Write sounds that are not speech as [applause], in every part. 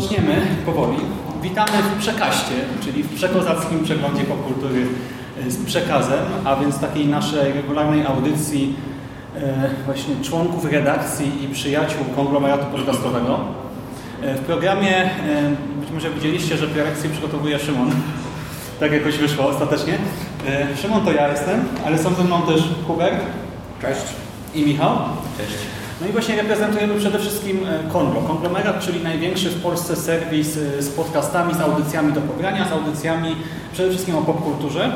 Zaczniemy powoli. Witamy w Przekaście, czyli w przekozackim przeglądzie popkultury e, z przekazem, a więc takiej naszej regularnej audycji e, właśnie członków redakcji i przyjaciół konglomeratu podcastowego. E, W programie, być może widzieliście, że prelekcję przygotowuje Szymon. Tak jakoś wyszło ostatecznie. Szymon to ja jestem, ale są ze mną też Hubert. Cześć. I Michał. Cześć. No i właśnie reprezentujemy przede wszystkim e, Konglo. Konglomerat, czyli największy w Polsce serwis e, z podcastami, z audycjami do pobrania, z audycjami przede wszystkim o popkulturze.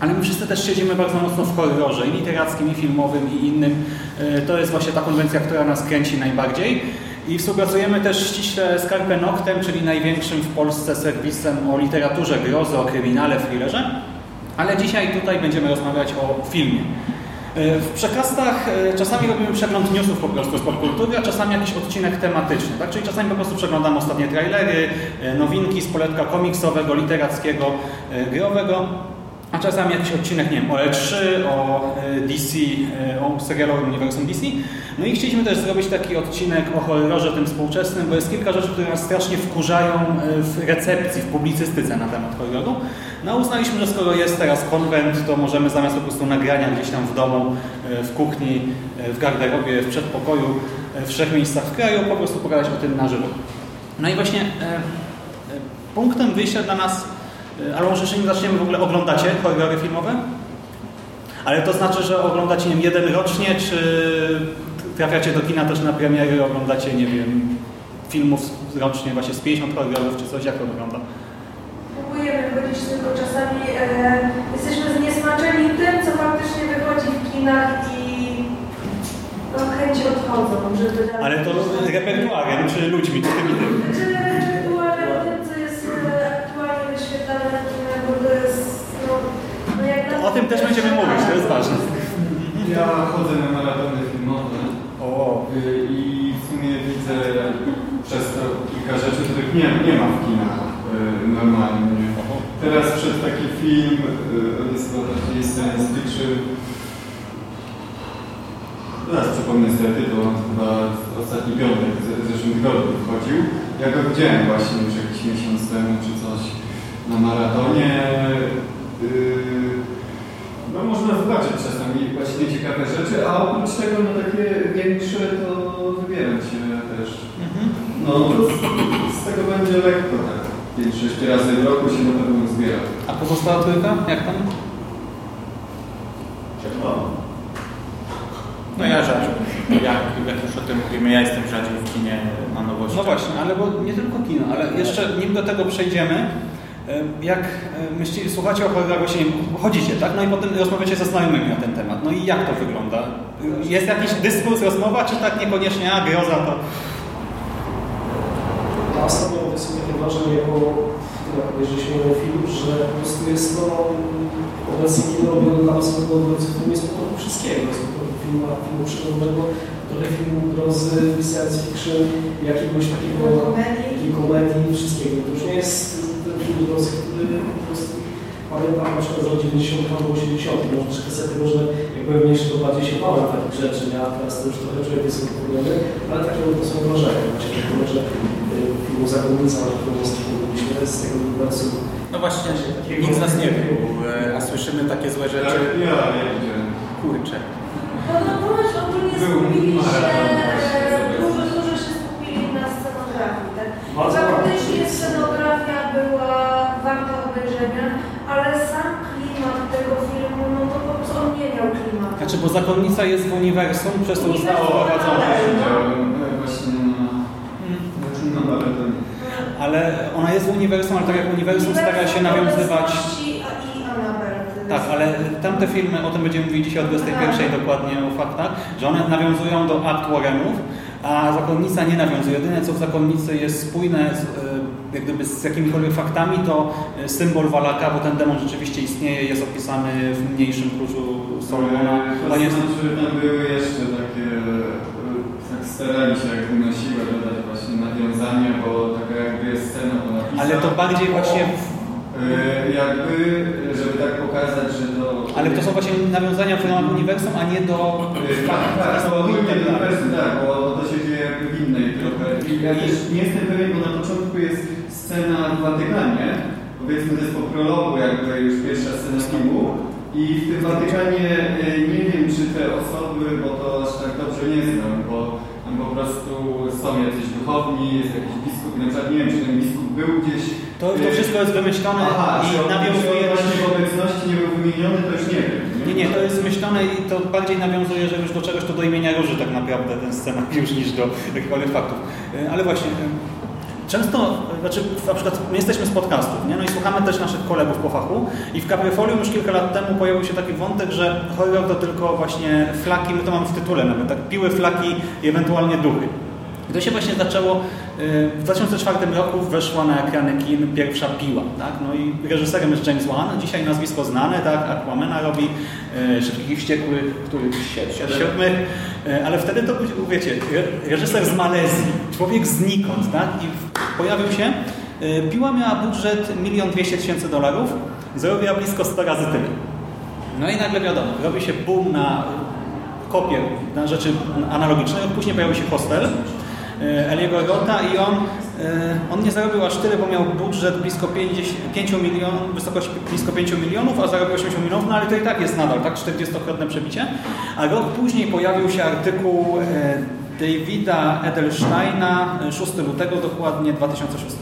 Ale my wszyscy też siedzimy bardzo mocno w horrorze i literackim, i filmowym, i innym. E, To jest właśnie ta konwencja, która nas kręci najbardziej. I współpracujemy też ściśle z Carpe Noctem, czyli największym w Polsce serwisem o literaturze grozy, o kryminale, thrillerze. Ale dzisiaj tutaj będziemy rozmawiać o filmie. W przekastach e, czasami robimy przegląd newsów po prostu z popkultury, a czasami jakiś odcinek tematyczny. Tak? Czyli czasami po prostu przeglądamy ostatnie trailery, e, nowinki z poletka komiksowego, literackiego, e, growego. A czasami jakiś odcinek, nie wiem, o E3, o e, DC, e, o serialowym uniwersum DC. No i chcieliśmy też zrobić taki odcinek o horrorze tym współczesnym, bo jest kilka rzeczy, które nas strasznie wkurzają e, w recepcji, w publicystyce na temat horroru. No uznaliśmy, że skoro jest teraz konwent, to możemy zamiast po prostu nagrania gdzieś tam w domu, w kuchni, w garderobie, w przedpokoju, w trzech miejscach w kraju, po prostu pogadać o tym na żywo. No i właśnie punktem wyjścia dla nas E, Ale może jeszcze nim zaczniemy, w ogóle oglądacie horrory filmowe? Ale to znaczy, że oglądacie nie wiem, jeden rocznie, czy trafiacie do kina też na premiery, oglądacie, nie wiem, filmów rocznie właśnie z 50 horrorów, czy coś, jak to wygląda? Próbujemy chodzić, tylko czasami e, jesteśmy zniesmaczeni tym, co faktycznie wychodzi w kinach i no, chęci odchodzą, żeby... Ale to repertuarem, czy ludźmi, czy tym? Czy ewentualnie O tym też będziemy mówić, to jest ważne. Ja chodzę na maratony filmowe O, i w sumie widzę przez to kilka rzeczy, których nie, nie ma w kinach y, normalnie. Teraz przed taki film, y, jest to taki science fiction. Teraz przypomnę sobie tytuł, on chyba ostatni piątek w zeszłym tygodniu wchodził. Ja go widziałem właśnie już jakiś miesiąc temu czy coś na maratonie. Y, no można zobaczyć czasami właśnie ciekawe rzeczy, a oprócz tego no takie większe to wybieram się też. No to z, z tego będzie lekko tak. 5-6 razy w roku się na pewno zbiera. a pozostała trójka? Jak tam? No ja rzadziej. Jak, jak już o tym mówimy, ja jestem rzadziej w kinie na nowości. No właśnie, ale bo nie tylko kino, ale jeszcze nim do tego przejdziemy, jak myślicie, słuchacie o właśnie chodzicie, tak? No i potem rozmawiacie ze znajomymi na ten temat. No i jak to wygląda? Jest jakiś dyskurs, rozmowa, czy tak niekoniecznie, a groza to... Ja ostatnio sobie takie wrażenie, jako jak obejrzeliśmy film, że po prostu jest no obecnie kino robione dla swojego odbiorców, to jest po prostu wszystkiego. Jest po prostu film, filmu przygodowego, trochę filmu grozy, science fiction, jakiegoś takiego komedii, wszystkiego. To już nie jest ten film grozy, który po prostu pamiętam na przykład z lat 90 albo 80 może troszkę sobie tego, że jak byłem mniejszy, to bardziej się bałem takich rzeczy, ja teraz to już trochę człowiek jest odpowiedzialny, ale takie to są wrażenia, właśnie takiego, że y, filmu Zakonnica, na którym ostatnio mówiliśmy, z tego uniwersum. No właśnie, nikt z nas nie był, e, a słyszymy takie złe rzeczy. Ja, ja widziałem. Kurczę. No, no, ponoć ogólnie skupili się, e, dużo, dużo się skupili na scenografii, tak? Bardzo Faktycznie ładnie. scenografia była warta obejrzenia, ale sam klimat tego filmu, no to po prostu on nie miał klimatu. Znaczy, bo zakonnica jest w uniwersum, przez to zostało prowadzone. Na maratonie. Ale ona jest w uniwersum, ale tak jak uniwersum stara się nawiązywać... Tak, ale tamte filmy, o tym będziemy mówić dzisiaj o 21 dokładnie, o faktach, że one nawiązują do akt Warrenów, a Zakonnica nie nawiązuje. Jedyne co w Zakonnicy jest spójne z, e, jak gdyby z jakimikolwiek faktami, to e, symbol Walaka, bo ten demon rzeczywiście istnieje, jest opisany w mniejszym kluczu Solomona. To On jest, znaczy, tam były jeszcze takie, e, tak starali się jakby na siłę dodać właśnie nawiązania, bo taka jakby jest scena to napisana. ale to bardziej właśnie... W, E, Jakby, żeby tak pokazać, że to... ale to są właśnie nawiązania w ramach uniwersum, a nie do... E, Tak, tak, to ogólnie uniwersum, tak, bo to się dzieje jakby w innej trochę. I ja też nie jestem pewien, bo na początku jest scena w Watykanie, powiedzmy to jest po prologu jakby już pierwsza scena filmu. I w tym Watykanie e, nie wiem, czy te osoby, bo to aż tak dobrze nie znam, bo tam po prostu są jacyś duchowni, jest jakiś biskup, na przykład nie wiem, czy ten biskup był gdzieś... To, to e, wszystko jest wymyślone Aha, i nawiązuje... właśnie w obecności nie był wymieniony, to już nie wiem. Nie, nie, to jest myślone i to bardziej nawiązuje, że już do czegoś to do imienia Róży tak naprawdę ten scenariusz niż do jakichkolwiek faktów. E, Ale właśnie, często, znaczy na przykład my jesteśmy z podcastów, nie? No i słuchamy też naszych kolegów po fachu i w Caprifolium już kilka lat temu pojawił się taki wątek, że horror to tylko właśnie flaki, my to mamy w tytule nawet, tak, piły, flaki i ewentualnie duchy. I to się właśnie zaczęło, w 2004 roku weszła na ekrany kin pierwsza Piła, tak? No i reżyserem jest James Wan, dzisiaj nazwisko znane, tak? Aquamena robi, y, Szybkich i Wściekłych, których siódmych, y, ale wtedy to był, wiecie, re- reżyser z Malezji, człowiek znikąd, tak? I pojawił się, y, Piła miała budżet 1 200 tysięcy dolarów, zarobiła blisko 100 razy tyle. No i nagle wiadomo, robi się boom na kopie, na rzeczy analogiczne. Później pojawił się Hostel e, Eliego Rota i on, e, on nie zarobił aż tyle, bo miał budżet blisko 50, 5 milionów, wysokość blisko 5 milionów, a zarobił 80 milionów, no ale to i tak jest nadal, tak, 40-krotne przebicie. A rok później pojawił się artykuł e, Davida Edelsteina, 6 lutego dokładnie 2006,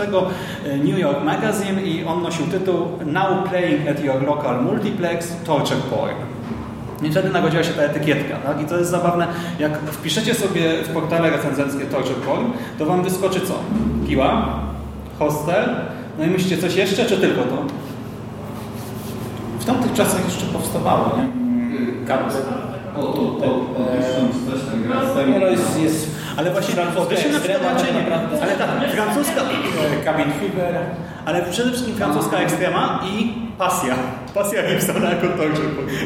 e, New York Magazine i on nosił tytuł Now Playing at Your Local Multiplex Torture Porn. I wtedy narodziła się ta etykietka. Tak? I to jest zabawne, jak wpiszecie sobie w portale recenzenckie Porn, to wam wyskoczy co? Piła, hostel, no i myślicie coś jeszcze, czy tylko to? W tamtych czasach jeszcze powstawało, nie? Karty. O, o, o, no. Ale tak, francuska, E, Cabin Fever. ale przede wszystkim francuska ekstrema i pasja. Pasja Gibsona jako porn.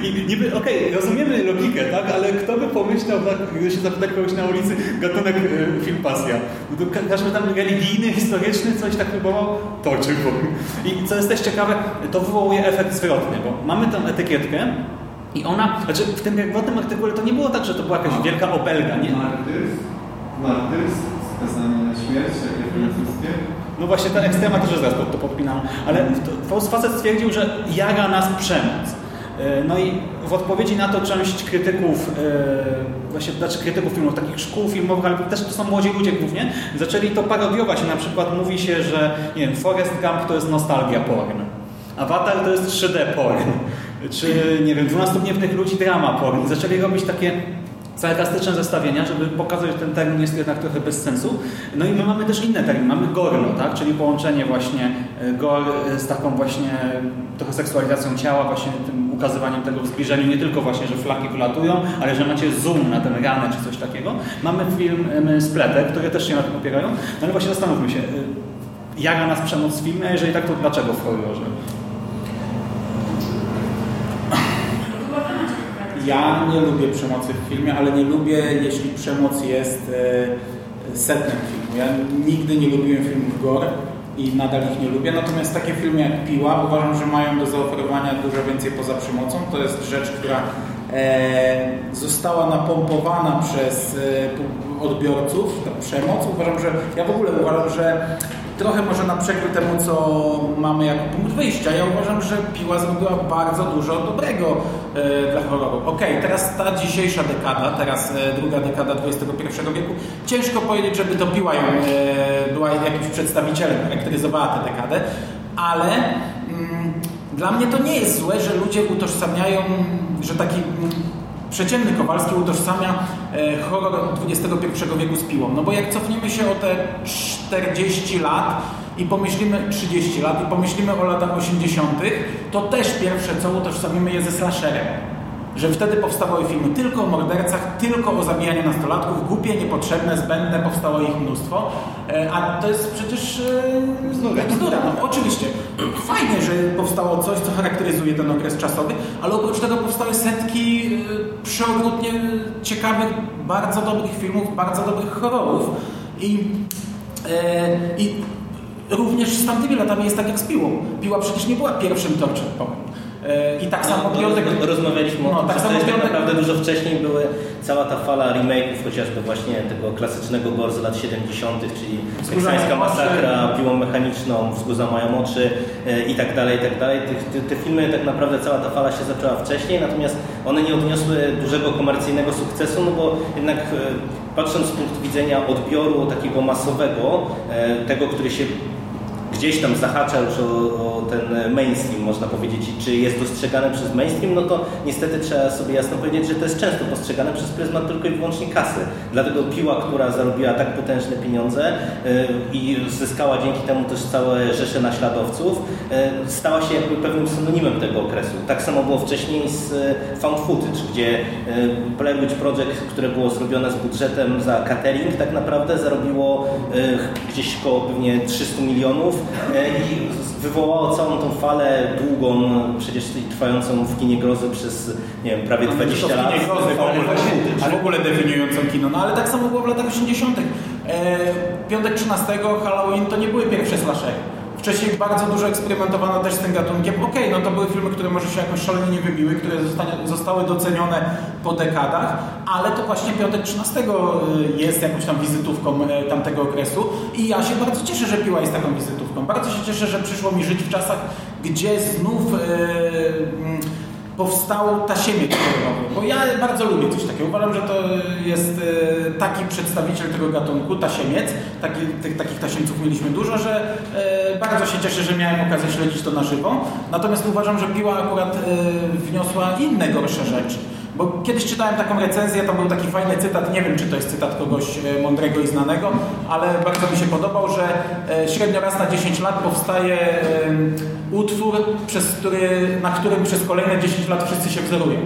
I niby, okej, rozumiemy logikę, tak, ale kto by pomyślał, tak, gdy się zapyta kogoś na ulicy, gatunek e, film pasja. No to każdy tam religijny, historyczny coś tak próbował, porn. I co jest też ciekawe, to wywołuje efekt zwrotny, bo mamy tę etykietkę i ona, znaczy w tym pierwotnym artykule to nie było tak, że to była jakaś wielka obelga, nie? Skazanie na śmierć, jakie francuskie. No właśnie ta ekstrema też jest raz pod to podpinana, ale to, to facet stwierdził, że jara nas przemoc. E, No i w odpowiedzi na to część krytyków, e, właśnie znaczy krytyków filmów, takich szkół filmowych, ale też to są młodzi ludzie głównie, zaczęli to parodiować. Na przykład mówi się, że nie wiem, Forrest Gump to jest nostalgia porn, Avatar to jest 3D porn, czy nie wiem, 12 gniewnych ludzi drama porn. Zaczęli robić takie sarkastyczne zestawienia, żeby pokazać, że ten termin jest jednak trochę bez sensu. No i my mamy też inne terminy. Mamy gorno, tak? czyli połączenie właśnie e, gor e, z taką właśnie trochę seksualizacją ciała, właśnie tym ukazywaniem tego w zbliżeniu, nie tylko właśnie, że flaki wylatują, ale że macie zoom na tę ranę czy coś takiego. Mamy film Spletek, które też się na tym opierają. No ale właśnie zastanówmy się, e, jara nas przemoc w filmie, a jeżeli tak, to dlaczego w horrorze? Ja nie lubię przemocy w filmie, ale nie lubię, jeśli przemoc jest e, setnem filmu. Ja nigdy nie lubiłem filmów gore i nadal ich nie lubię. Natomiast takie filmy jak Piła uważam, że mają do zaoferowania dużo więcej poza przemocą. To jest rzecz, która e, została napompowana przez e, odbiorców, ta przemoc. Uważam, że ja w ogóle uważam, że trochę może na przekór temu, co mamy jako punkt wyjścia. Ja uważam, że Piła zrobiła bardzo dużo dobrego e, dla horroru. Okej, teraz ta dzisiejsza dekada, teraz e, druga dekada XXI wieku, ciężko powiedzieć, żeby to Piła ją, e, była jakimś przedstawicielem, charakteryzowała tę dekadę, ale mm, dla mnie to nie jest złe, że ludzie utożsamiają, że taki mm, przeciętny Kowalski utożsamia e, horror XXI wieku z piłą. No bo jak cofniemy się o te 40 lat, i pomyślimy 30 lat i pomyślimy o latach 80., to też pierwsze co utożsamimy je ze slasherem. Że wtedy powstawały filmy tylko o mordercach, tylko o zabijaniu nastolatków, głupie, niepotrzebne, zbędne, powstało ich mnóstwo. E, A to jest przecież e, bzdura. No, oczywiście. Fajnie, że powstało coś, co charakteryzuje ten okres czasowy, ale oprócz tego powstały setki e, przeogromnie ciekawych, bardzo dobrych filmów, bardzo dobrych horrorów. I, i również z tamtymi latami jest tak jak z Piłą. Piła przecież nie była pierwszym torczem I tak samo no, Piątek... roz- Rozmawialiśmy o No, tym, tak samo tak Piątek- naprawdę dużo wcześniej były cała ta fala remake'ów, chociażby właśnie tego klasycznego gore z lat 70., czyli teksańska masakra, piłą mechaniczną, wzgórza mają oczy e, i tak dalej, i tak dalej. Tych- Te, te filmy tak naprawdę cała ta fala się zaczęła wcześniej, natomiast one nie odniosły dużego komercyjnego sukcesu, no bo jednak e, patrząc z punktu widzenia odbioru takiego masowego, e, tego, który się gdzieś tam zahacza już o, o ten mainstream, można powiedzieć, i czy jest dostrzegane przez mainstream, no to niestety trzeba sobie jasno powiedzieć, że to jest często postrzegane przez pryzmat tylko i wyłącznie kasy. Dlatego piła, która zarobiła tak potężne pieniądze yy, i zyskała dzięki temu też całe rzesze naśladowców, yy, stała się jakby pewnym synonimem tego okresu. Tak samo było wcześniej z yy, found footage, gdzie Blair Project, które było zrobione z budżetem za catering, tak naprawdę zarobiło gdzieś koło pewnie 300 milionów i wywołało całą tą falę długą, przecież trwającą w kinie grozy przez nie wiem, prawie 20 to w lat. kinie grozy, w Ale ogóle, właśnie- a w ogóle definiującą kino. No ale tak samo było w latach 80. E, Piątek 13, Halloween to nie były pierwsze slashery. Wcześniej bardzo dużo eksperymentowano też z tym gatunkiem. Okej, no to były filmy, które może się jakoś szalenie nie wybiły, które zostanie, zostały docenione po dekadach, ale to właśnie Piątek 13 jest jakąś tam wizytówką e, tamtego okresu i ja się bardzo cieszę, że Piła jest taką wizytówką. Bardzo się cieszę, że przyszło mi żyć w czasach, gdzie znów e, mm, powstał tasiemiec kolorowy, bo ja bardzo lubię coś takiego. Uważam, że to jest e, taki przedstawiciel tego gatunku, tasiemiec. Taki, tych, takich tasiemców mieliśmy dużo, że e, bardzo się cieszę, że miałem okazję śledzić to na żywo. Natomiast uważam, że Piła akurat e, wniosła inne gorsze rzeczy. Bo kiedyś czytałem taką recenzję, tam był taki fajny cytat, nie wiem czy to jest cytat kogoś e, mądrego i znanego, ale bardzo mi się podobał, że e, średnio raz na 10 lat powstaje utwór, który, na którym przez kolejne 10 lat wszyscy się wzorują.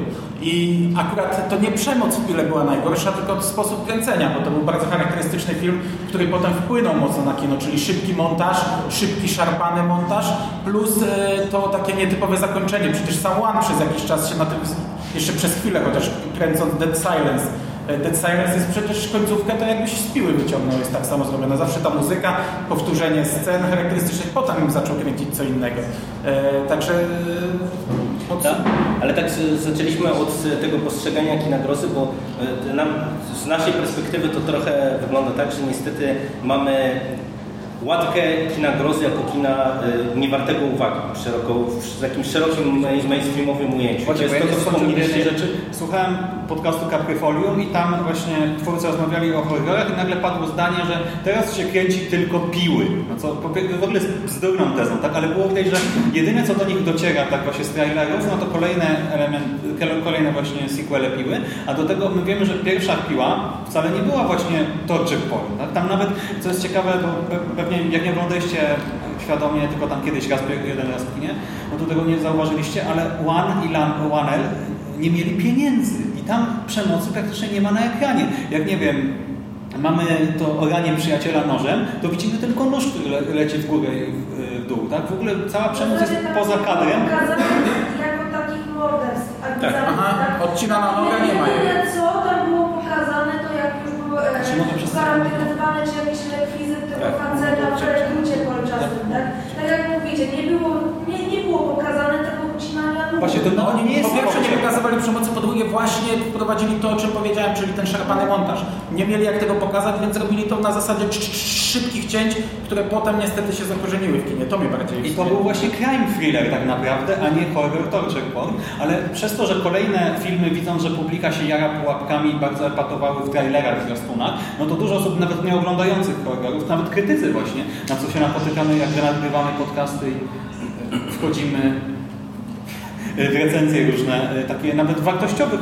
I akurat to nie przemoc w Pile była najgorsza, tylko sposób kręcenia, bo to był bardzo charakterystyczny film, który potem wpłynął mocno na kino, czyli szybki montaż, szybki, szarpany montaż, plus e, to takie nietypowe zakończenie. Przecież sam One przez jakiś czas się na tym jeszcze przez chwilę, chociaż kręcąc Dead Silence. E, Dead Silence jest przecież końcówkę to jakbyś z piły wyciągnął, jest tak samo zrobione. Zawsze ta muzyka, powtórzenie scen charakterystycznych, potem zaczął kręcić co innego. E, także... e. Tak, ale tak zaczęliśmy od tego postrzegania kina grozy, bo nam, z naszej perspektywy to trochę wygląda tak, że niestety mamy łatkę kina grozy jako kina e, niewartego uwagi szeroko, w jakimś szerokim main- mainstreamowym ujęciu. Właśnie, jest bo ja to, co wspomnieliście. rzeczy. Słuchałem podcastu Capryfolium i tam właśnie twórcy rozmawiali o horrorach i nagle padło zdanie, że teraz się kręci tylko piły. No co w ogóle jest bzdurną tezą, tak? Ale było widać, że jedyne co do nich dociera tak właśnie z trailerów, no to kolejne element, kolejne właśnie sequele piły, a do tego my wiemy, że pierwsza piła wcale nie była właśnie torture porn, tak? Tam nawet, co jest ciekawe, bo pe- pewnie jak nie oglądaliście świadomie, tylko tam kiedyś raz, jeden raz w kinie, no to tego nie zauważyliście, ale One i Lan- One L nie mieli pieniędzy i tam przemocy praktycznie nie ma na ekranie. Jak nie wiem, mamy to oranie przyjaciela nożem, to widzimy tylko nóż, który le leci w górę i w, w dół, tak? W ogóle cała przemoc jest poza kadrem. Jako takich morderstw. Tak. Aha, odcina na nogę nie ma. Jedyne co tam było pokazane, to jak już były e, karantynowane, czy tego Tak. Faceta w rekrucie kolczastym, tak? Tak jak mówicie, nie było pokazane tego ucinania nóg. Właśnie to No, oni nie jest po pierwsze nie pokazywali przemocy, po drugie właśnie wprowadzili to, o czym powiedziałem, czyli ten szarpany montaż. Nie mieli jak tego pokazać, więc robili to na zasadzie szybkich cięć, które potem niestety się zakorzeniły w kinie. To mnie bardziej I to był właśnie crime thriller tak naprawdę, a nie horror torture porn, ale przez to, że kolejne filmy widząc, że publika się jara pułapkami i bardzo epatowały w trailerach, w zwiastunach, no to dużo osób nawet nie oglądających horrorów, nawet krytycy właśnie, na co się napotykamy, jak nagrywamy podcasty i e, wchodzimy recenzje różne, e, takie nawet wartościowych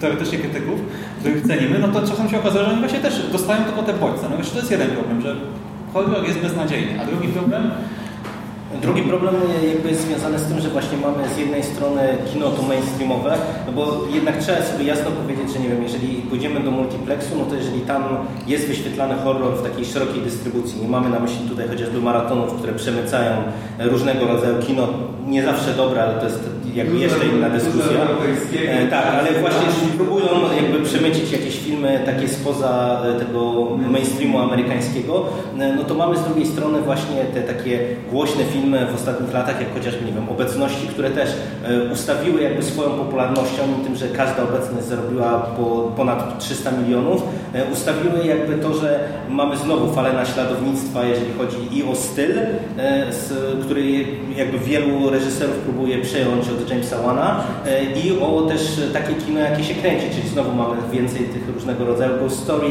teoretycznie krytyków, których cenimy, no to czasem się okazuje, że oni właśnie też dostają tylko te bodźce. No jeszcze to jest jeden problem, że horror jest beznadziejny. A drugi problem? Drugi problem jakby jest związany z tym, że właśnie mamy z jednej strony kino to mainstreamowe, no bo jednak trzeba sobie jasno powiedzieć, że nie wiem, jeżeli pójdziemy do multiplexu, no to jeżeli tam jest wyświetlany horror w takiej szerokiej dystrybucji, nie mamy na myśli tutaj chociażby maratonów, które przemycają różnego rodzaju kino, nie zawsze dobre, ale to jest jakby jeszcze inna dyskusja. E, tak, ale właśnie próbują jakby przemycić jakieś filmy takie spoza e, tego mainstreamu amerykańskiego, e, no to mamy z drugiej strony właśnie te takie głośne filmy w ostatnich latach, jak chociażby, nie wiem, Obecności, które też ustawiły jakby swoją popularnością i tym, że każda obecność zarobiła po ponad 300 milionów, ustawiły jakby to, że mamy znowu falę naśladownictwa, jeżeli chodzi i o styl, z, który jakby wielu reżyserów próbuje przejąć od Jamesa Wana i o też takie kino, jakie się kręci, czyli znowu mamy więcej tych różnego rodzaju ghost story,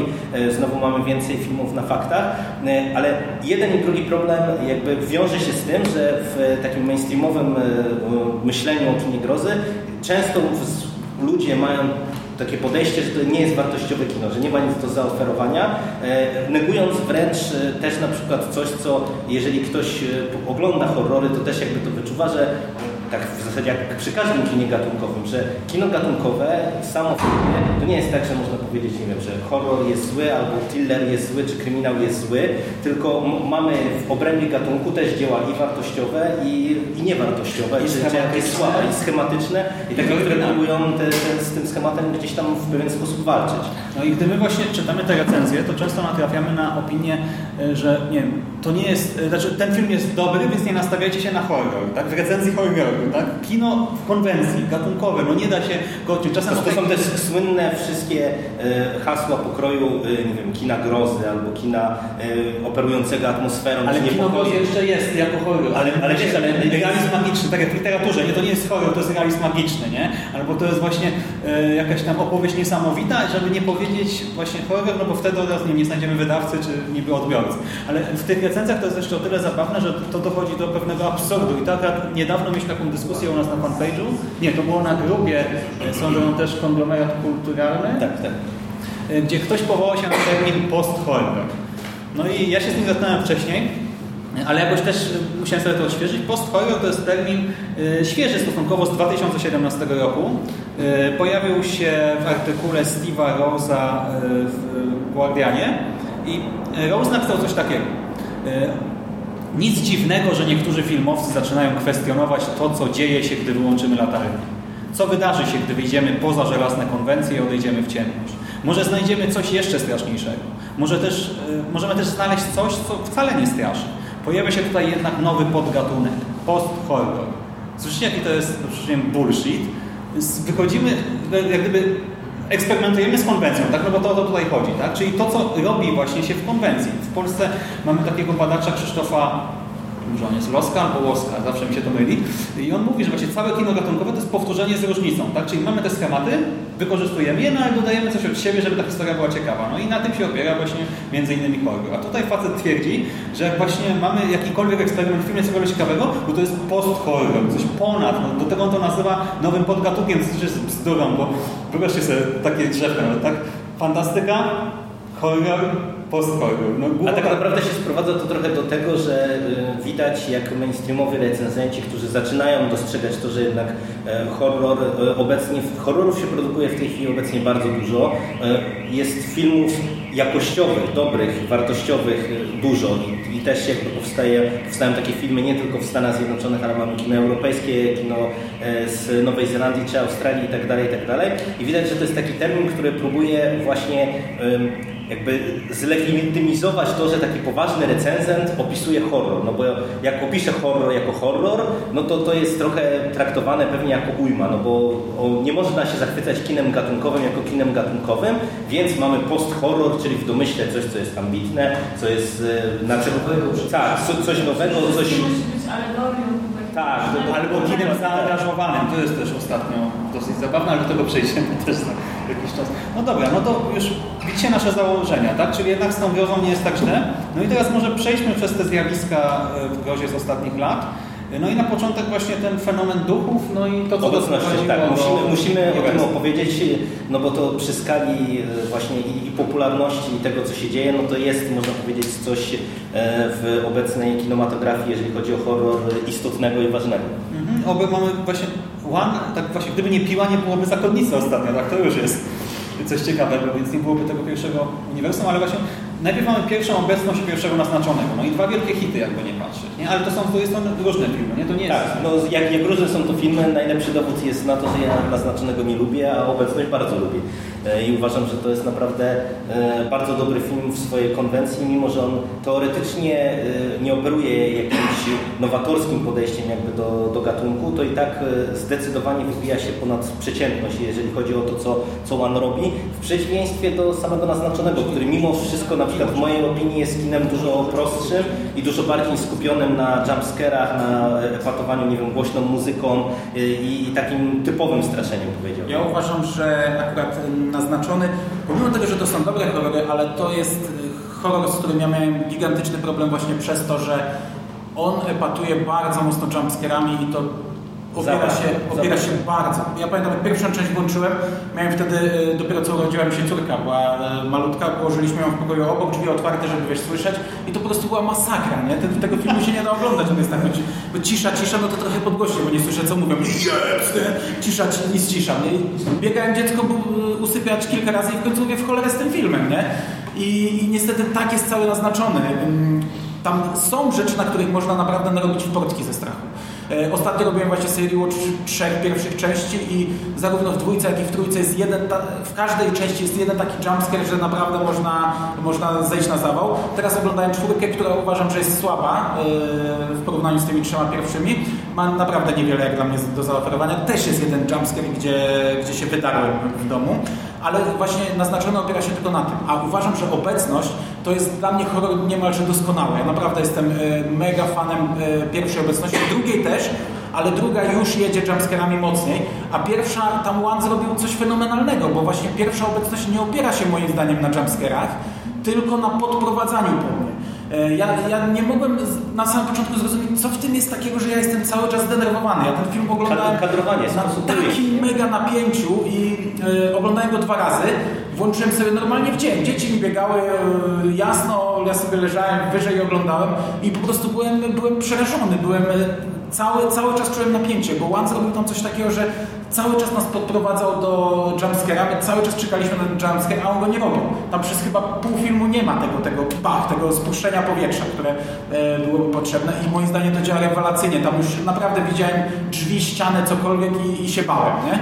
znowu mamy więcej filmów na faktach, ale jeden i drugi problem jakby wiąże się z tym, że w takim mainstreamowym myśleniu o kinie grozy często ludzie mają takie podejście, że to nie jest wartościowe kino, że nie ma nic do zaoferowania, negując wręcz też na przykład coś, co jeżeli ktoś ogląda horrory, to też jakby to wyczuwa, że tak w zasadzie jak przy każdym kinie gatunkowym, że kino gatunkowe samo w sobie to nie jest tak, że można powiedzieć, nie wiem, że horror jest zły, albo thriller jest zły, czy kryminał jest zły, tylko mamy w obrębie gatunku też dzieła i wartościowe, i, i niewartościowe, I czy jakieś słabe, i schematyczne, i takie, które próbują te, te, z tym schematem gdzieś tam w pewien sposób walczyć. No i gdy my właśnie czytamy te recenzje, to często natrafiamy na opinię, że nie wiem, to nie jest, znaczy ten film jest dobry, więc nie nastawiajcie się na horror, tak? W recenzji horroru tak? Kino w konwencji, gatunkowe, no nie da się go Czasem to, to są też słynne wszystkie e, hasła pokroju, e, nie wiem, kina grozy albo kina e, operującego atmosferą. Ale kino grozy jeszcze jest jako horror. Ale, ale wiesz, ale... Realizm magiczny, tak jak w literaturze, nie? To nie jest horror, to jest realizm magiczny, nie? Albo to jest właśnie e, jakaś tam opowieść niesamowita, żeby nie powiedzieć właśnie horror, no bo wtedy od razu nie, nie znajdziemy wydawcy czy niby odbiorcy. Ale w tych recenzjach to jest jeszcze o tyle zabawne, że to dochodzi do pewnego absurdu. I tak niedawno mieliśmy taką dyskusję u nas na fanpage'u. Nie, to było na grupie, e, sądzą też konglomerat kulturalny. Tak, tak. E, gdzie ktoś powołał się na termin post-horror. No i ja się z nim zatknąłem wcześniej, ale jakoś też musiałem sobie to odświeżyć. Post-horror to jest termin e, świeży stosunkowo z 2017 roku. Pojawił się w artykule Steve'a Rose'a w Guardianie i Rose napisał coś takiego. Nic dziwnego, że niektórzy filmowcy zaczynają kwestionować to, co dzieje się, gdy wyłączymy latarnię. Co wydarzy się, gdy wyjdziemy poza żelazne konwencje i odejdziemy w ciemność? Może znajdziemy coś jeszcze straszniejszego. Może też, yy, możemy też znaleźć coś, co wcale nie straszy. Pojawia się tutaj jednak nowy podgatunek. Post-horror. Słyszycie, jaki to jest no, bullshit? Wychodzimy, jak gdyby eksperymentujemy z konwencją, tak? No bo to o to tutaj chodzi, tak? Czyli to, co robi właśnie się w konwencji. W Polsce mamy takiego badacza Krzysztofa może on jest Loska albo Łoska, zawsze mi się to myli. I on mówi, że właśnie całe kino gatunkowe to jest powtórzenie z różnicą, tak? Czyli mamy te schematy, wykorzystujemy je, no ale dodajemy coś od siebie, żeby ta historia była ciekawa. No i na tym się opiera właśnie między innymi horror. A tutaj facet twierdzi, że jak właśnie mamy jakikolwiek eksperyment w filmie cokolwiek ciekawego, bo to jest post-horror, coś ponad. No, do tego on to nazywa nowym podgatunkiem, co jest bzdurą, bo wyobraźcie sobie takie drzewka, no, tak? Fantastyka, horror, post-horror. No, A tak naprawdę się sprowadza to trochę do tego, że y, widać jak mainstreamowi recenzenci, którzy zaczynają dostrzegać to, że jednak y, horror y, obecnie, horrorów się produkuje w tej chwili obecnie bardzo dużo. Y, jest filmów jakościowych, dobrych, wartościowych dużo I, i, też jakby powstaje, powstają takie filmy nie tylko w Stanach Zjednoczonych, ale mamy kino europejskie, kino z Nowej Zelandii czy Australii itd., tak itd. Tak I widać, że to jest taki termin, który próbuje właśnie jakby zlegitymizować to, że taki poważny recenzent opisuje horror, no bo jak opisze horror jako horror, no to to jest trochę traktowane pewnie jako ujma, no bo nie można się zachwycać kinem gatunkowym jako kinem gatunkowym, więc mamy post-horror, czyli w domyśle coś, co jest ambitne, co jest e, na czego... Tak, coś nowego, coś... Musi być alegorią tak, albo kinem zaangażowanym. To jest też ostatnio dosyć zabawne, ale do tego przejdziemy [laughs] też za jakiś czas. No dobra, no to już widzicie nasze założenia, tak? Czyli jednak z tą grozą nie jest tak źle. No i teraz może przejdźmy przez te zjawiska e, w grozie z ostatnich lat. No i na początek właśnie ten fenomen duchów, no i to co Obecności, doprowadziło tak. do Musimy, musimy o tym opowiedzieć, no bo to przy skali e, właśnie i, i popularności i tego, co się dzieje, no to jest, można powiedzieć, coś e, w obecnej kinematografii, jeżeli chodzi o horror, istotnego i ważnego. Mhm, oby mamy właśnie One, tak właśnie, gdyby nie piła, nie byłoby zakonnicy ostatnio, tak to już jest coś ciekawego, więc nie byłoby tego pierwszego uniwersum, ale właśnie najpierw mamy pierwszą obecność pierwszego naznaczonego, no i dwa wielkie hity, jakby nie patrzeć, nie? Ale to są, to są różne filmy, nie? To nie jest... Tak, no jak, jak różne są to filmy, najlepszy dowód jest na to, że ja naznaczonego nie lubię, a obecność bardzo lubię. E, I uważam, że to jest naprawdę e, bardzo dobry film w swojej konwencji, mimo że on teoretycznie e, nie operuje jakimś nowatorskim podejściem jakby do, do gatunku, to i tak zdecydowanie wybija się ponad przeciętność, jeżeli chodzi o to, co, co One robi, w przeciwieństwie do samego naznaczonego, który mimo wszystko na przykład w mojej opinii jest kinem dużo prostszym i dużo bardziej skupionym na jumpscarach, na epatowaniu, nie wiem, głośną muzyką i, i takim typowym straszeniem powiedziałbym. Ja uważam, że akurat naznaczony, pomimo tego, że to są dobre horrory, ale to jest y, horror, z którym ja miałem gigantyczny problem właśnie przez to, że on epatuje bardzo mocno jumpscarami i to opiera się, opiera się bardzo. Ja pamiętam, jak pierwszą część włączyłem, miałem wtedy, y, dopiero co urodziła mi się córka, była y, malutka, położyliśmy ją w pokoju obok, drzwi otwarte, żeby wiesz, słyszeć i to po prostu była masakra, nie? Tego, tego filmu się nie da oglądać, on jest tak, bo cisza, cisza, no to trochę podgłośnie, bo nie słyszę co mówią. Cisza, cisza. Nie? I Biegałem dziecko bu- usypiać kilka razy i w końcu mówię w cholerę z tym filmem, nie? I, I niestety tak jest cały naznaczony. Tam są rzeczy, na których można naprawdę narobić w portki ze strachu. E, Ostatnio robiłem właśnie serię Watch trzech pierwszych części i zarówno w dwójce, jak i w trójce jest jeden, w każdej części jest jeden taki jumpscare, że naprawdę można, można zejść na zawał. Teraz oglądałem czwórkę, która uważam, że jest słaba e, w porównaniu z tymi trzema pierwszymi. Ma naprawdę niewiele jak dla mnie do zaoferowania. Też jest jeden jumpscare, gdzie, gdzie się wydarłem w domu, ale właśnie naznaczony opiera się tylko na tym. A uważam, że obecność to jest dla mnie horror niemalże doskonały. Ja naprawdę jestem e, mega fanem e, pierwszej obecności, drugiej też, ale druga już jedzie jumpscarami mocniej, a pierwsza, tam One zrobił coś fenomenalnego, bo właśnie pierwsza obecność nie opiera się moim zdaniem na jumpscarach, tylko na podprowadzaniu Ja, ja nie mogłem na samym początku zrozumieć, co w tym jest takiego, że ja jestem cały czas zdenerwowany. Ja ten film oglądałem kadrowanie, na takim mega napięciu i e, oglądałem go dwa razy. Włączyłem sobie normalnie w dzień. Dzieci mi biegały e, jasno, ja sobie leżałem wyżej i oglądałem i po prostu byłem, byłem przerażony. Byłem e, cały, cały czas czułem napięcie, bo One zrobił tam coś takiego, że cały czas nas podprowadzał do jumpscare'a, my cały czas czekaliśmy na ten jumpscare, a on go nie robił. Tam przez chyba pół filmu nie ma tego, tego bach, tego spuszczenia powietrza, które e, byłoby potrzebne i moim zdaniem to działa rewelacyjnie. Tam już naprawdę widziałem drzwi, ściany, cokolwiek i, i się bałem, nie?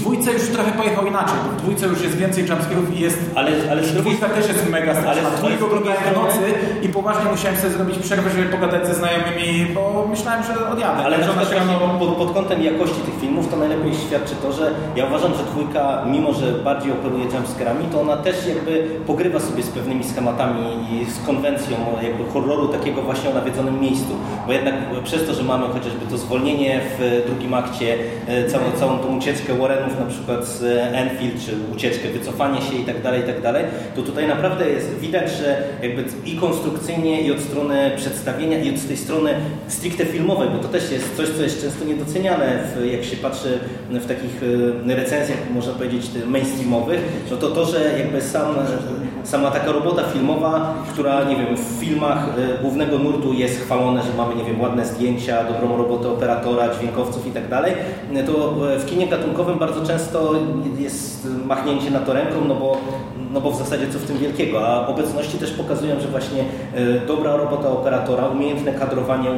Dwójce już trochę pojechał inaczej, bo w dwójce już jest więcej jumpscare'ów i jest... Ale, ale z Dwójka też jest mega straszna. Ale z oglądałem w nocy i poważnie musiałem sobie zrobić przerwę, żeby pogadać ze znajomymi, bo myślałem, że odjadę. Ale na się rano- właśnie pod, pod kątem jakości tych filmów to najlepiej świadczy to, że ja uważam, że dwójka, mimo że bardziej operuje jumpscarami, to ona też jakby pogrywa sobie z pewnymi schematami i z konwencją jakby horroru takiego właśnie o nawiedzonym miejscu. Bo jednak przez to, że mamy chociażby to zwolnienie w drugim akcie, e, całą, całą tą ucieczkę Warrenów na przykład z Enfield, czy ucieczkę, wycofanie się i tak dalej, i tak to tutaj naprawdę jest widać, że jakby i konstrukcyjnie, i od strony przedstawienia, i od tej strony stricte filmowej, bo to też jest coś, co jest często niedoceniane, w, jak się patrzy w takich e, recenzjach, można powiedzieć, mainstreamowych, no to to, że jakby sam, sama taka robota filmowa, która, nie wiem, w filmach e, głównego nurtu jest chwalone, że mamy, nie wiem, ładne zdjęcia, dobrą robotę operatora, dźwiękowców i tak dalej, to e, w kinie gatunkowym bardzo często jest machnięcie na to ręką, no bo, no bo w zasadzie co w tym wielkiego, a obecności też pokazują, że właśnie e, dobra robota operatora, umiejętne kadrowanie,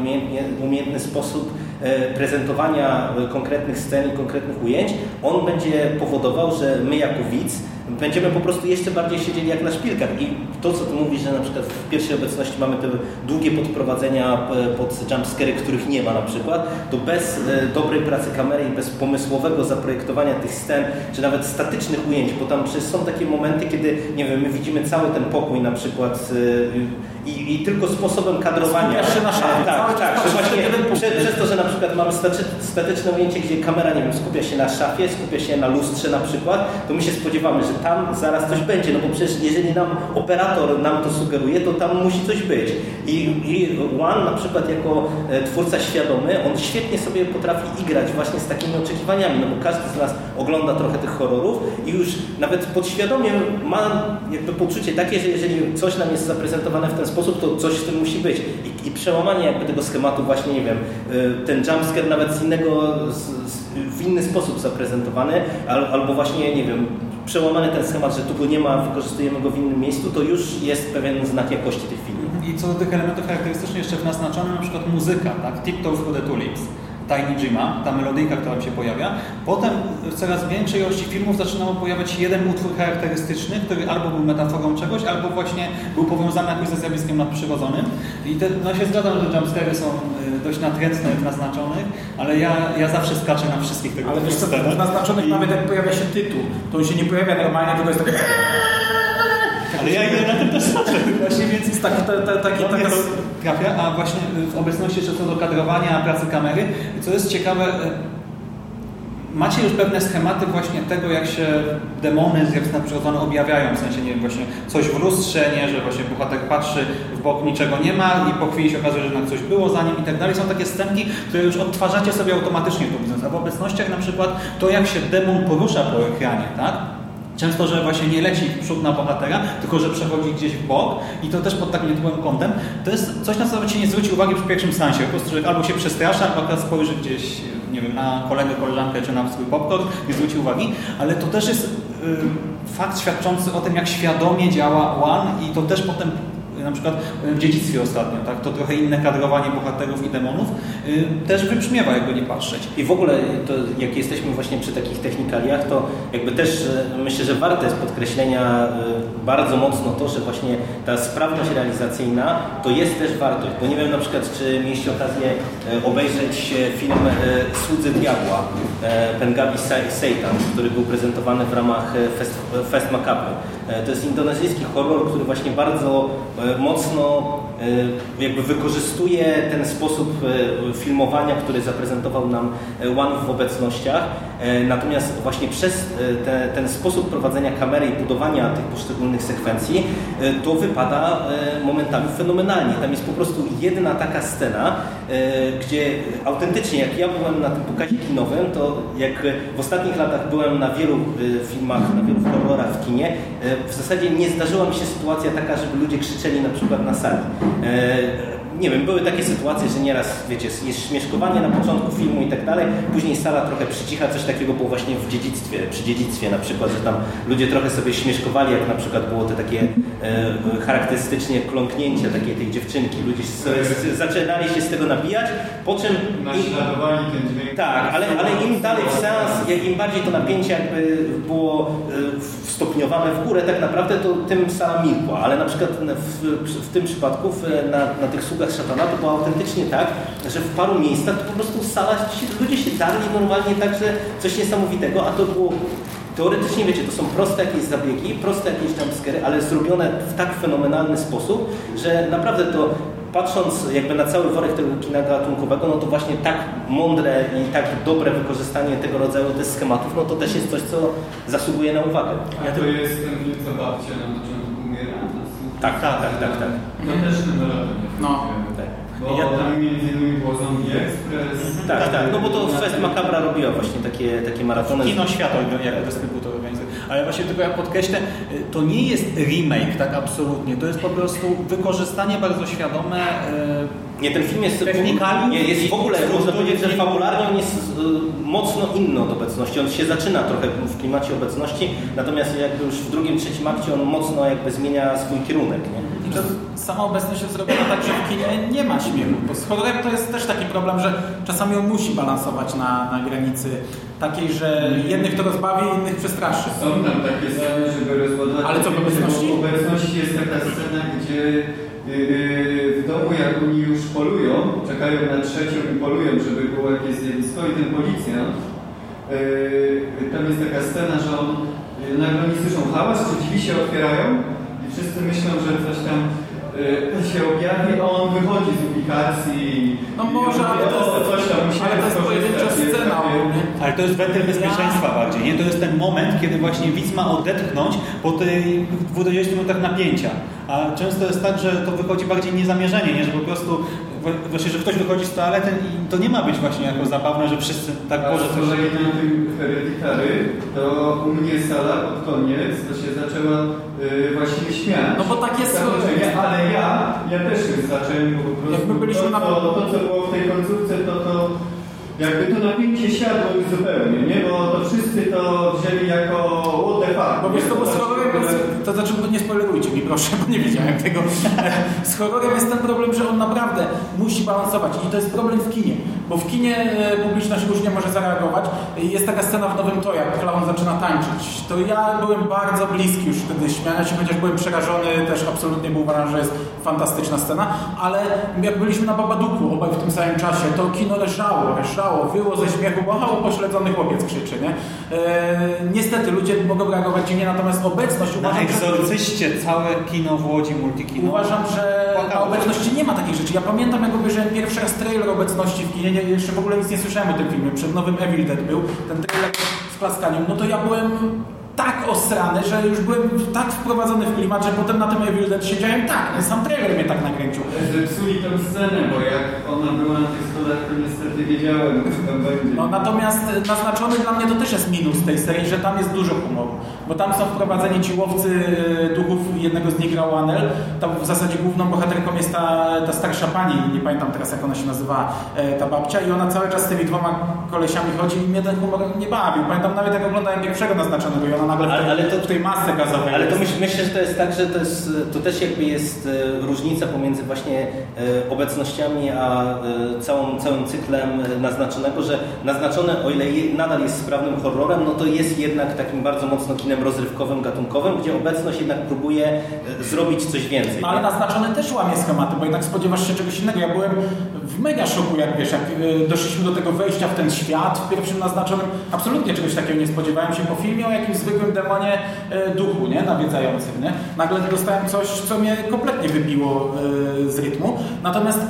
umiejętny sposób e, prezentowania e, konkretnych scen i konkretnych ujęć, on będzie powodował, że my jako widz będziemy po prostu jeszcze bardziej siedzieli jak na szpilkach. I to, co ty mówisz, że na przykład w pierwszej obecności mamy te długie podprowadzenia e, pod jumpscary, których nie ma na przykład, to bez e, dobrej pracy kamery i bez pomysłowego zaprojektowania tych scen, czy nawet statycznych ujęć, bo tam są takie momenty, kiedy, nie wiem, my widzimy cały ten pokój na przykład e, i, i tylko sposobem kadrowania. Skupiasz się na szafie, Tak, tak, że właśnie przez, przez to, że na przykład mamy staty- statyczne ujęcie, gdzie kamera, nie wiem, skupia się na szafie, skupia się na lustrze na przykład, to my się spodziewamy, że tam zaraz coś będzie, no bo przecież jeżeli nam operator nam to sugeruje, to tam musi coś być. I, i One na przykład jako e, twórca świadomy, on świetnie sobie potrafi igrać właśnie z takimi oczekiwaniami, no bo każdy z nas ogląda trochę tych horrorów i już nawet podświadomie ma jakby poczucie takie, że jeżeli coś nam jest zaprezentowane w ten sposób, to coś w tym musi być. I, i przełamanie jakby tego schematu właśnie, nie wiem, y, ten jumpscare nawet z innego, z, z, w inny sposób zaprezentowany, al, albo właśnie, nie wiem, przełamany ten schemat, że tu go nie ma, wykorzystujemy go w innym miejscu, to już jest pewien znak jakości tych filmów. I co do tych elementów charakterystycznych jeszcze w naznaczonym na przykład muzyka, tak? Tiptoes for the Tulips. Tiny Jima, ta melodyjka, która się pojawia. Potem w coraz większej ilości filmów zaczynało pojawiać się jeden utwór charakterystyczny, który albo był metaforą czegoś, albo właśnie był powiązany jakoś ze zjawiskiem nadprzyrodzonym. I te, no się zgadzam, że jumpscary są y, dość natrętne w naznaczonych, ale ja, ja zawsze skaczę na wszystkich tego Ale wiesz co, w naznaczonych I- nawet jak pojawia się tytuł, to on się nie pojawia normalnie, tylko jest taki... Ale ja idę na tym też. Właśnie więc Jest taki, ta, ta, taki, taka... to trafia, a właśnie w obecności jeszcze co do kadrowania, pracy kamery, co jest ciekawe, e, macie już pewne schematy właśnie tego, jak się demony z jak nadprzyrodzone objawiają, w sensie, nie wiem, właśnie coś w lustrze, nie, że właśnie bohater patrzy w bok, niczego nie ma i po chwili się okazuje, że jednak coś było za nim i tak dalej. Są takie scenki, które już odtwarzacie sobie automatycznie to widząc, a w obecnościach na przykład to, jak się demon porusza po ekranie, tak? Często, że właśnie nie leci w przód na bohatera, tylko że przechodzi gdzieś w bok i to też pod takim niezłym kątem. To jest coś, na co się nie zwróci uwagi przy pierwszym seansie. Po prostu, że albo się przestrasza, albo akurat spojrzy gdzieś, nie wiem, na kolegę, koleżankę, czy na swój popcorn, nie zwróci uwagi. Ale to też jest fakt świadczący o tym, jak świadomie działa One i to też potem na przykład w dziedzictwie ostatnio, tak? to trochę inne kadrowanie bohaterów i demonów, y, też wybrzmiewa, jakby nie patrzeć. I w ogóle, to jak jesteśmy właśnie przy takich technikaliach, to jakby też e, myślę, że warte jest podkreślenia e, bardzo mocno to, że właśnie ta sprawność realizacyjna to jest też wartość. Bo nie wiem na przykład, czy mieliście okazję e, obejrzeć e, film e, Słudzy Diabła, e, Pengabi Satan, który był prezentowany w ramach e, Fest, Fest Macabre. E, To jest indonezyjski horror, który właśnie bardzo e, mocno e, jakby wykorzystuje ten sposób e, filmowania, który zaprezentował nam e, One w obecnościach. E, Natomiast właśnie przez e, te, ten sposób prowadzenia kamery i budowania tych poszczególnych sekwencji, e, to wypada momentami fenomenalnie. Tam jest po prostu jedna taka scena, gdzie autentycznie, jak ja byłem na tym pokazie kinowym, to jak w ostatnich latach byłem na wielu filmach, na wielu horrorach w kinie, w zasadzie nie zdarzyła mi się sytuacja taka, żeby ludzie krzyczeli na przykład na sali. Nie wiem, były takie sytuacje, że nieraz, wiecie, jest śmieszkowanie na początku filmu i tak dalej, później sala trochę przycicha, coś takiego było właśnie w dziedzictwie, przy dziedzictwie na przykład, że tam ludzie trochę sobie śmieszkowali, jak na przykład było te takie e, charakterystycznie kląknięcia takiej tej dziewczynki, ludzie sobie z, zaczynali się z tego nabijać, po czym... Naśladowali ten dźwięk. Tak, ale, ale im dalej w seans, jak im bardziej to napięcie jakby było e, stopniowane w górę tak naprawdę, to tym sala milkła. Ale na przykład w, w tym przypadku w, na, na tych sługach szatana to było autentycznie tak, że w paru miejscach to po prostu sala, ludzie się darli normalnie tak, że coś niesamowitego, a to było Teoretycznie wiecie, to są proste jakieś zabiegi, proste jakieś jumpscary, ale zrobione w tak fenomenalny sposób, że naprawdę to patrząc jakby na cały worek tego kina gatunkowego, no to właśnie tak mądre i tak dobre wykorzystanie tego rodzaju tych schematów, no to też jest coś, co zasługuje na uwagę. A to jest ten film, co babcia na początku umiera? Tak, tak, tak, tak, tak. To też maraton. No. tak. Bo Ja- tam między innymi było Zombie Express. Tak, tak, no bo to Fest Macabra robiła właśnie takie, takie maratony. Kino Światło jako dystrybutor organizuje. Ale właśnie tylko ja podkreślę, to nie jest remake tak absolutnie, to jest po prostu wykorzystanie bardzo świadome y, Nie, ten film jest nie, jest w ogóle, można powiedzieć, że fabularnie on jest y, mocno inny od obecności. On się zaczyna trochę w klimacie obecności, natomiast jakby już w drugim, trzecim akcie on mocno jakby zmienia swój kierunek. Nie? To sama obecność jest zrobiona tak, że w kinie nie ma śmiechu. Bo z horrorem to jest też taki problem, że czasami on musi balansować na, na granicy takiej, że jednych to rozbawi, innych przestraszy. Są tam takie sceny, żeby rozładować. Ale co, w obecności? W obecności jest taka scena, gdzie yy, w domu jak oni już polują, czekają na trzecią i polują, żeby było jakieś zjawisko i ten policjant, yy, tam jest taka scena, że on nagle oni słyszą hałas, czy drzwi się otwierają wszyscy myślą, że coś tam yy, się objawi, a on wychodzi z ubikacji. No może, ale to "O, jest- coś tam musiałem ale to jest Ale to jest wentyl bezpieczeństwa bardziej, nie? To jest ten moment, kiedy właśnie widz ma odetchnąć po tych 20 minutach napięcia. A często jest tak, że to wychodzi bardziej niezamierzenie, nie? Że po prostu właśnie, że ktoś wychodzi z toalety i to nie ma być właśnie jako zabawne, że wszyscy tak Boże coś... kolei na tym Hereditary, to u mnie sala pod koniec to się zaczęła y, właściwie śmiać. No bo tak jest- Zakończenie, Ale ja, ja też zacząłem po prostu Jakby byliśmy to, na- to, to, co było w tej końcówce, to, to jakby to napięcie siadło już zupełnie, nie? Bo to wszyscy to wzięli jako what the fuck. Bo wiesz, to bo z znaczy, horrorem jest, to znaczy, bo nie spoilerujcie mi proszę, bo nie wiedziałem tego. [laughs] Z horrorem jest ten problem, że on naprawdę musi balansować i to jest problem w kinie, bo w kinie e, publiczność różnie może zareagować. Jest taka scena w Nowym To, jak klaun zaczyna tańczyć. To ja byłem bardzo bliski już wtedy śmiania się, chociaż byłem przerażony, też absolutnie był uważam, że jest fantastyczna scena, ale jak byliśmy na Babaduku obaj w tym samym czasie, to kino leżało, leżało, wyło ze śmiechu, bo hał pośledzony chłopiec krzyczy, nie? E, niestety ludzie mogą reagować dziwnie, natomiast obecność Na uważam, że... egzorcyście całe kino w Łodzi, multikino. Uważam, że na obecności nie ma takich rzeczy. Ja pamiętam, jak obejrzałem pierwszy raz trailer obecności w kinie, nie, jeszcze w ogóle nic nie słyszałem o tym filmie. Przed nowym Evil Dead był ten trailer z klaskaniem. No to ja byłem tak osrany, że już byłem tak wprowadzony w klimat, że potem na tym Evil Dead siedziałem tak. Sam trailer mnie tak nakręcił. Zepsuli tą scenę, bo jak ona była na tych schodach, to niestety wiedziałem, co tam będzie. No, natomiast e, naznaczony dla mnie to też jest minus tej serii, że tam jest dużo humoru. Bo tam są wprowadzeni ci łowcy e, duchów, jednego z nich grał Anel. Tam w zasadzie główną bohaterką jest ta, ta starsza pani, nie pamiętam teraz jak ona się nazywa, e, ta babcia i ona cały czas z tymi dwoma kolesiami chodzi i mnie ten humor nie bawił. Pamiętam nawet jak oglądałem pierwszego naznaczonego i ona nagle w tej, Ale- ale to- w tej masce gazowej Ale to myśl, myślę, że to jest tak, że to, jest, to też jakby jest różnica pomiędzy właśnie obecnościami a całą, całym cyklem e, naznaczonego, że naznaczone, o ile nadal jest sprawnym horrorem, no to jest jednak takim bardzo mocno kinem rozrywkowym, gatunkowym, gdzie obecność jednak próbuje e, zrobić coś więcej. Ale naznaczony też łamie schematy, bo jednak spodziewasz się czegoś innego. Ja byłem w mega szoku, jak wiesz, jak y, doszliśmy do tego wejścia w ten świat, w pierwszym naznaczonym, absolutnie czegoś takiego nie spodziewałem się po filmie o jakimś zwykłym demonie y, duchu, nie, nawiedzającym, nie. Nagle dostałem coś, co mnie kompletnie wybiło z rytmu. Natomiast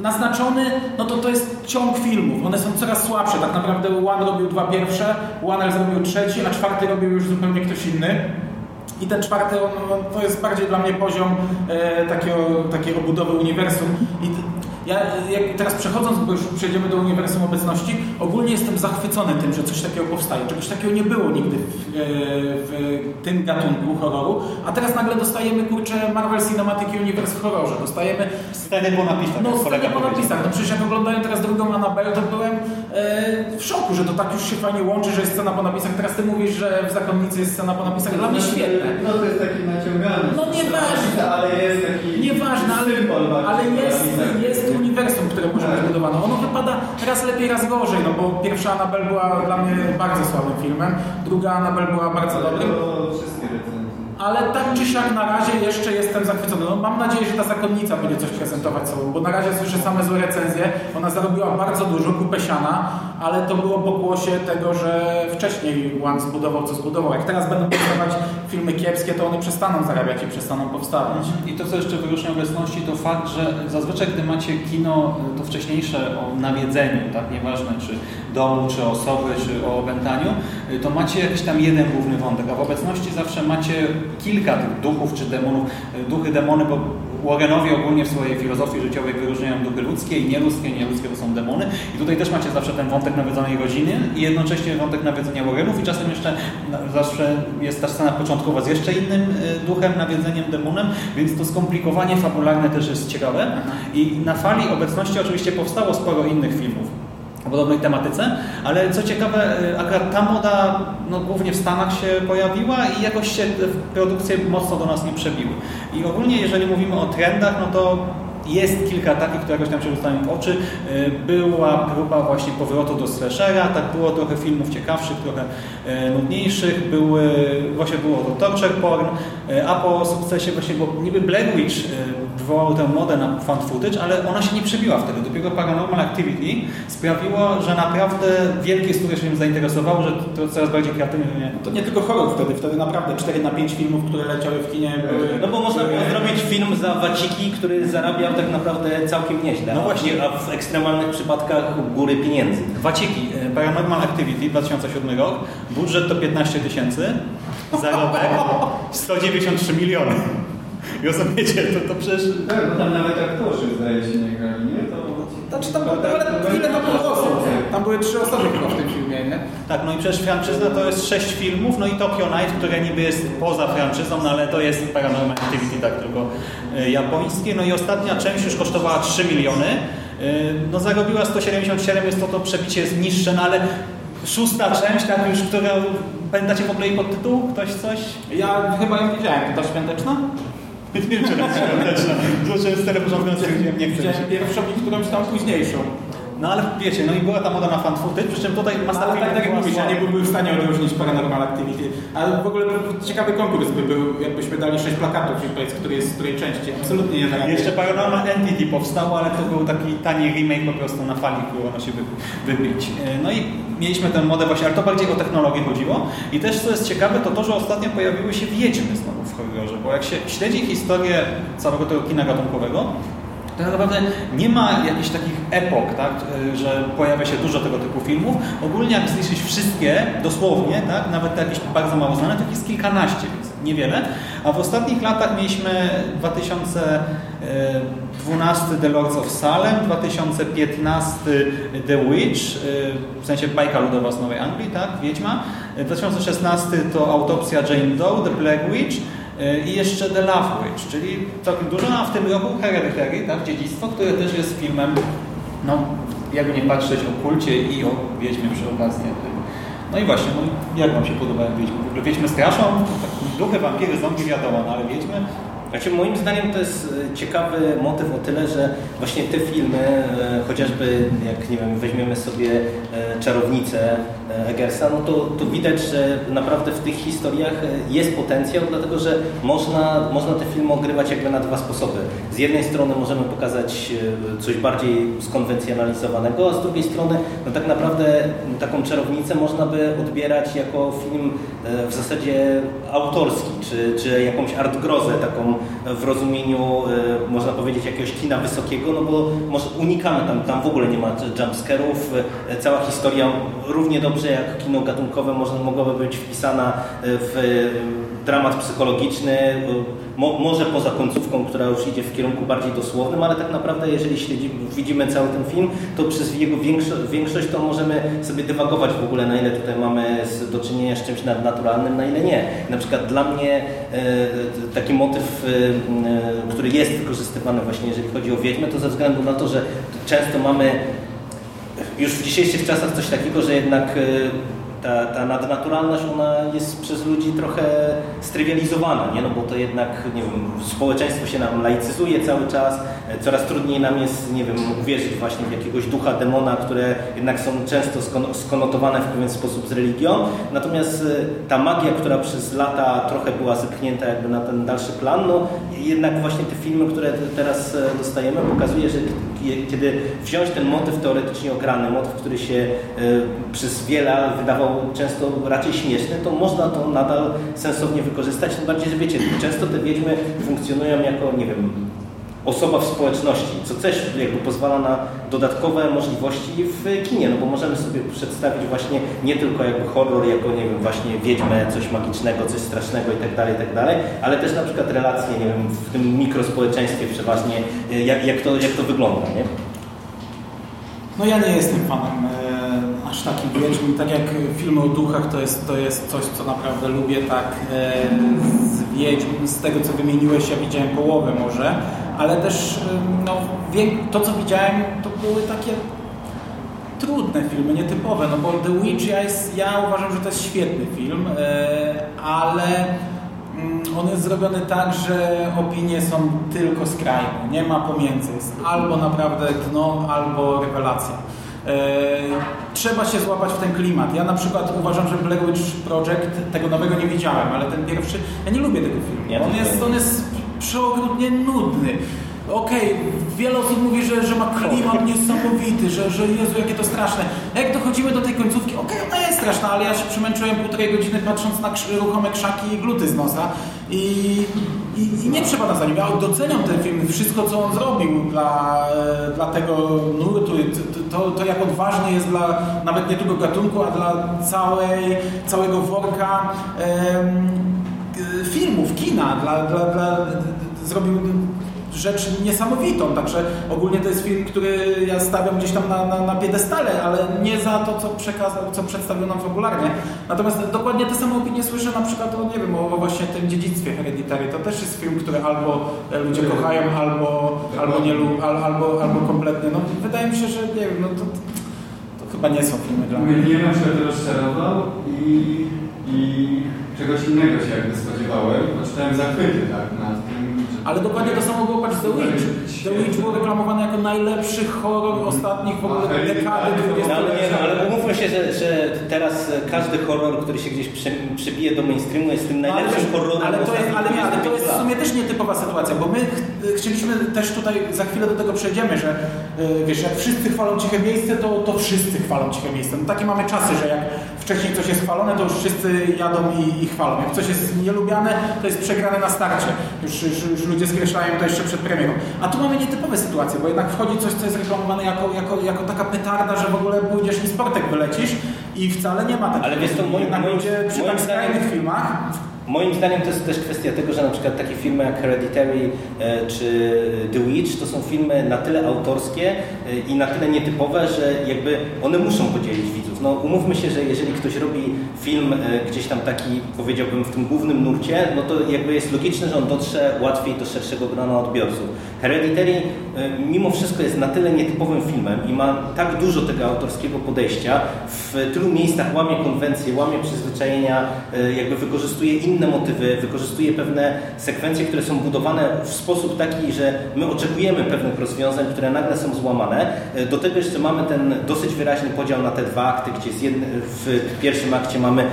naznaczony, no to to jest ciąg filmów. One są coraz słabsze. Tak naprawdę One robił dwa pierwsze, One zrobił trzeci, a czwarty robił już zupełnie ktoś inny. I ten czwarty, on, to jest bardziej dla mnie poziom e, takiego, takiej obudowy uniwersum. I ja teraz przechodząc, bo już przejdziemy do uniwersum obecności, ogólnie jestem zachwycony tym, że coś takiego powstaje. Czegoś takiego nie było nigdy w, e, w tym gatunku horroru, a teraz nagle dostajemy, kurczę, Marvel Cinematic Universe w horrorze. Dostajemy Sceny po napisach, no, sceny po napisach. No przecież jak oglądałem teraz drugą Annabelle, to byłem e, w szoku, że to tak już się fajnie łączy, że jest scena po napisach. Teraz ty mówisz, że w Zakonnicy jest scena po napisach. Dla mnie świetne. No to jest taki naciągany. No nieważne. Ale jest taki Nieważne, ale, ale jest, jest uniwersum, które może być budowane. Ono wypada raz lepiej, raz gorzej, no bo pierwsza Annabelle była dla mnie bardzo słabym filmem, druga Annabelle była bardzo dobrym. Wszystkie. Ale tak czy siak na razie jeszcze jestem zachwycony. No, mam nadzieję, że ta zakonnica będzie coś prezentować sobą, bo na razie słyszę same złe recenzje. Ona zarobiła bardzo dużo, kupę siana, ale to było pokłosie tego, że wcześniej One zbudował co zbudował. Jak teraz będą powstawać filmy kiepskie, to one przestaną zarabiać i przestaną powstawać. I to, co jeszcze wyróżnia obecności, to fakt, że zazwyczaj, gdy macie kino, to wcześniejsze o nawiedzeniu, tak, nieważne czy domu, czy osoby, czy o opętaniu, to macie jakiś tam jeden główny wątek, a w obecności zawsze macie kilka tych duchów czy demonów. Duchy, demony, bo Warrenowie ogólnie w swojej filozofii życiowej wyróżniają duchy ludzkie i nieludzkie. Nieludzkie to są demony. I tutaj też macie zawsze ten wątek nawiedzonej rodziny i jednocześnie wątek nawiedzenia Warrenów i czasem jeszcze zawsze jest ta scena początkowa z jeszcze innym y, duchem, nawiedzeniem, demonem, więc to skomplikowanie fabularne też jest ciekawe. I na fali obecności oczywiście powstało sporo innych filmów o podobnej tematyce, ale co ciekawe, y, akurat ta moda no, głównie w Stanach się pojawiła i jakoś się produkcje mocno do nas nie przebiły. I ogólnie, jeżeli mówimy o trendach, no to jest kilka takich, które jakoś tam się rzucają w oczy. Y, Była próba właśnie powrotu do slashera, tak było trochę filmów ciekawszych, trochę y, nudniejszych, były, właśnie było to torture porn, a po sukcesie właśnie, bo niby Blair Witch wywołał tę modę na fan footage, ale ona się nie przebiła wtedy. Dopiero Paranormal Activity sprawiło, że naprawdę wielkie studia się tym zainteresowało, że to coraz bardziej kreatywnie To nie tylko horror wtedy, wtedy naprawdę 4 na 5 filmów, które leciały w kinie były... No bo można było zrobić film za waciki, który zarabiał tak naprawdę całkiem nieźle. No właśnie. A w ekstremalnych przypadkach góry pieniędzy. Waciki. E, Paranormal Activity 2007 rok, budżet to 15 tysięcy, [laughs] zarobek 193 miliony. I rozumiecie, to, to przecież... Tak, bo tam nawet aktorzy zdaje się nie grali, nie? To... Znaczy tam, ale ile tam było osób? Tam były trzy osoby chyba w tym filmie, nie? Tak, no i przecież franczyzna to jest sześć filmów, no i Tokyo Night, które niby jest poza franczyzą, no ale to jest Paranormal Activity, tak tylko y, japońskie. No i ostatnia część już kosztowała 3 miliony, y, no zarobiła 177, jest to to przebicie jest niższe, no ale szósta część, tak już, którą pamiętacie w ogóle jej podtytuł? Ktoś coś? Ja chyba ją widziałem, to ta świąteczna? Nie wiem, czy jest świąteczna. Zobaczyłem stare porządki, stwierdziłem, nie chcę. Widziałem pierwszą i którąś tam późniejszą. No ale wiecie, no i była ta moda na fan footage, przy czym tutaj masa Ale tak, tak jak mówisz, ja nie byłbym w stanie odróżnić Paranormal Activity. Ale w ogóle ciekawy konkurs by był, jakbyśmy dali sześć plakatów i powiedz, który jest z której części. Absolutnie nie zarabiam. Jeszcze Paranormal Entity powstało, ale to był taki tani remake po prostu na fali, którą ono się wy- wybić. E, No i mieliśmy tę modę właśnie, ale to bardziej o technologię chodziło. I też co jest ciekawe, to to, że ostatnio pojawiły się wiedźmy znowu w horrorze, bo jak się śledzi historię całego tego kina gatunkowego, to tak naprawdę nie ma jakichś takich epok, tak, że pojawia się dużo tego typu filmów. Ogólnie jak zliczyć wszystkie, dosłownie, tak, nawet te jakieś bardzo mało znane, to jest kilkanaście, więc niewiele. A w ostatnich latach mieliśmy 2012 The Lords of Salem, 2015 The Witch, w sensie bajka ludowa z Nowej Anglii, tak, Wiedźma. 2016 to Autopsja Jane Doe, The Black Witch. Y, I jeszcze The Love Witch, czyli całkiem dużo, a w tym roku Hereditary, tak, Dziedzictwo, które też jest filmem, no, jakby nie patrzeć o kulcie i o Wiedźmie przy okazji. No i właśnie, no, jak Wam się podobają Wiedźmy? W ogóle Wiedźmy straszą? Tak, duchy, wampiry, zombie wiadomo, no ale Wiedźmy? Znaczy, moim zdaniem to jest e, ciekawy motyw o tyle, że właśnie te filmy, e, chociażby jak nie wiem, weźmiemy sobie e, Czarownicę Eggersa, no to, to widać, że naprawdę w tych historiach jest potencjał, dlatego że można, można te filmy ogrywać jakby na dwa sposoby. Z jednej strony możemy pokazać coś bardziej skonwencjonalizowanego, a z drugiej strony no tak naprawdę taką Czarownicę można by odbierać jako film w zasadzie autorski, czy, czy jakąś artgrozę taką w rozumieniu, e, można powiedzieć, jakiegoś kina wysokiego, no bo może unikamy tam, tam w ogóle nie ma jumpscarów. E, Cała historia równie dobrze jak kino gatunkowe można, mogłaby być wpisana e, w dramat psychologiczny, mo, może poza końcówką, która już idzie w kierunku bardziej dosłownym, ale tak naprawdę jeżeli śledzimy, widzimy cały ten film, to przez jego większo, większość to możemy sobie dywagować w ogóle, na ile tutaj mamy do czynienia z czymś nadnaturalnym, na ile nie. Na przykład dla mnie e, taki motyw, e, który jest wykorzystywany właśnie jeżeli chodzi o Wiedźmę, to ze względu na to, że często mamy już w dzisiejszych czasach coś takiego, że jednak e, ta, ta nadnaturalność, ona jest przez ludzi trochę strywializowana, nie? No bo to jednak, nie wiem, społeczeństwo się nam laicyzuje cały czas, coraz trudniej nam jest, nie wiem, uwierzyć właśnie w jakiegoś ducha, demona, które jednak są często skon- skonotowane w pewien sposób z religią, natomiast e, ta magia, która przez lata trochę była zepchnięta jakby na ten dalszy plan, no jednak właśnie te filmy, które te- teraz e, dostajemy, pokazuje, że kiedy wziąć ten motyw teoretycznie ograny, motyw, który się e, przez wiele wydawał często raczej śmieszny, to można to nadal sensownie wykorzystać. Tym bardziej, że wiecie, często te wiedźmy funkcjonują jako, nie wiem, osoba w społeczności, co też jakby pozwala na dodatkowe możliwości w kinie, no bo możemy sobie przedstawić właśnie nie tylko jakby horror, jako nie wiem, właśnie wiedźmę, coś magicznego, coś strasznego i tak dalej, i tak ale też na przykład relacje, nie wiem, w tym mikrospołeczeństwie przeważnie, y, jak, jak, to, jak to wygląda, nie? No ja nie jestem fanem e, aż takim wiedźm. Tak jak filmy o duchach to jest, to jest coś, co naprawdę lubię. Tak e, z wiedźm, z tego co wymieniłeś, ja widziałem połowę może, ale też e, no, to co widziałem to były takie trudne filmy, nietypowe, no bo The Witch ja, jest, ja uważam, że to jest świetny film, e, ale mm, on jest zrobiony tak, że opinie są tylko skrajne, nie ma pomiędzy, jest albo naprawdę dno, albo rewelacja. E, Trzeba się złapać w ten klimat. Ja na przykład uważam, że Black Witch Project, tego nowego nie widziałem, ale ten pierwszy, ja nie lubię tego filmu. On, jest, on jest przeokrutnie nudny. okej, wiele osób mówi, że, że ma klimat niesamowity, że, że Jezu, jakie to straszne. Jak dochodzimy do tej końcówki, okej, ona jest straszna, ale ja się przemęczyłem półtorej godziny patrząc na ruchome krzaki i gluty z nosa i, i, i nie trzeba za nim. Ja doceniam ten film, wszystko co on zrobił dla, e, dla tego nurtu, to, to, to jak odważny jest dla nawet nie tylko gatunku, a dla całej, całego worka filmów, kina, dla, dla, dla, zrobił rzecz niesamowitą, także ogólnie to jest film, który ja stawiam gdzieś tam na, na, na piedestale, ale nie za to, co przekazał, co przedstawił nam fabularnie. Natomiast dokładnie te same opinie słyszę na przykład o, nie wiem, o właśnie tym dziedzictwie Hereditary. To też jest film, który albo e, ludzie kochają, albo, albo nie lubią, al- albo, albo kompletnie. No, wydaje mi się, że nie wiem, no to, to chyba nie są filmy dla mnie. Mnie na przykład rozczarował i, i czegoś innego się jakby spodziewałem. Poczytałem zachwyty tak nad tym. że- Ale dokładnie to samo było patrz The Witch. The Witch był reklamowany jako najlepszy horror ostatnich w ogóle dekady No, ale, nie, no, ale umówmy się, że, że teraz każdy horror, który się gdzieś przy, przybije do mainstreamu jest tym No, ale, najlepszym horrorem. ale, to jest, ostatnich ale, nie, ale to 25 jest w sumie też nietypowa sytuacja, bo my ch chcieliśmy też tutaj, za chwilę do tego przejdziemy, że yy, wiesz, jak wszyscy chwalą ciche miejsce, to, to wszyscy chwalą ciche miejsce. No takie mamy czasy, że jak wcześniej coś jest chwalone, to już wszyscy jadą i, i chwalą. Jak coś jest nielubiane, to jest przegrane na starcie. Już, już, już ludzie skreślają to jeszcze przed premierą. A tu mamy nietypowe sytuacje, bo jednak wchodzi coś, co jest reklamowane jako, jako, jako taka petarda, że w ogóle pójdziesz i sportek wylecisz i wcale nie ma takiego. Ale wiesz, to moim- Jednak moim- ludzie przy moim tak skrajnych filmach Moim zdaniem to jest też kwestia tego, że na przykład takie filmy jak Hereditary e, czy The Witch to są filmy na tyle autorskie e, i na tyle nietypowe, że jakby one muszą podzielić widzów. No umówmy się, że jeżeli ktoś robi film e, gdzieś tam taki, powiedziałbym, w tym głównym nurcie, no to jakby jest logiczne, że on dotrze łatwiej do szerszego grona odbiorców. Hereditary e, mimo wszystko jest na tyle nietypowym filmem i ma tak dużo tego autorskiego podejścia, w tylu miejscach łamie konwencje, łamie przyzwyczajenia, e, jakby wykorzystuje inne motywy, wykorzystuje pewne sekwencje, które są budowane w sposób taki, że my oczekujemy pewnych rozwiązań, które nagle są złamane. E, Do tego jeszcze mamy ten dosyć wyraźny podział na te dwa akty, gdzie z jedny, w pierwszym akcie mamy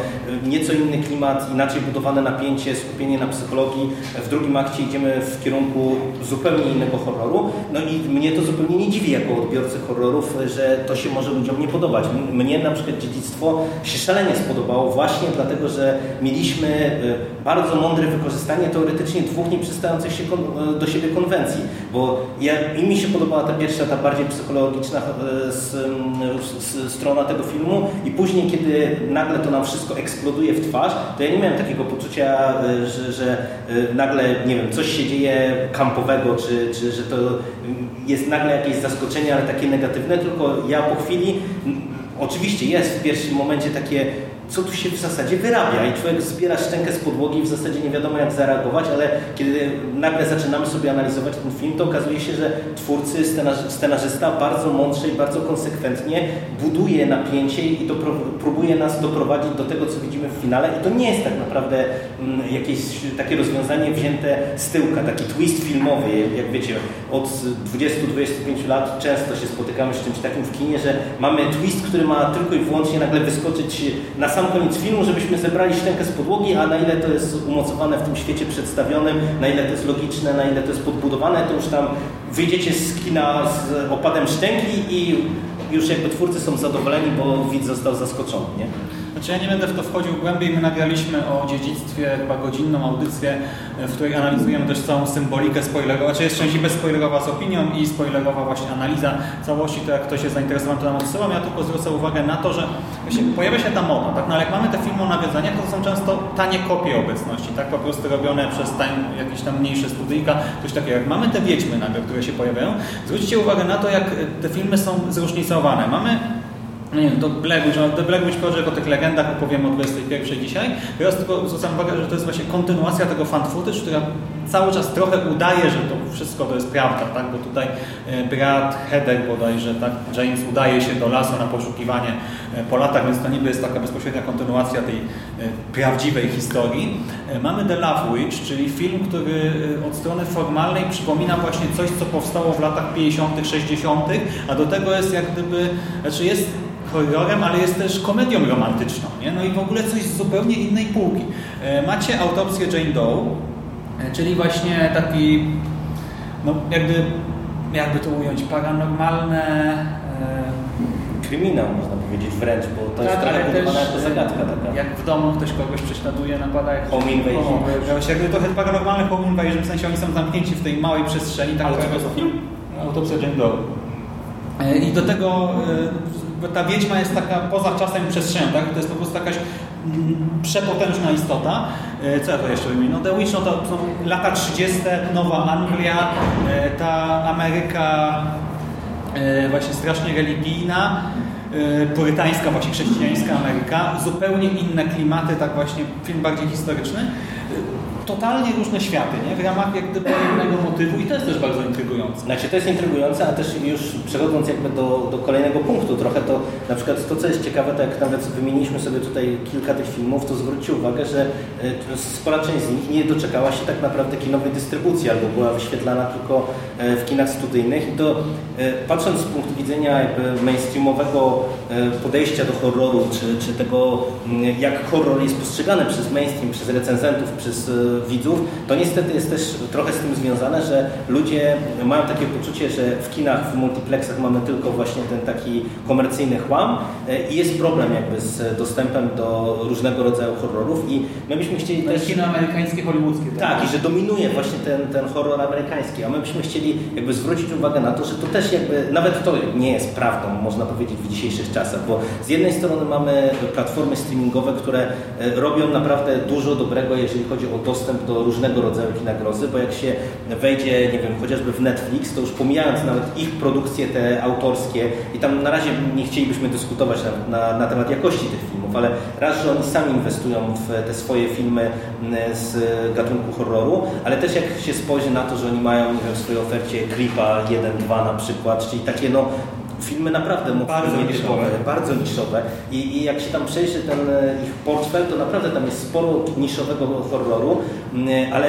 nieco inny klimat, inaczej budowane napięcie, skupienie na psychologii, w drugim akcie idziemy w kierunku zupełnie innego horroru. No i mnie to zupełnie nie dziwi jako odbiorcy horrorów, że to się może ludziom nie podobać. Mnie na przykład dziedzictwo się szalenie spodobało właśnie dlatego, że mieliśmy e, bardzo mądre wykorzystanie teoretycznie dwóch nieprzystających się e, do siebie konwencji, bo ja, i mi się podobała ta pierwsza, ta bardziej psychologiczna e, strona tego filmu i później, kiedy nagle to nam wszystko eksploduje w twarz, to ja nie miałem takiego poczucia, e, że, że e, nagle, nie wiem, coś się dzieje kampowego, czy, czy że to jest nagle jakieś zaskoczenie, ale takie negatywne, tylko ja po chwili, oczywiście jest w pierwszym momencie takie co tu się w zasadzie wyrabia i człowiek zbiera szczękę z podłogi i w zasadzie nie wiadomo jak zareagować, ale kiedy nagle zaczynamy sobie analizować ten film, to okazuje się, że twórcy, scenarzy- scenarzysta bardzo mądrze i bardzo konsekwentnie buduje napięcie i dopro- próbuje nas doprowadzić do tego, co widzimy w finale. I to nie jest tak naprawdę mm, jakieś takie rozwiązanie wzięte z tyłka, taki twist filmowy, jak wiecie, od 20-25 lat często się spotykamy z czymś takim w kinie, że mamy twist, który ma tylko i wyłącznie nagle wyskoczyć na sam koniec filmu, żebyśmy zebrali szczękę z podłogi, a na ile to jest umocowane w tym świecie przedstawionym, na ile to jest logiczne, na ile to jest podbudowane, to już tam wyjdziecie z kina z opadem szczęki i już jakby twórcy są zadowoleni, bo widz został zaskoczony, nie? Znaczy ja nie będę w to wchodził głębiej, my nagraliśmy o dziedzictwie chyba godzinną audycję, w której analizujemy też całą symbolikę spoilerową, znaczy jest część bezspoilerowa z opinią i spoilerowa właśnie analiza całości, to jak ktoś jest zainteresowany, to nam odsyłam. Ja tylko zwrócę uwagę na to, że właśnie pojawia się ta moda, tak? No, ale jak mamy te filmy o nawiązaniach, to są często tanie kopie obecności, tak? Po prostu robione przez tań, jakieś tam mniejsze studyjka, coś takiego. Jak mamy te wiedźmy nagle, które się pojawiają, zwróćcie uwagę na to, jak te filmy są zróżnicowane. Mamy nie wiem, to Black Witch, no, The Black Witch Project o tych legendach opowiemy o 21 dzisiaj. Teraz tylko zwracam uwagę, że to jest właśnie kontynuacja tego fan footage, która cały czas trochę udaje, że to wszystko to jest prawda, tak? Bo tutaj e, brat Hedek bodajże, tak? James udaje się do lasu na poszukiwanie e, po latach, więc to niby jest taka bezpośrednia kontynuacja tej e, prawdziwej historii. Mamy The Love Witch, czyli film, który od strony formalnej przypomina właśnie coś, co powstało w latach 50., 60., a do tego jest jak gdyby, znaczy jest horrorem, ale jest też komedią romantyczną. Nie? No i w ogóle coś z zupełnie innej półki. E, Macie autopsję Jane Doe, e, czyli właśnie taki no jakby, jakby to ująć, paranormalne... E, Kryminał można powiedzieć wręcz, bo to jest tak, trochę ale budowana też, jako zagadka taka. Jak w domu ktoś kogoś prześladuje, napada jak... Home invasion. Jakby trochę paranormalne home invasion, w sensie oni są zamknięci w tej małej przestrzeni. Tak Ale trochę- to film? Autopsja Jane Doe. I do tego ta wiedźma jest taka poza czasem i przestrzenią, tak? To jest po prostu jakaś mm, przepotężna istota. E, Co ja to jeszcze wymienię? No The Witch, no to są lata 30., Nowa Anglia, e, ta Ameryka e, właśnie strasznie religijna, purytańska, właśnie chrześcijańska Ameryka, zupełnie inne klimaty, tak właśnie film bardziej historyczny. Totalnie różne światy, nie? W ramach jak gdyby jednego motywu i to jest też bardzo intrygujące. Znaczy to jest intrygujące, a też już przechodząc jakby do, do kolejnego punktu trochę, to na przykład to, co jest ciekawe, to jak nawet wymieniliśmy sobie tutaj kilka tych filmów, to zwróćcie uwagę, że e, spora część z nich nie doczekała się tak naprawdę kinowej dystrybucji, albo była wyświetlana tylko e, w kinach studyjnych i to e, patrząc z punktu widzenia jakby mainstreamowego podejścia do horroru, czy, czy tego jak horror jest postrzegany przez mainstream, przez recenzentów, przez widzów, to niestety jest też trochę z tym związane, że ludzie mają takie poczucie, że w kinach, w multiplexach mamy tylko właśnie ten taki komercyjny chłam e, i jest problem jakby z dostępem do różnego rodzaju horrorów i my byśmy chcieli No i też... kino amerykańskie, hollywoodzkie. Tak, i że dominuje właśnie ten, ten horror amerykański, a my byśmy chcieli jakby zwrócić uwagę na to, że to też jakby, nawet to nie jest prawdą, można powiedzieć, w dzisiejszych czasach, bo z jednej strony mamy platformy streamingowe, które e, robią naprawdę dużo dobrego, jeżeli chodzi o dostęp do różnego rodzaju kina grozy, bo jak się wejdzie, nie wiem, chociażby w Netflix, to już pomijając nawet ich produkcje te autorskie i tam na razie nie chcielibyśmy dyskutować na, na, na temat jakości tych filmów, ale raz, że oni sami inwestują w te swoje filmy z gatunku horroru, ale też jak się spojrzy na to, że oni mają nie wiem, w swojej ofercie Creepa 1-2 na przykład, czyli takie no filmy naprawdę mocno Bardzo niszowe. bardzo niszowe. I, i jak się tam przejrzy ten e, ich portfel, to naprawdę tam jest sporo niszowego horroru, m, ale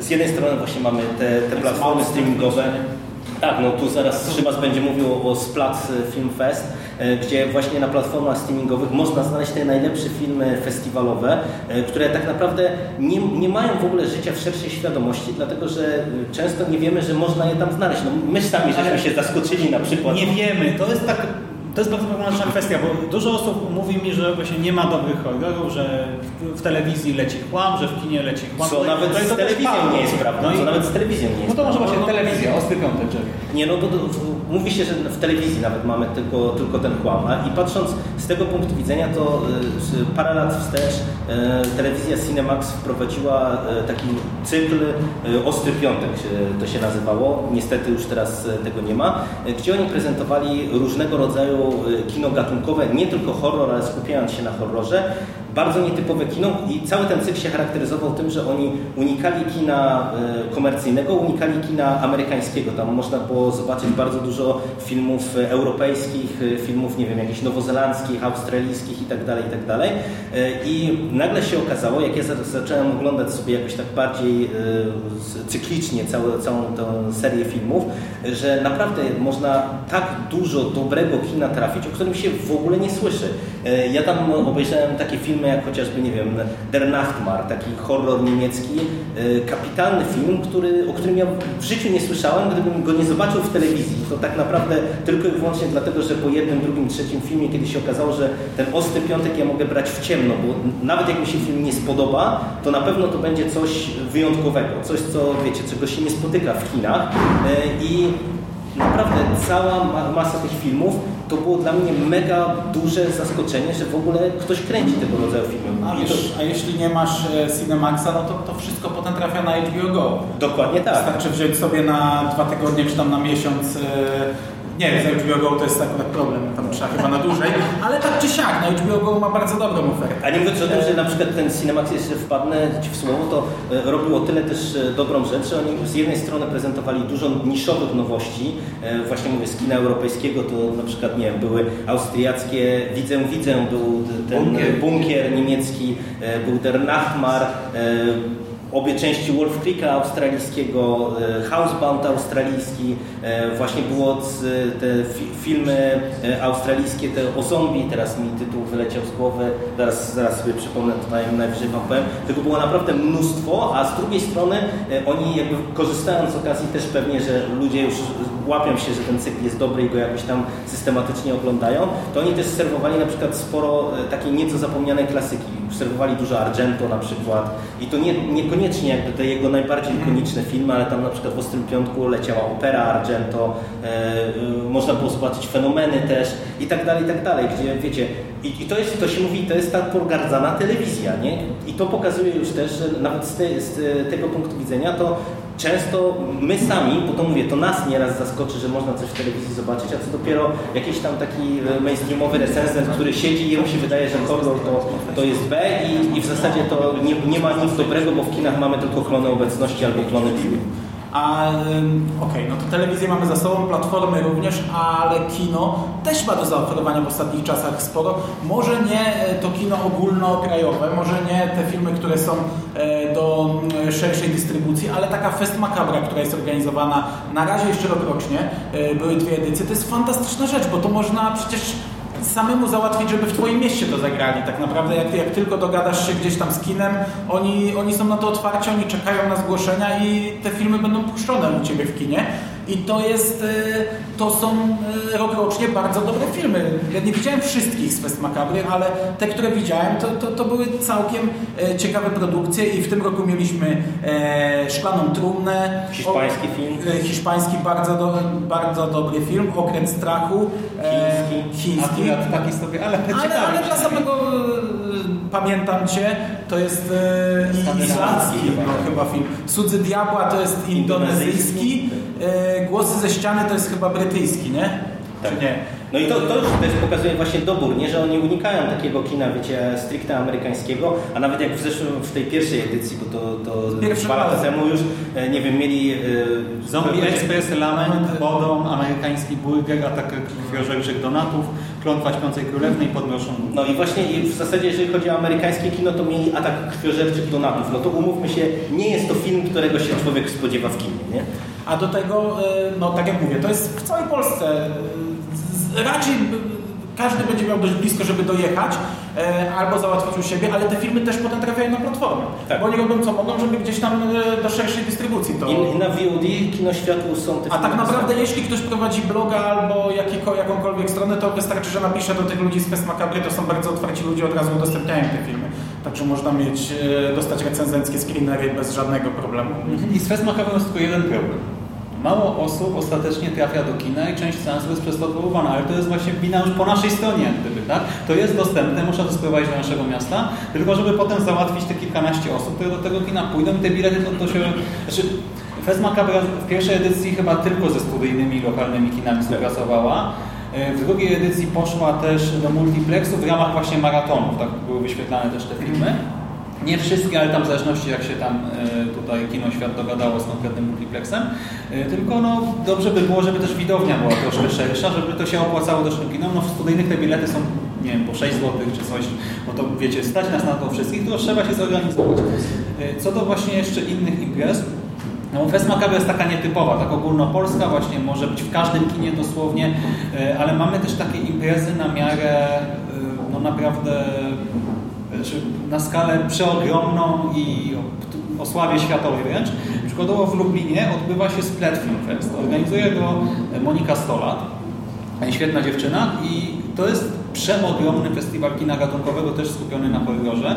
z jednej strony właśnie mamy te, te platformy streamingowe, tak, no tu zaraz Szymas będzie mówił o Splat Film Fest, gdzie właśnie na platformach streamingowych można znaleźć te najlepsze filmy festiwalowe, e, które tak naprawdę nie, nie mają w ogóle życia w szerszej świadomości, dlatego że e, często nie wiemy, że można je tam znaleźć. No, my sami żeśmy się zaskoczyli na przykład. Nie wiemy, to jest tak. To jest bardzo problematyczna kwestia, bo dużo osób mówi mi, że właśnie nie ma dobrych horrorów, że w, w telewizji leci chłam, że w kinie leci chłam. Co No nawet no z to telewizją nie jest prawdą. No, i, Co nawet z telewizją nie no jest to może właśnie telewizja, ostry piątek. Nie, no to, mówi się, że w telewizji nawet mamy tylko, tylko ten kłam. A- I patrząc z tego punktu widzenia, to y, parę lat wstecz y, telewizja Cinemax wprowadziła y, taki cykl y, Ostry Piątek, to się nazywało. Niestety już teraz y, tego nie ma. y, Gdzie oni prezentowali różnego rodzaju kino gatunkowe, nie tylko horror, ale skupiając się na horrorze. Bardzo nietypowe kino i cały ten cykl się charakteryzował tym, że oni unikali kina e, komercyjnego, unikali kina amerykańskiego. Tam można było zobaczyć bardzo dużo filmów e, europejskich, e, filmów, nie wiem, jakichś nowozelandzkich, australijskich itd., itd. E, I nagle się okazało, jak ja za- zacząłem oglądać sobie jakoś tak bardziej cyklicznie całe, całą tę serię filmów, że naprawdę można tak dużo dobrego kina trafić, o którym się w ogóle nie słyszy. Ja tam obejrzałem takie filmy jak chociażby, nie wiem, Der Nachtmar, taki horror niemiecki, e, kapitalny film, który, o którym ja w życiu nie słyszałem, gdybym go nie zobaczył w telewizji. To tak naprawdę tylko i wyłącznie dlatego, że po jednym, drugim, trzecim filmie, kiedy się okazało, że ten ostry piątek ja mogę brać w ciemno, bo nawet jak mi się film nie spodoba, to na pewno to będzie coś wyjątkowego, coś, co wiecie, czego się nie spotyka w kinach E, i naprawdę cała ma- masa tych filmów to było dla mnie mega duże zaskoczenie, że w ogóle ktoś kręci tego rodzaju filmy. A, I to, a jeśli nie masz e, Cinemaxa, no to, to wszystko potem trafia na HBO Go. dokładnie tak. Wystarczy wziąć sobie na dwa tygodnie czy tam na miesiąc. E, Nie wiem, z HBO Go to jest akurat problem, tam trzeba chyba na dłużej, ale tak czy siak, no HBO Go ma bardzo dobrą ofertę. A nie mówiąc o tym, że na przykład ten Cinemax, jeszcze wpadnę Ci w słowo, to e, robił o tyle też e, dobrą rzecz, że oni z jednej strony prezentowali dużo niszowych nowości, e, właśnie mówię z kina europejskiego, to na przykład, nie wiem, były austriackie Widzę, Widzę, był ten Bunkier. bunkier, niemiecki, e, był Der Nachtmar, e, obie części Wolf Creeka australijskiego, e, Housebound australijski, e, właśnie było te filmy australijskie, te o zombie, teraz mi tytuł wyleciał z głowy, zaraz, zaraz sobie przypomnę, tutaj najwyżej Wam powiem. Tego było naprawdę mnóstwo, a z drugiej strony oni jakby korzystając z okazji też pewnie, że ludzie już łapią się, że ten cykl jest dobry i go jakoś tam systematycznie oglądają, to oni też serwowali na przykład sporo takiej nieco zapomnianej klasyki. Serwowali dużo Argento na przykład i to nie, niekoniecznie jakby te jego najbardziej ikoniczne filmy, ale tam na przykład w Ostrym Piątku leciała opera Argento, e, e, można było zobaczyć fenomeny też i tak dalej, i tak dalej, gdzie wiecie, i, i to jest, to się mówi, to jest ta pogardzana telewizja, nie? I to pokazuje już też, że nawet z, te, z tego punktu widzenia to często my sami, bo to mówię, to nas nieraz zaskoczy, że można coś w telewizji zobaczyć, a co dopiero jakiś tam taki e, mainstreamowy recenzent, który siedzi i mu się wydaje, że horror to, to jest B i, i w zasadzie to nie, nie ma nic dobrego, bo w kinach mamy tylko klony obecności albo klony piły. A okay, no to telewizję mamy za sobą, platformy również, ale kino też ma do zaoferowania w ostatnich czasach sporo. Może nie e, to kino ogólnokrajowe, może nie te filmy, które są e, do szerszej dystrybucji, ale taka Fest Macabra, która jest organizowana na razie jeszcze rokrocznie, e, były dwie edycje, to jest fantastyczna rzecz, bo to można przecież samemu załatwić, żeby w Twoim mieście to zagrali. Tak naprawdę jak, jak tylko dogadasz się gdzieś tam z kinem, oni, oni są na to otwarci, oni czekają na zgłoszenia i te filmy będą puszczone u Ciebie w kinie. I to jest, y, to są y, rokrocznie bardzo dobre filmy. Ja nie widziałem wszystkich z Fest Macabry, ale te, które widziałem, to, to, to były całkiem y, ciekawe produkcje i w tym roku mieliśmy e, Szklaną Trumnę. Hiszpański o, film. Hiszpański bardzo, do, bardzo dobry film, Okręt Strachu. E, chiński. Akurat taki sobie, ale ale, ale dla samego pamiętam Cię, to jest e, islandzki no, chyba film. Cudzy Diabła to jest indonezyjski. E, Głosy ze ściany to jest chyba brytyjski, nie? Tak. nie? No i to, to już też pokazuje właśnie dobór, nie? że oni unikają takiego kina, wiecie, stricte amerykańskiego, a nawet jak w zeszłym, w tej pierwszej edycji, bo to, to dwa lata temu już, e, nie wiem, mieli... E, Zombie Express, Lament, Bodom, amerykański burger, atak krwiożerczych donatów, klątwa śpiącej królewnej, podnoszą... No i właśnie i w zasadzie, jeżeli chodzi o amerykańskie kino, to mieli atak krwiożerczych donatów. No to umówmy się, nie jest to film, którego się człowiek spodziewa w kinie, nie? A do tego, e, no tak jak mówię, to jest w całej Polsce. Raczej każdy będzie miał dość blisko, żeby dojechać e, albo załatwić u siebie, ale te filmy też potem trafiają na platformę. Tak. Bo oni robią co mogą, żeby gdzieś tam e, do szerszej dystrybucji to... I, na VOD, Kino Światło są te A tak naprawdę jeśli ktoś prowadzi bloga albo jakiego, jakąkolwiek stronę, to wystarczy, że napisze do tych ludzi z Fest Macabry, to są bardzo otwarci ludzie, od razu udostępniają te filmy. Także można mieć, dostać recenzenckie screenery bez żadnego problemu. I z Fest Macabry jest tylko jeden problem Mało osób ostatecznie trafia do kina i część seansów jest przez to odwoływana, ale to jest właśnie wina już po naszej stronie, gdyby, tak? To jest dostępne, można to sprowadzić do naszego miasta, tylko żeby potem załatwić te kilkanaście osób, które do tego kina pójdą i te bilety to, to się... Znaczy, Macabre w pierwszej edycji chyba tylko ze studyjnymi lokalnymi kinami współpracowała. E, w drugiej edycji poszła też do multiplexu w ramach właśnie maratonów, tak były wyświetlane też te filmy. Nie wszystkie, ale tam w zależności jak się tam e, tutaj Kino Świat dogadało z konkretnym multiplexem. E, tylko no, dobrze by było, żeby też widownia była troszkę szersza, żeby to się opłacało też kinom. No w studyjnych te bilety są, nie wiem, po 6 zł czy coś, bo to wiecie, stać nas na to wszystkich, to trzeba się zorganizować. E, co do właśnie jeszcze innych imprez, no, Fest Macabre jest taka nietypowa, tak ogólnopolska, właśnie może być w każdym kinie dosłownie, ale mamy też takie imprezy na miarę no naprawdę znaczy na skalę przeogromną i o sławie światowej wręcz. Przykładowo w Lublinie odbywa się Splat Film Fest. Organizuje go Monika Stolat, świetna dziewczyna i to jest przeogromny festiwal kina gatunkowego, też skupiony na horrorze.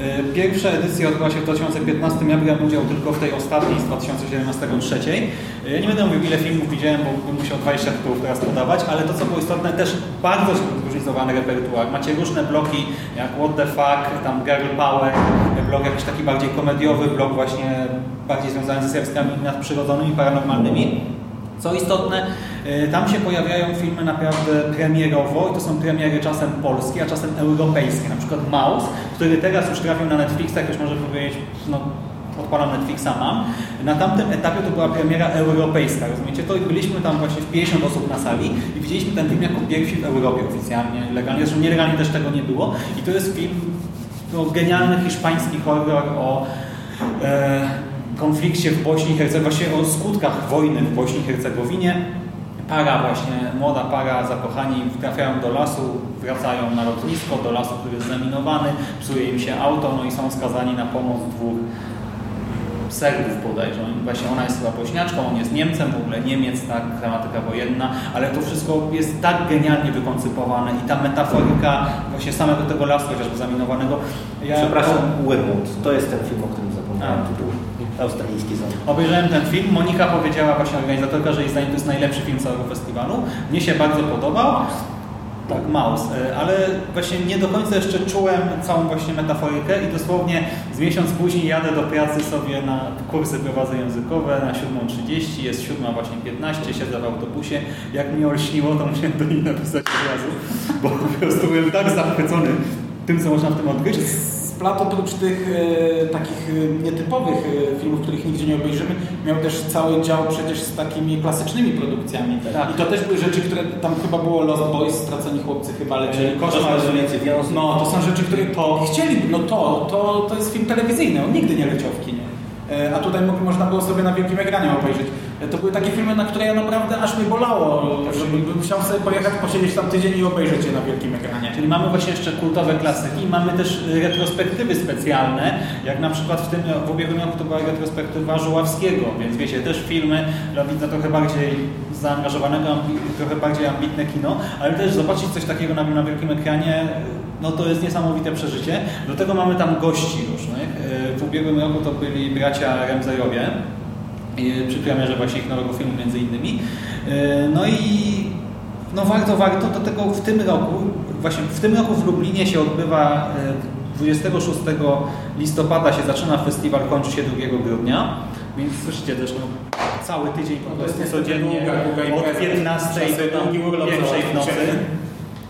E, pierwsza edycja odbyła się w 2015, ja brałem udział tylko w tej ostatniej z 2017 trzeciej. E, ja nie będę mówił ile filmów widziałem, bo bym musiał 20 tytułów teraz podawać, ale to co było istotne, też bardzo zróżnicowany repertuar. Macie różne bloki jak What the Fuck, tam Girl Power, blok jakiś taki bardziej komediowy, blok właśnie bardziej związany ze zjawiskami nadprzyrodzonymi, paranormalnymi. Co istotne, e, tam się pojawiają filmy naprawdę premierowo i to są premiery czasem polskie, a czasem europejskie. Na przykład Maus, który teraz już trafił na Netflixa, jak już może powiedzieć, no odpalam Netflixa mam. Na tamtym etapie to była premiera europejska, rozumiecie? To byliśmy tam właśnie w 50 osób na sali i widzieliśmy ten film jako pierwszy w Europie oficjalnie, legalnie, zresztą nielegalnie też tego nie było. I to jest film, to genialny hiszpański horror o e, konflikcie w Bośni i Hercegowinie, właśnie o skutkach wojny w Bośni i Hercegowinie. Para właśnie, młoda para, zakochani, trafiają do lasu, wracają na lotnisko, do lasu, który jest zaminowany, psuje im się auto, no i są skazani na pomoc dwóch Serbów bodajże. Właśnie ona jest chyba Bośniaczką, on jest Niemcem, w ogóle Niemiec, tak, gramatyka wojenna, ale to wszystko jest tak genialnie wykoncypowane i ta metaforyka właśnie samego tego lasu chociażby zaminowanego. Ja Przepraszam, Wormwood. To jest ten film, o którym zapomniałem A. Australijski ząb. Obejrzałem ten film. Monika powiedziała, właśnie organizatorka, że jej zdaniem to jest najlepszy film całego festiwalu. Mnie się bardzo podobał. Tak, Maus, E, ale właśnie nie do końca jeszcze czułem całą właśnie metaforykę i dosłownie z miesiąc później jadę do pracy sobie na kursy prowadzę językowe na 7.30, jest 7 właśnie 15, siedzę w autobusie. Jak mnie olśniło, to musiałem do niej napisać od razu, bo po prostu byłem tak zachwycony tym, co można w tym odkryć. Splat oprócz tych e, takich e, nietypowych e, filmów, których nigdzie nie obejrzymy, miał też cały dział przecież z takimi klasycznymi produkcjami. Tak. I to też były rzeczy, które tam chyba było Lost Boys, Straceni Chłopcy chyba lecieli. Koszmar z. No, to są rzeczy, które to chcieliby. No to, to, to jest film telewizyjny, on nigdy nie leciał w kinie. E, A tutaj mo- można było sobie na wielkim ekranie obejrzeć. E, To były takie filmy, na które ja naprawdę aż mnie bolało, żeby musiał sobie pojechać, posiedzieć tam tydzień i obejrzeć je na wielkim ekranie. Czyli mamy właśnie jeszcze kultowe klasyki, mamy też retrospektywy specjalne, jak na przykład w tym w ubiegłym roku to była retrospektywa Żuławskiego, więc wiecie, też filmy dla widza trochę bardziej zaangażowanego, trochę bardziej ambitne kino, ale też zobaczyć coś takiego na, na wielkim ekranie, no to jest niesamowite przeżycie. Do tego mamy tam gości różnych. W ubiegłym roku to byli bracia Remzejowie, przy premierze właśnie ich nowego filmu między innymi. Y, No i no warto, warto do tego w tym roku, właśnie w tym roku w Lublinie się odbywa e, 26 listopada się zaczyna festiwal, kończy się 2 grudnia, więc słyszycie też no, cały tydzień po prostu codziennie długa, długa od impreza. 15 Trzeba sobie do długi urlop pierwszej w nocy.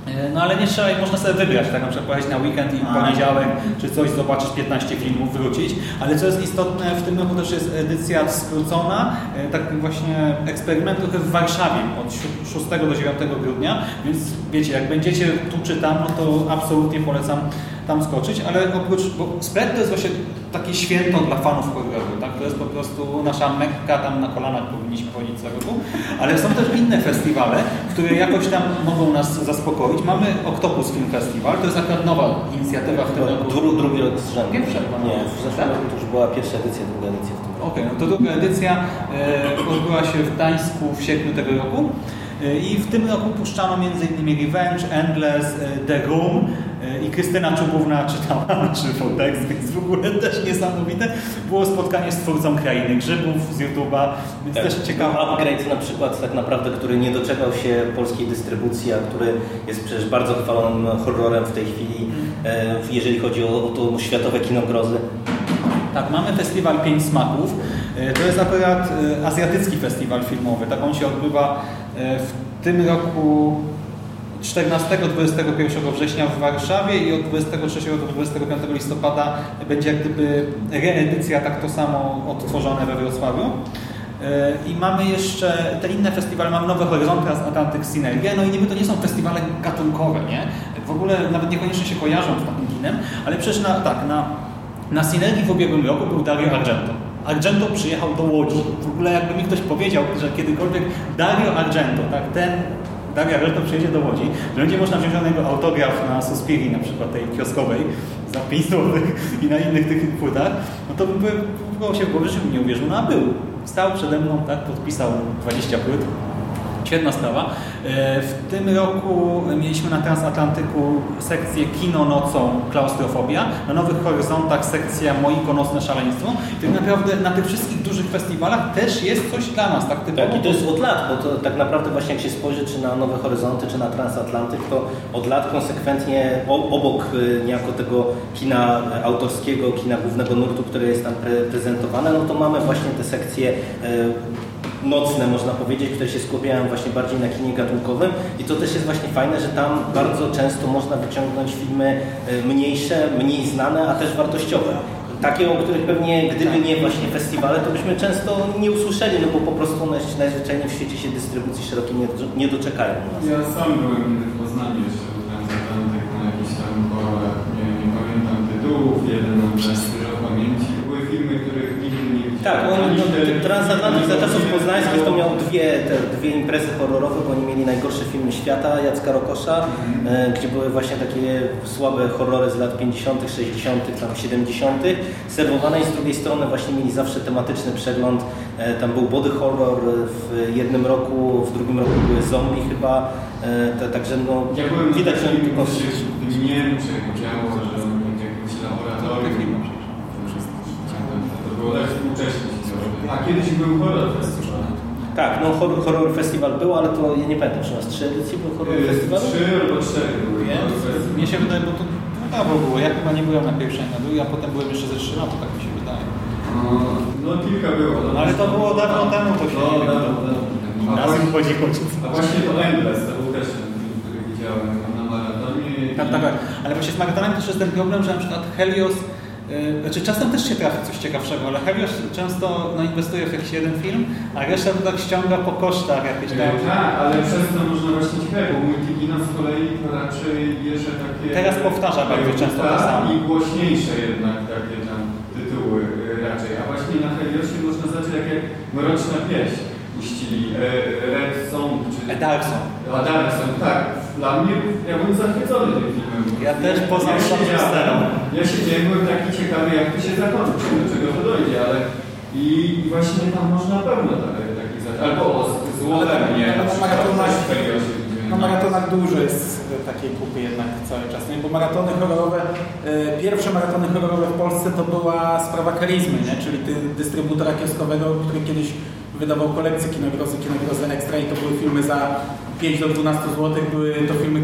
E, No ale nie trzeba, można sobie wybrać, tak na przykład pojechać na weekend i w poniedziałek czy coś, zobaczyć 15 filmów, wrócić. Ale co jest istotne, w tym roku też jest edycja skrócona, e, taki właśnie eksperyment trochę w Warszawie od si- 6 do 9 grudnia, więc wiecie, jak będziecie tu czy tam, no to absolutnie polecam tam skoczyć, ale oprócz, bo Splet to jest właśnie takie święto dla fanów horroru, tak? To jest po prostu nasza mekka, tam na kolanach powinniśmy chodzić co roku, ale są też inne festiwale, które jakoś tam mogą nas zaspokoić. Mamy Octopus Film Festival, to jest akurat nowa inicjatywa w tym roku. Dru, drugi rok z rzędu. Pierwsza chyba. Nie, w zeszłym roku to już była pierwsza edycja, druga edycja w tym roku. Okej, no to druga edycja e, odbyła się w Gdańsku w sierpniu tego roku. E, I w tym roku puszczano m.in. Revenge, Endless, e, The Room i Krystyna Czubówna czytała [laughs] na żywo tekst, więc w ogóle też niesamowite. Było spotkanie z twórcą Krainy Grzybów z YouTube'a, więc też ciekawe. Upgrade na przykład tak naprawdę, który nie doczekał się polskiej dystrybucji, a który jest przecież bardzo chwalonym horrorem w tej chwili, e, jeżeli chodzi o, o to światowe kino grozy. Tak, mamy festiwal Pięć Smaków. E, To jest akurat e, azjatycki festiwal filmowy. Tak on się odbywa e, w tym roku 14-21 września w Warszawie i od 23 do 25 listopada będzie jak gdyby reedycja tak to samo odtworzone we Wrocławiu. E, I mamy jeszcze te inne festiwale, mamy Nowe Horyzonty, Atlantyk Synergia, no i niby to nie są festiwale gatunkowe, nie? W ogóle nawet niekoniecznie się kojarzą z takim kinem, ale przecież na, tak, na, na Synergii w ubiegłym roku był Dario Argento. Argento przyjechał do Łodzi. W ogóle jakby mi ktoś powiedział, że kiedykolwiek Dario Argento, tak, ten Dario Argento przyjedzie do Łodzi, że będzie można wziąć jego autograf na Suspiri, na przykład tej kioskowej, za 5 zł i na innych tych płytach, no to bym próbował się w głowie, żebym nie uwierzył, no a był. Stał przede mną, tak, podpisał 20 płyt. Świetna sprawa. E, W tym roku mieliśmy na Transatlantyku sekcję Kino nocą klaustrofobia, na Nowych Horyzontach sekcja Moiko nocne szaleństwo. I tak naprawdę na tych wszystkich dużych festiwalach też jest coś dla nas, tak typowo. Tak, i to jest od lat, bo to tak naprawdę właśnie jak się spojrzy czy na Nowe Horyzonty, czy na Transatlantyk, to od lat konsekwentnie obok y, niejako tego kina autorskiego, kina głównego nurtu, które jest tam pre- prezentowane, no to mamy właśnie te sekcje y, nocne, można powiedzieć, które się skupiają właśnie bardziej na kinie gatunkowym i to też jest właśnie fajne, że tam bardzo często można wyciągnąć filmy y, mniejsze, mniej znane, a też wartościowe. Takie, o których pewnie gdyby nie właśnie festiwale, to byśmy często nie usłyszeli, no bo po prostu one najzwyczajniej w świecie się dystrybucji szerokiej nie, nie doczekają. Ja sam byłem w Poznaniu jeszcze w Transatlantyk na jakichś tam porach, nie, nie pamiętam tytułów, jeden mam teraz w pamięci. Były filmy, Tak, on no, Transatlantyk za czasów poznańskich to miał dwie, te, dwie imprezy horrorowe, bo oni mieli najgorsze filmy świata Jacka Rokosza, e, gdzie były właśnie takie słabe horrory z lat 50., 60., tam 70., serwowane i z drugiej strony właśnie mieli zawsze tematyczny przegląd. E, tam był body horror w jednym roku, w drugim roku były zombie chyba, e, to, także no, Ja byłem widać, że oni takim, tylko... gdzie się w Niemczech działo, że on będzie jakimś laboratorium. To było tak. A kiedyś był horror festiwal. Tak, no horror, horror festiwal był, ale to ja nie pamiętam, czy nas trzy edycje był horror Yy, festiwalu? Trzy albo cztery były festiwal. Mnie się wydaje, bo to no dawno było. Ja chyba nie byłem na pierwszej, na drugiej, a potem byłem jeszcze ze trzy lata, tak mi się wydaje. No, no kilka było. No ale to było dawno temu, to się No, nie dawno wiem. temu. A Razem właśnie, chodzi chodzi. a właśnie to Endless, to był też ten film, który widziałem na maratonie. Tak, tak, tak. Ale właśnie z Maratonem też jest ten problem, że na przykład Helios, znaczy czasem też się trafi coś ciekawszego, ale Helios często no, inwestuje w jakiś jeden film, a reszta to tak ściąga po kosztach jakieś tam. E, Tak, ale przez to można właśnie ciekawe, bo Multigina z kolei to raczej bierze takie... Teraz powtarza bardzo często to tak, samo. i głośniejsze jednak takie tam tytuły e, raczej. A właśnie na Heliosie można jak, jak Mroczna Pieśń puścili e, Red Song, czy... Edarson. A Darkson, tak. Dla mnie, ja byłem zachwycony tym filmem. Ja też poza ja sceną. ja siedziałem, byłem taki ciekawy, jak to się zakończy, do czego to dojdzie, ale i, i właśnie tam można pełno takich taki, albo złowem, nie? Na na przykład maratonach, na dużo jest takiej kupy jednak cały czas, nie? bo maratony horrorowe, e, pierwsze maratony horrorowe w Polsce to była sprawa karizmy, nie? czyli ty, dystrybutora kioskowego, który kiedyś wydawał kolekcję kinogrozy, kinogrozy ekstra i to były filmy za 5 do 12 zł, były to filmy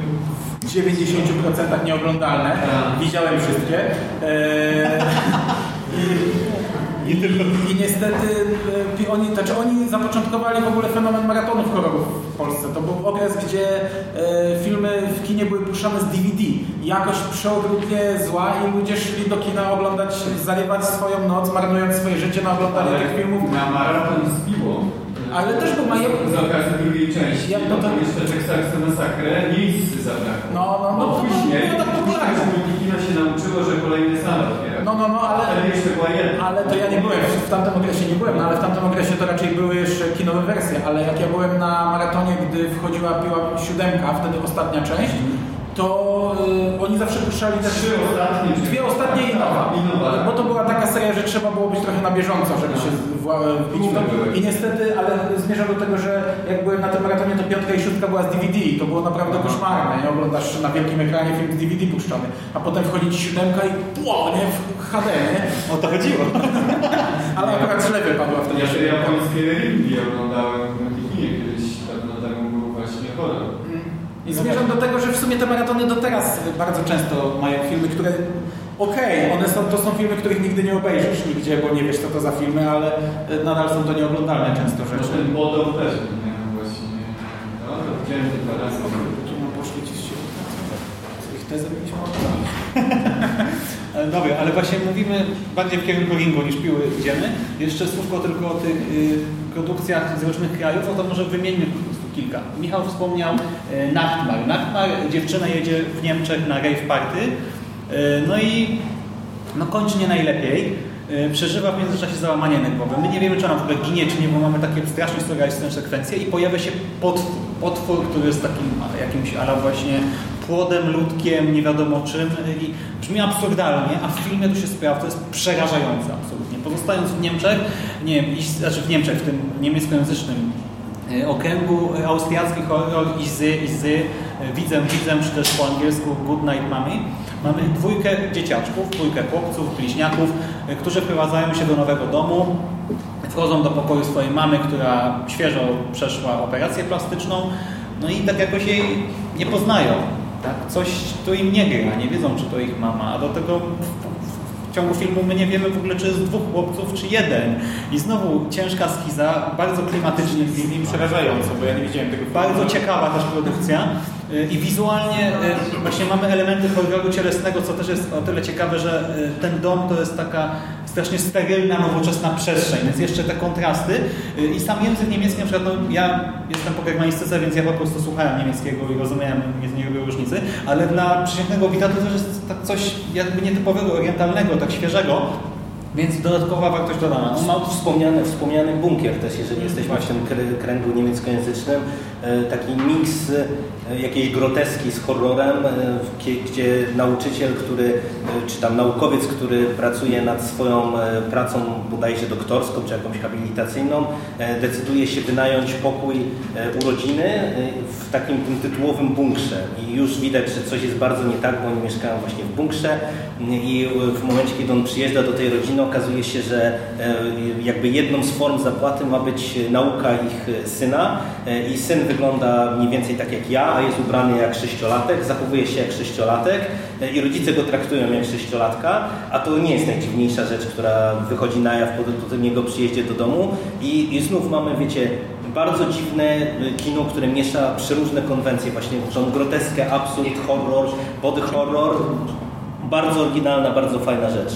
w 90% nieoglądalne, widziałem wszystkie. E, i, I niestety e, oni, znaczy oni zapoczątkowali w ogóle fenomen maratonów horrorów w Polsce. To był okres, gdzie e, filmy w kinie były puszczane z DVD. Jakość przeogromnie zła i ludzie szli do kina oglądać, zarywać swoją noc, marnując swoje życie na oglądanie tych filmów. Na maraton z piwo. Ale też był mają... Z okazji drugiej części, Jak no to tam- jeszcze Teksaksy Masakrę, miejsc zabrakło. No, no, no, Bo to później, było tak popularne. później Multikino się nauczyło, że kolejny otwiera. No, no, no, ale... Ale jeszcze była jedna. Ale to ja nie byłem, w tamtym okresie nie byłem, no, ale w tamtym okresie to raczej były jeszcze kinowe wersje, ale jak ja byłem na maratonie, gdy wchodziła piła siódemka, wtedy ostatnia część, to y, oni zawsze puszczali te Trzy ostatnie, dwie ostatnie i nowa. I nowa. Bo to była taka seria, że trzeba było być trochę na bieżąco, żeby się wła- wbić w to. były. I niestety, ale zmierzam do tego, że jak byłem na tym maratonie, to piątka i szóstka była z DVD i to było naprawdę koszmarne. Nie oglądasz na wielkim ekranie film z DVD puszczony, a potem wchodzi ci siódemka i pło, nie, w HD, nie? O to chodziło. [laughs] Ale akurat ślepy padła wtedy. Ja japońskie ringi oglądałem w Multikinie kiedyś, dawno temu był właśnie horror. I zmierzam do tego, że w sumie te maratony do teraz bardzo często mają filmy, które okej, one są, to są filmy, których nigdy nie obejrzysz nigdzie, bo nie wiesz co to za filmy, ale e, nadal są to nieoglądalne często No rzeczy. ten Bodo też miałem właśnie, no to widziałem razy. Tu mam poszli ci. Co ich tezę mieliśmy [laughs] Dobra, ale właśnie mówimy bardziej w kierunku ringu niż piły idziemy. Jeszcze słówko tylko o tych y, produkcjach z różnych krajów, no to może wymieńmy kilka. Michał wspomniał y, Nachtmar. Nachtmar, dziewczyna jedzie w Niemczech na rave party, y, no i no kończy nie najlepiej. Y, Przeżywa w międzyczasie załamanie nerwowe. My nie wiemy, czy ona w ogóle ginie, czy nie, bo mamy takie strasznie surrealistyczne sekwencje i pojawia się potwór, potwór który jest takim jakimś ale właśnie płodem, ludkiem, nie wiadomo czym i brzmi absurdalnie, a w filmie to się sprawdza, jest przerażające absolutnie. Pozostając w Niemczech, nie wiem, znaczy w Niemczech, w tym niemieckojęzycznym e, okręgu e, austriacki horror Izy, Izy, e, Widzę, Widzę, czy też po angielsku Good Night Mommy. Mamy dwójkę dzieciaczków, dwójkę chłopców, bliźniaków, e, którzy wprowadzają się do nowego domu, wchodzą do pokoju swojej mamy, która świeżo przeszła operację plastyczną, no i tak jakoś jej nie poznają. Tak? Coś tu im nie gra, nie wiedzą, czy to ich mama, a do tego w- ciągu filmu my nie wiemy w ogóle, czy jest dwóch chłopców, czy jeden. I znowu ciężka schiza, bardzo klimatyczny film, I przerażająco, bo ja nie widziałem tego filmu. bardzo ciekawa też produkcja. I wizualnie y, właśnie mamy elementy horroru cielesnego, co też jest o tyle ciekawe, że y, ten dom to jest taka strasznie sterylna, nowoczesna przestrzeń, więc jeszcze te kontrasty. Y, I sam język niemiecki, na przykład, no, ja jestem po germanistyce, więc ja po prostu słuchałem niemieckiego i rozumiałem, nie, nie robię różnicy, ale dla przeciętnego widza to też jest tak coś jakby nietypowego, orientalnego, tak świeżego. Więc dodatkowa wartość dodana. No, ma wspomniany, wspomniany bunkier też, jeżeli jesteśmy w tym kr- kręgu niemieckojęzycznym. E, Taki miks e, jakiejś groteski z horrorem, e, gdzie nauczyciel, który, czy tam naukowiec, który pracuje nad swoją pracą bodajże doktorską, czy jakąś habilitacyjną, decyduje się wynająć pokój urodziny w takim tym tytułowym bunkrze. I już widać, że coś jest bardzo nie tak, bo oni mieszkają właśnie w bunkrze i w momencie, kiedy on przyjeżdża do tej rodziny, okazuje się, że e, jakby jedną z form zapłaty ma być nauka ich syna E, i syn wygląda mniej więcej tak jak ja, a jest ubrany jak sześciolatek, zachowuje się jak sześciolatek e, i rodzice go traktują jak sześciolatka, a to nie jest najdziwniejsza rzecz, która wychodzi na jaw po, tym jego przyjeździe do domu i, i znów mamy, wiecie, bardzo dziwne e, kino, które miesza przeróżne konwencje, właśnie groteskę, absurd, horror, body horror. Bardzo oryginalna, bardzo fajna rzecz.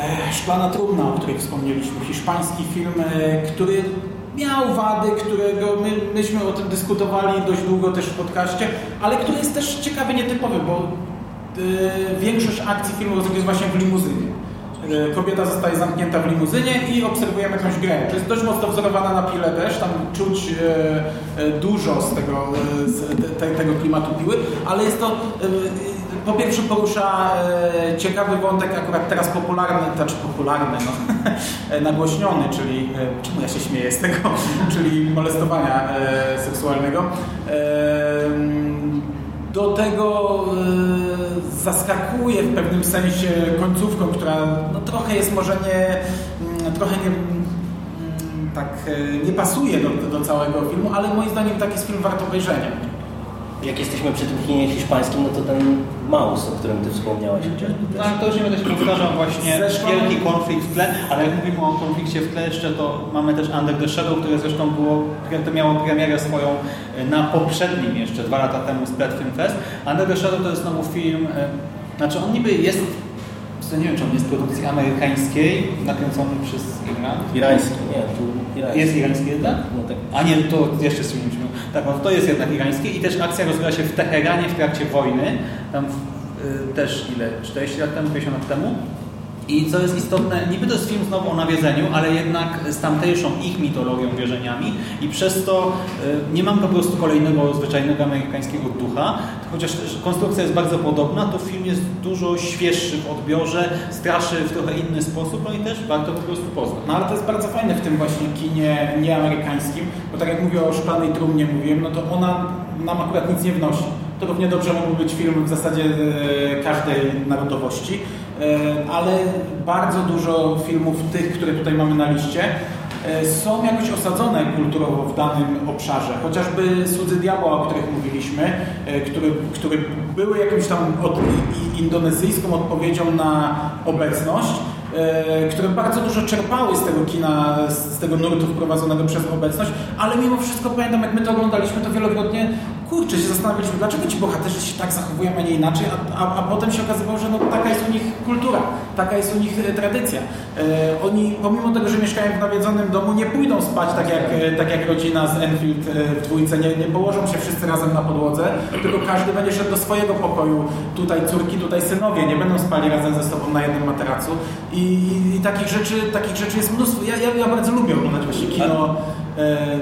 E, Szklana trumna, o której wspomnieliśmy, hiszpański film, e, który miał wady, którego my, myśmy o tym dyskutowali dość długo też w podcaście, ale który jest też ciekawy, nietypowy, bo e, większość akcji filmu się właśnie w limuzynie. Kobieta zostaje zamknięta w limuzynie i obserwujemy jakąś grę. To jest dość mocno wzorowana na pile też, tam czuć dużo z tego, z te, tego klimatu piły, ale jest to po pierwsze porusza e, ciekawy wątek, akurat teraz popularny, znaczy popularny, no, [laughs] nagłośniony, czyli, e, czemu ja się śmieję z tego, [laughs] czyli molestowania e, seksualnego. Do tego zaskakuje w pewnym sensie końcówką, która no, trochę jest może nie, mm, trochę nie, mm, tak nie pasuje do, do całego filmu, ale moim zdaniem taki jest film wart obejrzenia. Jak jesteśmy przy tym kinie hiszpańskim, no to ten Maus, o którym Ty wspomniałeś chociażby No, też. ale to już nie będę się powtarzał właśnie Zresztą- wielki konflikt w tle, ale jak mówimy o konflikcie w tle jeszcze, to mamy też Under the Shadow, które zresztą było, to miało premierę swoją e, na poprzednim jeszcze, dwa lata temu Splat Film Fest. Under the Shadow to jest znowu film, e, znaczy on niby jest, to nie wiem czy on jest z produkcji amerykańskiej, nakręcony przez Irland. Irański, nie, tu irański. Jest irański jednak? No tak. A nie, to jeszcze z czymś. Tak, no to jest jednak irańskie i też akcja rozgrywa się w Teheranie w trakcie wojny. Tam y, też ile? 40 lat temu, 50 lat temu. I co jest istotne, niby to jest film znowu o nawiedzeniu, ale jednak z tamtejszą ich mitologią, wierzeniami i przez to y, nie mam po prostu kolejnego zwyczajnego amerykańskiego ducha, chociaż konstrukcja jest bardzo podobna, to film jest dużo świeższy w odbiorze, straszy w trochę inny sposób, no i też warto po prostu poznać. No ale to jest bardzo fajne w tym właśnie kinie nieamerykańskim, bo tak jak mówię o szklanej trumnie mówiłem, no to ona nam akurat nic nie wnosi. To równie dobrze mógł być film w zasadzie e, każdej narodowości, e, ale bardzo dużo filmów tych, które tutaj mamy na liście, e, są jakoś osadzone kulturowo w danym obszarze. Chociażby Cudzy Diabła, o których mówiliśmy, które, które były jakimś tam od, indonezyjską odpowiedzią na obecność, które bardzo dużo czerpały z tego kina, z tego nurtu wprowadzonego przez obecność, ale mimo wszystko pamiętam, jak my to oglądaliśmy, to wielokrotnie kurczę, się zastanawialiśmy, dlaczego ci bohaterzy się tak zachowują, a nie inaczej, a, a, a potem się okazywało, że no, taka jest u nich kultura, taka jest u nich e, tradycja. E, oni, pomimo tego, że mieszkają w nawiedzonym domu, nie pójdą spać tak jak, e, tak jak rodzina z Enfield e, w dwójce, nie, nie położą się wszyscy razem na podłodze, tylko każdy będzie szedł do swojego pokoju, tutaj córki, tutaj synowie, nie będą spali razem ze sobą na jednym materacu i, i, i takich, rzeczy, takich rzeczy jest mnóstwo. Ja, ja, ja bardzo lubię oglądać właśnie kino. E,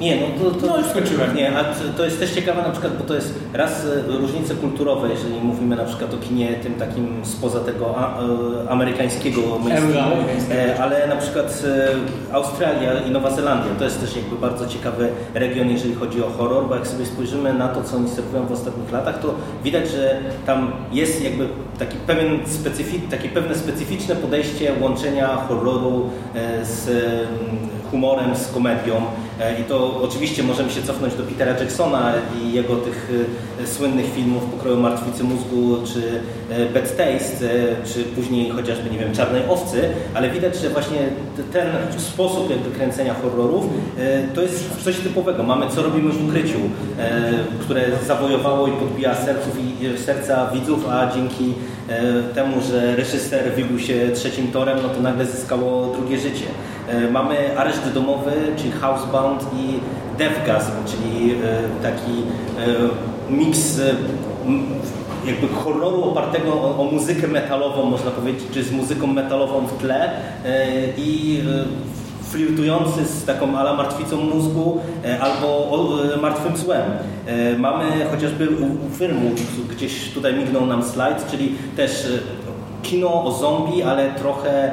Nie, no to, to, No już skończyłem. Nie, a to jest też ciekawe na przykład, bo to jest raz e, różnice kulturowe, jeżeli mówimy na przykład o kinie tym takim spoza tego a, e, amerykańskiego mainstreamu, e, ale na przykład Australia i Nowa Zelandia to jest też jakby bardzo ciekawy region, jeżeli chodzi o horror, bo jak sobie spojrzymy na to, co oni serwują w ostatnich latach, to widać, że tam jest jakby taki pewien specyfi- takie pewne specyficzne podejście łączenia horroru z humorem, z komedią. E, I to oczywiście możemy się cofnąć do Petera Jacksona i jego tych e, słynnych filmów pokroju Martwicy Mózgu, czy e, Bad Taste, czy później chociażby, nie wiem, Czarnej Owcy, ale widać, że właśnie ten sposób jakby kręcenia horrorów to jest coś typowego. Mamy Co robimy w ukryciu, które zawojowało i podbija serców i serca widzów, a dzięki temu, że reżyser wybił się trzecim torem, no to nagle zyskało drugie życie. E, Mamy areszt domowy, czyli Housebound i Deathgasm, czyli e, taki e, miks e, jakby horroru opartego o, o muzykę metalową, można powiedzieć, czy z muzyką metalową w tle e, i e, flirtujący z taką ala martwicą mózgu e, albo e, martwym złem. E, Mamy chociażby u, filmu, gdzieś tutaj mignął nam slajd, czyli też kino o zombie, ale trochę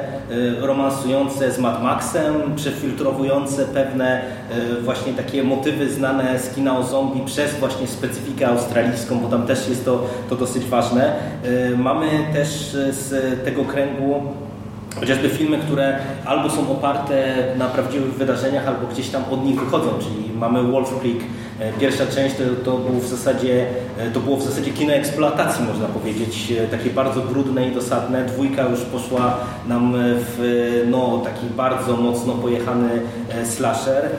romansujące z Mad Maxem, przefiltrowujące pewne właśnie takie motywy znane z kina o zombie przez właśnie specyfikę australijską, bo tam też jest to, to dosyć ważne. Mamy też z tego kręgu chociażby filmy, które albo są oparte na prawdziwych wydarzeniach, albo gdzieś tam od nich wychodzą, czyli mamy Wolf Creek, e, pierwsza część to, to, był w zasadzie, e, to było w zasadzie kino eksploatacji, można powiedzieć, e, takie bardzo brudne i dosadne. Dwójka już poszła nam w no, taki bardzo mocno pojechany slasher,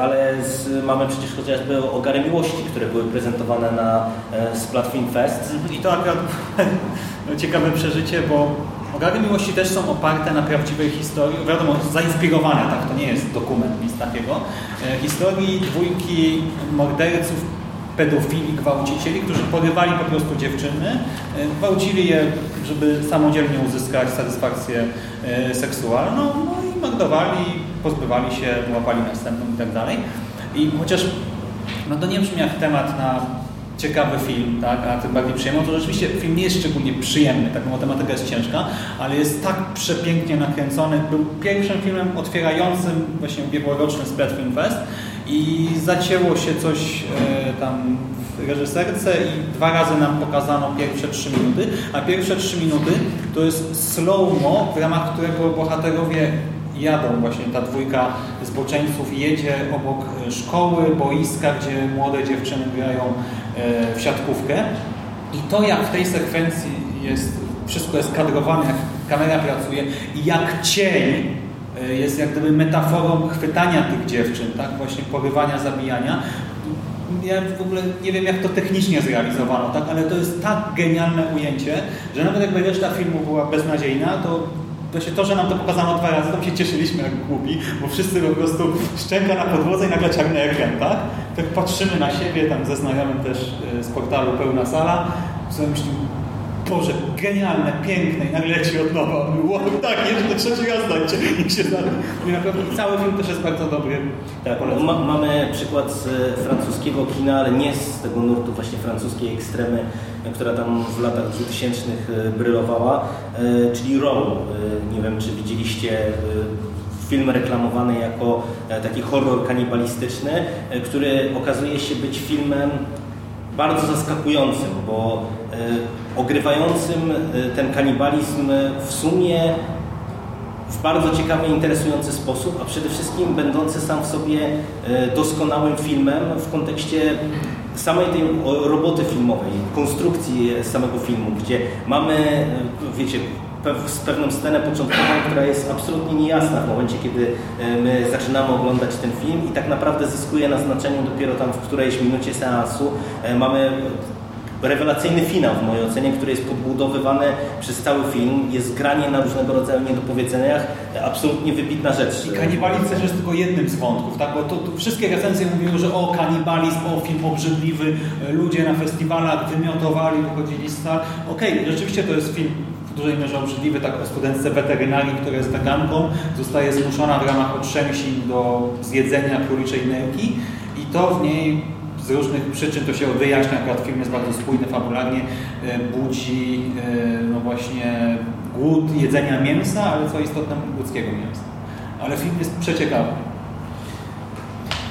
ale z, mamy przecież chociażby Ogary Miłości, które były prezentowane na e, Splat Film Fest. I to akurat [laughs] ciekawe przeżycie, bo Ogary Miłości też są oparte na prawdziwej historii, wiadomo, zainspirowane, tak, to nie jest dokument, nic takiego, e, historii dwójki morderców, pedofili, gwałcicieli, którzy porywali po prostu dziewczyny, e, gwałcili je, żeby samodzielnie uzyskać satysfakcję e, seksualną, no i mordowali, pozbywali się, łapali następną i tak dalej. I chociaż no to nie brzmi jak temat na ciekawy film, tak, a tym bardziej przyjemny, to rzeczywiście film nie jest szczególnie przyjemny, tak, bo tematyka jest ciężka, ale jest tak przepięknie nakręcony. Był pierwszym filmem otwierającym właśnie ubiegłoroczny Splat Film Fest i zacięło się coś e, tam w reżyserce i dwa razy nam pokazano pierwsze trzy minuty, a pierwsze trzy minuty to jest slow-mo, w ramach którego bohaterowie jadą właśnie ta dwójka zboczeńców jedzie obok e, szkoły, boiska, gdzie młode dziewczyny grają w siatkówkę. I to jak w tej sekwencji jest, wszystko jest kadrowane, jak kamera pracuje i jak cień e, jest jak gdyby metaforą chwytania tych dziewczyn, tak, właśnie porywania, zabijania. Ja w ogóle nie wiem, jak to technicznie zrealizowano, tak, ale to jest tak genialne ujęcie, że nawet jakby reszta filmu była beznadziejna, to Właśnie to, że nam to pokazano dwa razy, to się cieszyliśmy jak głupi, bo wszyscy po prostu szczęka na podłodze i nagle czarny ekran, tak? Tak patrzymy na siebie, tam ze znajomym też e, z portalu Pełna Sala, sobie myślimy, Boże, genialne, piękne i nagle leci od nowa. Wow, tak, jeszcze trzeci raz dajcie. I się. I naprawdę cały film też jest bardzo dobry. Tak, ma, mamy przykład z e, francuskiego kina, ale nie z tego nurtu właśnie francuskiej ekstremy, e, która tam w latach 2000 e, brylowała, czyli Row. E, Nie wiem, czy widzieliście film reklamowany jako taki horror kanibalistyczny, który okazuje się być filmem bardzo zaskakującym, bo e, ogrywającym e, ten kanibalizm w sumie w bardzo ciekawy, interesujący sposób, a przede wszystkim będący sam w sobie e, doskonałym filmem w kontekście samej tej roboty filmowej, konstrukcji samego filmu, gdzie mamy, wiecie, z pewną scenę początkową, która jest absolutnie niejasna w momencie, kiedy e, my zaczynamy oglądać ten film i tak naprawdę zyskuje na znaczeniu dopiero tam w którejś minucie seansu. E, Mamy rewelacyjny finał w mojej ocenie, który jest podbudowywany przez cały film. Jest granie na różnego rodzaju niedopowiedzeniach. E, Absolutnie wybitna rzecz. I kanibalizm jest tylko jednym z wątków, tak? Bo to, to wszystkie recenzje mówiły, że o kanibalizm, o film obrzydliwy, ludzie na festiwalach wymiotowali, wychodzili z sal. Okej, rzeczywiście to jest film dużej mierze obrzydliwy, tak o studentce weterynarii, która jest weganką, zostaje zmuszona w ramach otrzęsin do zjedzenia króliczej nerki i to w niej z różnych przyczyn, to się wyjaśnia, akurat film jest bardzo spójny fabularnie, e, budzi e, no właśnie głód jedzenia mięsa, ale co istotne ludzkiego mięsa. Ale film jest przeciekawy.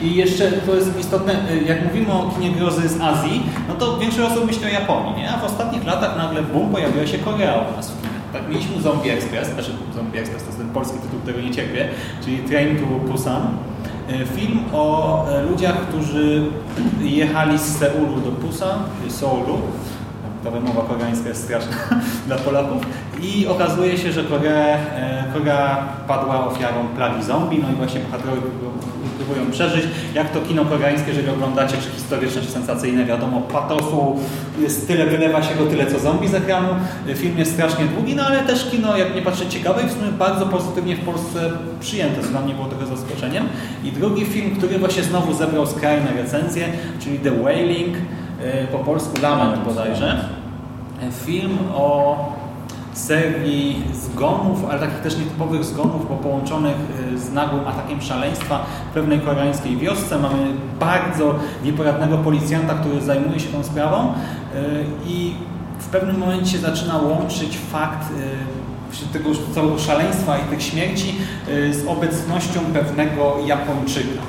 I jeszcze to jest istotne, y, jak mówimy o kinie grozy z Azji, no to większość osób myśli o Japonii, nie? A w ostatnich latach nagle boom, pojawiła się Korea u nas w kinie. Tak, mieliśmy Zombie Express, znaczy Zombie Express to jest ten polski tytuł, którego nie cierpię, czyli Train to Busan. Y, Film o e, ludziach, którzy jechali z Seulu do Busan, czyli Seoulu. Ta wymowa koreańska jest straszna [laughs] dla Polaków. I okazuje się, że Korea, e, Korea padła ofiarą plagi zombie, no i właśnie bohaterowie przeżyć. Jak to kino koreańskie, jeżeli oglądacie, czy historyczne, czy sensacyjne, wiadomo, patosu, jest tyle, wylewa się go tyle, co zombie z ekranu. Film jest strasznie długi, no ale też kino, jak nie patrzeć, ciekawe i w sumie bardzo pozytywnie w Polsce przyjęte, co dla mnie było trochę zaskoczeniem. I drugi film, który właśnie znowu zebrał skrajne recenzje, czyli The Wailing, e, po polsku Lament bodajże. film o serii zgonów, ale takich też nietypowych zgonów, bo połączonych y, z nagłym atakiem szaleństwa w pewnej koreańskiej wiosce. Mamy bardzo nieporadnego policjanta, który zajmuje się tą sprawą y, i w pewnym momencie zaczyna łączyć fakt y, tego całego szaleństwa i tych śmierci z obecnością pewnego Japończyka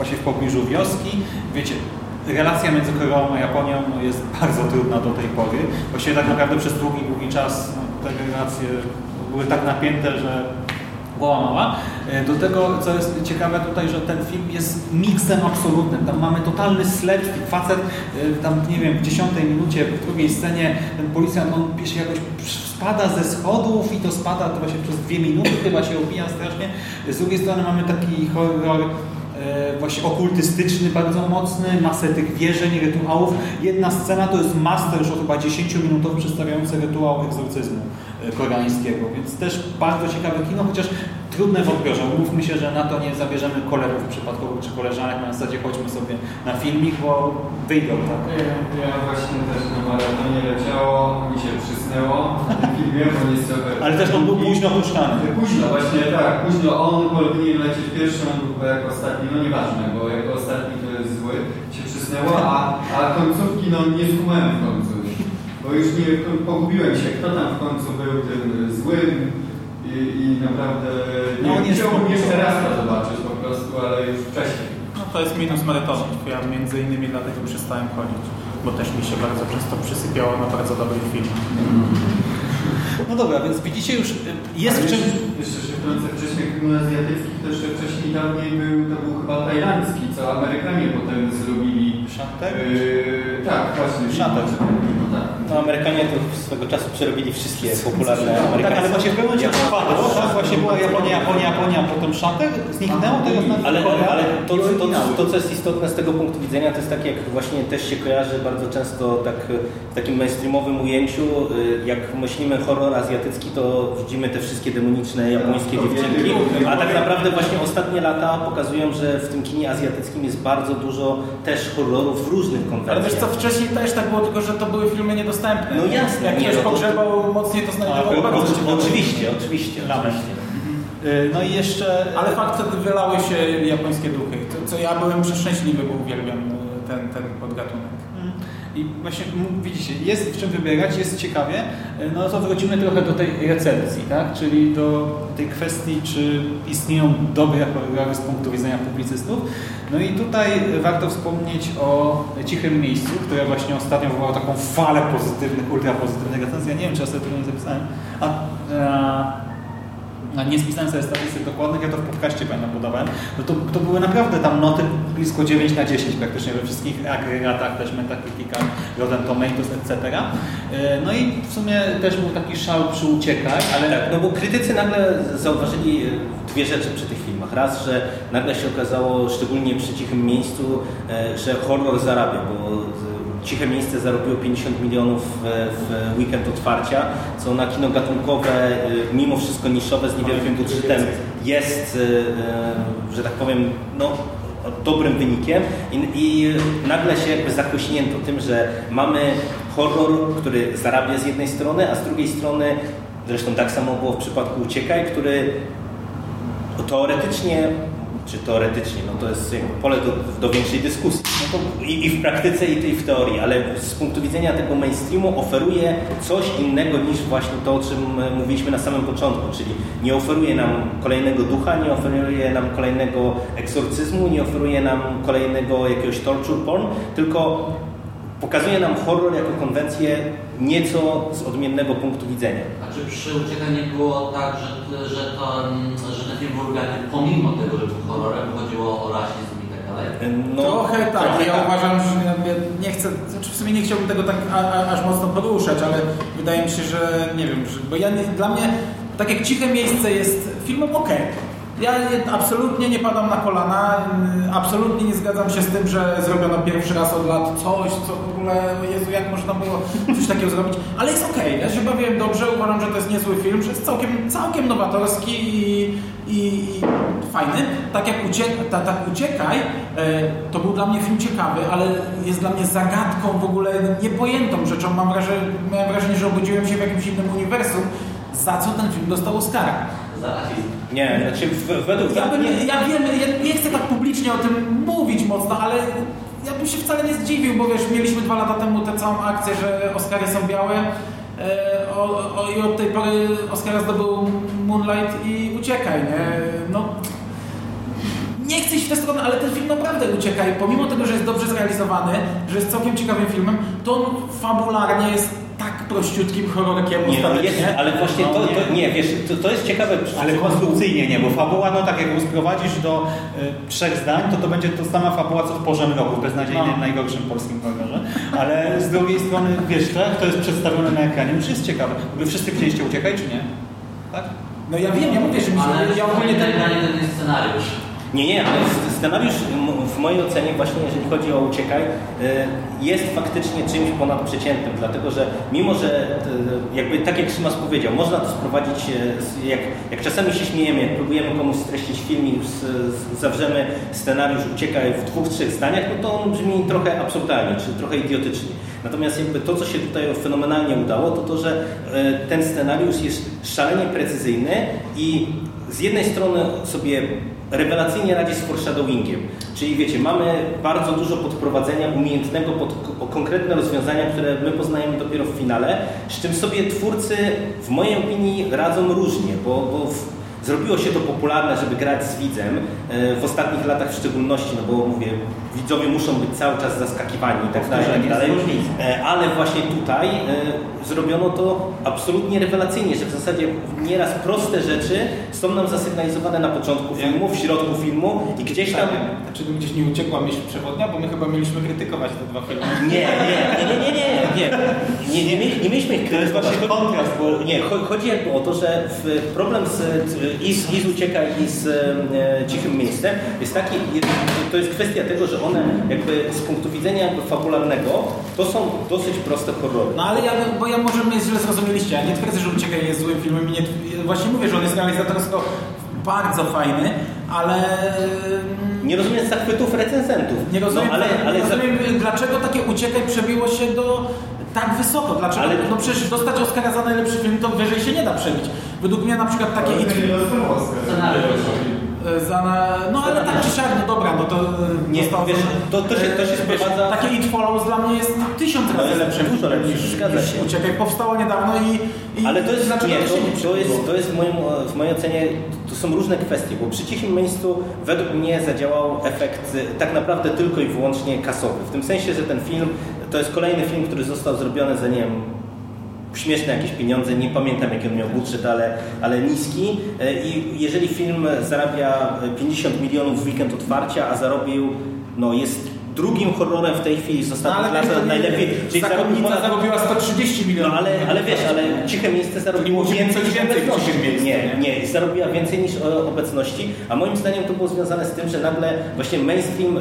właśnie w pobliżu wioski. Wiecie, relacja między Koreą a Japonią jest bardzo trudna do tej pory. Właściwie tak naprawdę przez długi, długi czas no, te relacje były tak napięte, że głowa mała. E, do tego, co jest ciekawe tutaj, że ten film jest miksem absolutnym. Tam mamy totalny sled, facet, e, tam nie wiem, w dziesiątej minucie, w drugiej scenie ten policjant, on się jakoś spada ze schodów i to spada to właśnie przez dwie minuty, chyba się opija strasznie. Z drugiej strony mamy taki horror E, właśnie okultystyczny bardzo mocny, masę tych wierzeń, rytuałów. Jedna scena to jest master już chyba 10 minutów przedstawiający rytuał egzorcyzmu koreańskiego, więc też bardzo ciekawe kino, chociaż trudne w odbiorze. Umówmy się, że na to nie zabierzemy kolegów przypadkowych czy koleżanek, na zasadzie chodźmy sobie na filmik, bo wyjdą, tak? Ja, ja właśnie też na maratonie leciało, mi się przysnęło tym filmie, bo Ale też on był późno puszczany. Późno, właśnie tak, późno on powinien lecieć pierwszy, on był jako ostatni, no nieważne, bo jako ostatni to jest zły, się przysnęło, a, a końcówki no nie skumałem w końcu. Bo już nie pogubiłem się, kto tam w końcu był tym złym, i, i naprawdę nie no, chciałbym jeszcze raz to zobaczyć po prostu, ale już wcześniej. No to jest minus maratonu. Ja między innymi dlatego przestałem chodzić, bo też mi się bardzo często przysypiało na bardzo dobry film. No dobra, więc widzicie już, jest w czym... Jeszcze wtrącę, wcześniej film azjatyckich też wcześniej dawniej był, to był chyba tajlandzki, co Amerykanie potem zrobili. Shantek? Yy, tak, właśnie. Shantek. No, tak. Amerykanie to swego czasu przerobili wszystkie popularne amerykańskie. Tak, ale właśnie w pewnym momencie spadło, tak? Właśnie była Japonia, Japonia, Japonia, potem Shantek, zniknęło tego znaczy Ale, ale to, to, to, co jest istotne z tego punktu widzenia, to jest tak, jak właśnie też się kojarzy bardzo często tak, w takim mainstreamowym ujęciu, y, jak myślimy horror azjatycki, to widzimy te wszystkie demoniczne japońskie dziewczynki, a tak naprawdę właśnie ostatnie lata pokazują, że w tym kinie azjatyckim jest bardzo dużo też horrorów w różnych konwencjach. Ale wiesz co, wcześniej też tak było, tylko że to były filmy niedostępne. No jasne. Jak ktoś no, pogrzebał mocniej, to znajdował bardzo Oczywiście, oczywiście. oczywiście. Y, no i jeszcze... Ale fakt, że wylały się japońskie duchy, co ja byłem przeszczęśliwy, bo uwielbiam y, ten, ten podgatunek. I właśnie widzicie, jest w czym wybierać, jest ciekawie, e, no to wrócimy trochę do tej recenzji, tak? czyli do tej kwestii, czy istnieją dobre horrory z punktu widzenia publicystów. No i tutaj warto wspomnieć o Cichym Miejscu, które właśnie ostatnio wywołało taką falę pozytywnych, ultra pozytywnych recenzji. Ja nie wiem, czy ja sobie tego nie zapisałem. A, a nie spisałem sobie statystyk dokładnych, ja to w podcaście pamiętam podawałem, no to, to były naprawdę tam noty blisko 9 na 10 praktycznie we wszystkich agregatach, też Metacriticach, Rotten Tomatoes, etc. E, no i w sumie też był taki szał przy uciekaj, ale... Tak, no bo krytycy nagle zauważyli dwie rzeczy przy tych filmach. Raz, że nagle się okazało, szczególnie przy cichym miejscu, e, że horror zarabia, bo Ciche Miejsce zarobiło 50 milionów w, weekend otwarcia, co na kino gatunkowe, y, mimo wszystko niszowe, z niewielkim budżetem. jest, y, że tak powiem, no, dobrym wynikiem I, i nagle się jakby zakośnięto tym, że mamy horror, który zarabia z jednej strony, a z drugiej strony, zresztą tak samo było w przypadku Uciekaj, który teoretycznie czy teoretycznie, no to jest pole do, do większej dyskusji. No i, i, w praktyce, i, i, w teorii, ale z punktu widzenia tego mainstreamu oferuje coś innego niż właśnie to, o czym e, mówiliśmy na samym początku, czyli nie oferuje nam kolejnego ducha, nie oferuje nam kolejnego eksorcyzmu, nie oferuje nam kolejnego jakiegoś torture porn, tylko pokazuje nam horror jako konwencję nieco z odmiennego punktu widzenia. A czy przy uciekaniu było tak, że, że, to, że ten film był pomimo tego, że był horrorem, chodziło o rasizm i tak dalej? No, trochę tak. Trochę ja tak. uważam, że nie chcę, znaczy w sumie nie chciałbym tego tak a, a, aż mocno poruszać, ale wydaje mi się, że nie wiem, że, bo ja, dla mnie tak jak Ciche Miejsce jest filmem ok, Ja absolutnie nie padam na kolana, y, absolutnie nie zgadzam się z tym, że zrobiono pierwszy raz od lat coś, co w ogóle, Jezu, jak można było coś takiego zrobić, ale jest okej, ja się bawiłem dobrze, uważam, że to jest niezły film, że jest całkiem, całkiem nowatorski i, i, i fajny. Tak jak ta, tak Uciekaj, e, to był dla mnie film ciekawy, ale jest dla mnie zagadką w ogóle niepojętą rzeczą. Mam wrażenie, miałem wrażenie, że obudziłem się w jakimś innym uniwersum, za co ten film dostał Oscara. Za rasizm. Nie, znaczy w, według Ja, bym, ja wiem, ja nie chcę tak publicznie o tym mówić mocno, ale ja bym się wcale nie zdziwił, bo wiesz, mieliśmy dwa lata temu tę całą akcję, że Oscary są białe e, o, o, i od tej pory Oscara zdobył Moonlight i Uciekaj, nie? No, nie chcę iść w tę stronę, ale ten film naprawdę uciekaj. Pomimo tego, że jest dobrze zrealizowany, że jest całkiem ciekawym filmem, to on fabularnie jest prościutkim horrorkiem Nie, ostatecznie. jest, ale właśnie to, to nie, wiesz, to, to jest ciekawe. Ale konstrukcyjnie nie, bo fabuła, no tak jak ją sprowadzisz do y, trzech zdań, to to będzie to sama fabuła, co w Porze Mroku, w beznadziejnym, No. najgorszym polskim horrorze. Ale z drugiej strony, wiesz, tak, to jest przedstawione na ekranie, już jest ciekawe. W ogóle wszyscy chcieliście uciekać, czy nie? Tak? No ja wiem, ja mówię, że mi się... Ale Ja ogólnie ten, ten, scenariusz. Nie, nie, ale scenariusz w mojej ocenie właśnie, jeżeli chodzi o Uciekaj, y, jest faktycznie czymś ponadprzeciętnym, dlatego że mimo, że y, jakby tak jak Szymas powiedział, można to sprowadzić, y, jak, jak czasami się śmiejemy, jak próbujemy komuś streścić film i zawrzemy scenariusz Uciekaj w dwóch, trzech zdaniach, no to on brzmi trochę absurdalnie, czy trochę idiotycznie. Natomiast jakby to, co się tutaj fenomenalnie udało, to to, że ten scenariusz jest szalenie precyzyjny i z jednej strony sobie rewelacyjnie radzi z foreshadowingiem. Czyli wiecie, mamy bardzo dużo podprowadzenia umiejętnego pod konkretne rozwiązania, które my poznajemy dopiero w finale, z czym sobie twórcy w mojej opinii radzą różnie, bo, bo w, Zrobiło się to popularne, żeby grać z widzem e, w ostatnich latach w szczególności, no bo mówię, widzowie muszą być cały czas zaskakiwani i tak dalej, i tak dalej. E, Ale właśnie tutaj e, zrobiono to absolutnie rewelacyjnie, że w zasadzie nieraz proste rzeczy są nam zasygnalizowane na początku filmu, w środku filmu i gdzieś tam... Czy tu gdzieś nie uciekła myśl przewodnia, bo my chyba mieliśmy krytykować te dwa filmy. Nie, nie, nie, nie, nie, nie, nie, nie, mieli- nie mieliśmy ich krytykować. właśnie kontrast, bo nie, cho- chodzi jakby o to, że w, problem z, i, z, i z Uciekaj i z e, Cichym Miejscem jest taki, jest, to jest kwestia tego, że one jakby z punktu widzenia jakby fabularnego to są dosyć proste horrory. No ale ja, bo ja może mnie źle zrozumieliście. Ja nie twierdzę, że Uciekaj jest złym filmem i nie, właśnie mówię, że on jest realizatorsko bardzo fajny, ale mm, Nie rozumiem zachwytów recenzentów. nie rozumiem, no, ale, ale nie rozumiem dlaczego takie Uciekaj przebiło się do tak wysoko. Dlaczego? Ale- No przecież dostać Oscara za najlepszy film to wyżej się nie da przebić. Według mnie na przykład takie Ale It, nie dostał Oscar. E, za no ale tak czy siak, no dobra, no to e, Nie, dostał wiesz, to- to się- to się wiesz, sprowadza- Takie It Follows dla mnie jest tysiąc razy lepszym dużo lepsze, niż, zgadza się. Uciekaj. Powstało niedawno i, i Ale to jest, dlaczego nie, to to, to, jest, to jest w, moim, w mojej ocenie, to są różne kwestie, bo przy cichym miejscu według mnie zadziałał efekt tak naprawdę tylko i wyłącznie kasowy. W tym sensie, że ten film to jest kolejny film, który został zrobiony za nie wiem, śmieszne jakieś pieniądze, nie pamiętam jaki on miał budżet, ale, ale niski Y, i jeżeli film zarabia 50 milionów w weekend otwarcia, a zarobił, no jest drugim horrorem w tej chwili z No, ostatnich ale lat najlepiej, czyli zarobił Zakonnica ponad zarobiła 130 no milionów. ale, ale wiesz, ale ciche miejsce zarobiło więcej więcej obecności. miejscu, Nie, nie? zarobiła więcej niż e, obecności, a moim zdaniem to było związane z tym, że nagle właśnie mainstream e,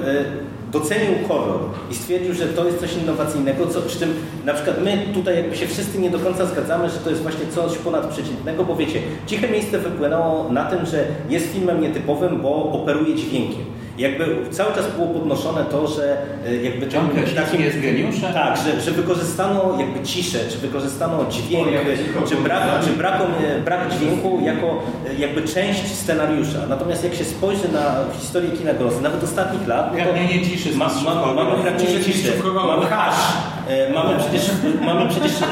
docenił horror i stwierdził, że to jest coś innowacyjnego, co, przy czym na przykład my tutaj jakby się wszyscy nie do końca zgadzamy, że to jest właśnie coś ponadprzeciętnego, bo wiecie, Ciche Miejsce wypłynęło na tym, że jest filmem nietypowym, bo operuje dźwiękiem. Jakby cały czas było podnoszone to, że e, jakby John Krasinski jest geniuszem? Tak, że, że wykorzystano jakby ciszę, czy wykorzystano dźwięk, O, jak cicho czy, brak, czy brak, brak dźwięku jako e, jakby część scenariusza. Natomiast jak się spojrzy na historię kina grozy, nawet ostatnich lat, no to Pragnienie ciszy z ma, mistrzów ma, horroru. mamy Ciszy ciszy, mamy e, mamy przecież, mamy przecież e,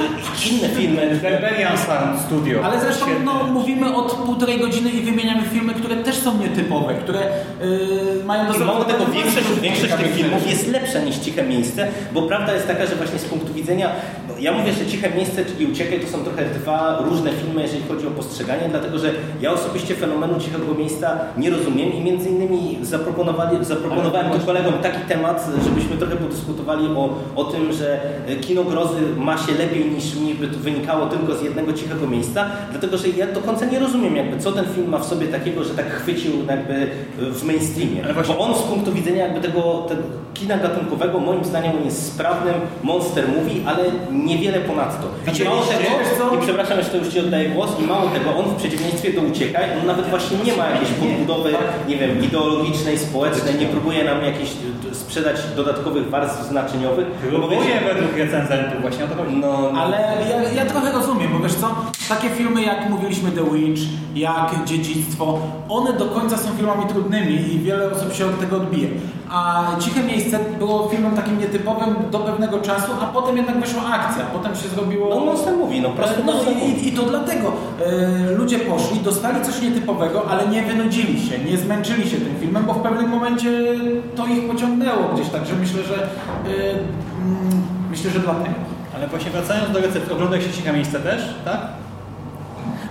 inne filmy. Berberian Sound Studio. Ale zresztą no, mówimy od półtorej godziny i wymieniamy filmy, które też są nietypowe, które yy, mają do I mało tego, większość, większość tych filmów jest lepsza niż Ciche Miejsce, bo prawda jest taka, że właśnie z punktu widzenia, ja mówię, że Ciche Miejsce i Uciekaj to są trochę dwa różne filmy, jeżeli chodzi o postrzeganie, dlatego że ja osobiście fenomenu Cichego Miejsca nie rozumiem i między innymi zaproponowali, zaproponowałem tu kolegom taki temat, żebyśmy trochę podyskutowali o, o tym, że e, kino grozy ma się lepiej niż mi by to wynikało tylko z jednego cichego miejsca, dlatego że ja do końca nie rozumiem jakby co ten film ma w sobie takiego, że tak chwycił jakby w mainstreamie. Bo on z punktu widzenia jakby tego, tego kina gatunkowego moim zdaniem on jest sprawnym monster movie, ale niewiele ponadto. I mało tego, i przepraszam, że to już Ci oddaję głos, i mało tego, on w przeciwieństwie do Uciekaj, on nawet właśnie nie ma jakiejś podbudowy, nie wiem, ideologicznej, społecznej, nie próbuje nam jakieś e, sprzedać dodatkowych warstw znaczeniowych. Próbuję według recenzentów, właśnie o to chodzi. no, no, Ale ja, ja trochę rozumiem, bo wiesz co, takie filmy jak mówiliśmy The Witch, jak Dziedzictwo, one do końca są filmami trudnymi i wiele osób się od tego odbije. A Ciche Miejsce było filmem takim nietypowym do pewnego czasu, a potem jednak wyszła akcja, potem się zrobiło... no monster mówi, no prosto No i, i, I to dlatego e, ludzie poszli, dostali coś nietypowego, ale nie wynudzili się, nie zmęczyli się tym filmem, bo w pewnym momencie to ich pociągnęło gdzieś, także myślę, że e, mm, myślę, że dlatego. Ale właśnie wracając do recepty, ogląda się ciche miejsce też, tak?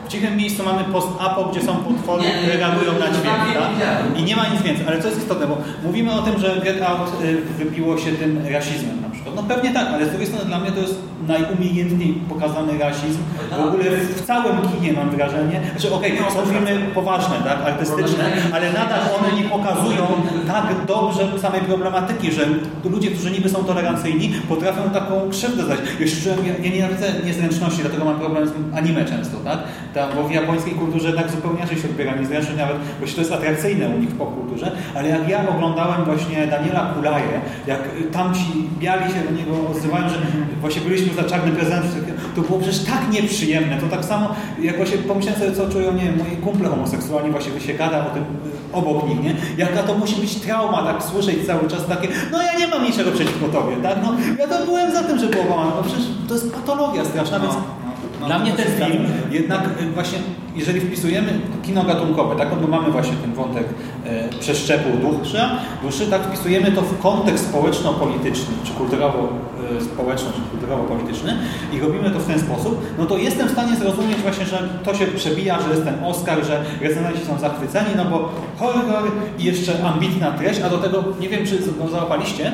W cichym miejscu mamy post-apo, gdzie są potwory, które reagują na dźwięk, tak? I nie ma nic więcej. Ale co jest istotne, bo mówimy o tym, że Get Out y, wybiło się tym rasizmem na przykład. No pewnie tak, ale z drugiej strony dla mnie to jest najumiejętniej pokazany rasizm. W ogóle w całym kinie mam wrażenie, że okej, są filmy poważne, tak, artystyczne, ale nadal one nie pokazują tak dobrze samej problematyki, że ludzie, którzy niby są tolerancyjni, potrafią taką krzywdę zdać. Jeszcze ja, ja nienawidzę niezręczności, dlatego mam problem z anime często, tak? Ta, bo w japońskiej kulturze jednak zupełnie inaczej się odbiera niezręczność, nawet, bo to jest atrakcyjne u nich w popkulturze, ale jak ja oglądałem właśnie Daniela Kulaje, jak tamci biali się do niego odzywają, że właśnie byliśmy za czarny prezent, to było przecież tak nieprzyjemne. To tak samo, jak właśnie pomyślałem sobie, co czują, nie wiem, moi kumple homoseksualni, właśnie się gada o tym y, obok nich, nie? Jaka to musi być trauma, tak słyszeć cały czas takie, no ja nie mam niczego przeciwko tobie, tak? No ja to byłem za tym, że było łamane. No przecież to jest patologia straszna, więc no, dla mnie ten film jednak y, właśnie, jeżeli wpisujemy kino gatunkowe, tak, no bo mamy właśnie ten wątek e, przeszczepu duszy, duszy, tak, wpisujemy to w kontekst społeczno-polityczny, czy kulturowo-społeczny, czy kulturowo-polityczny i robimy to w ten sposób, no to jestem w stanie zrozumieć właśnie, że to się przebija, że jest ten Oscar, że recenzenci są zachwyceni, no bo horror i jeszcze ambitna treść, a do tego, nie wiem, czy go załapaliście,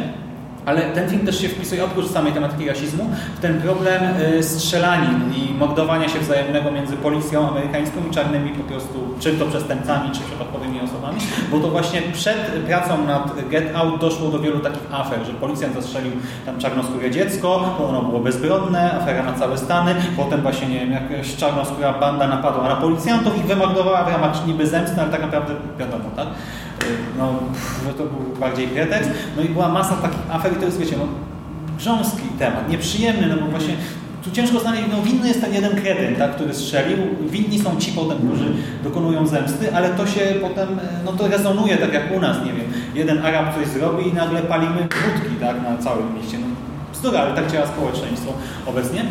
ale ten film też się wpisuje oprócz samej tematyki rasizmu w ten problem y, strzelanin i mordowania się wzajemnego między policją amerykańską i czarnymi po prostu, czy to przestępcami, czy przypadkowymi osobami, bo to właśnie przed pracą nad Get Out doszło do wielu takich afer, że policjant zastrzelił tam czarnoskóre dziecko, ono było bezbronne, afera na całe Stany, potem właśnie, nie wiem, jakaś czarnoskóra banda napadła na policjantów i wymordowała w ramach niby zemsty, ale tak naprawdę wiadomo, tak? No, że to był bardziej pretekst. No i była masa takich afer i to jest, wiecie, no, grząski temat, nieprzyjemny, no bo właśnie tu ciężko znaleźć, no winny jest ten jeden kretyn, tak, który strzelił, winni są ci potem, którzy dokonują zemsty, ale to się potem, no to rezonuje tak jak u nas, nie wiem, jeden Arab coś zrobi i nagle palimy wódki, tak, na całym mieście. No, bzdura, ale tak działa społeczeństwo obecnie.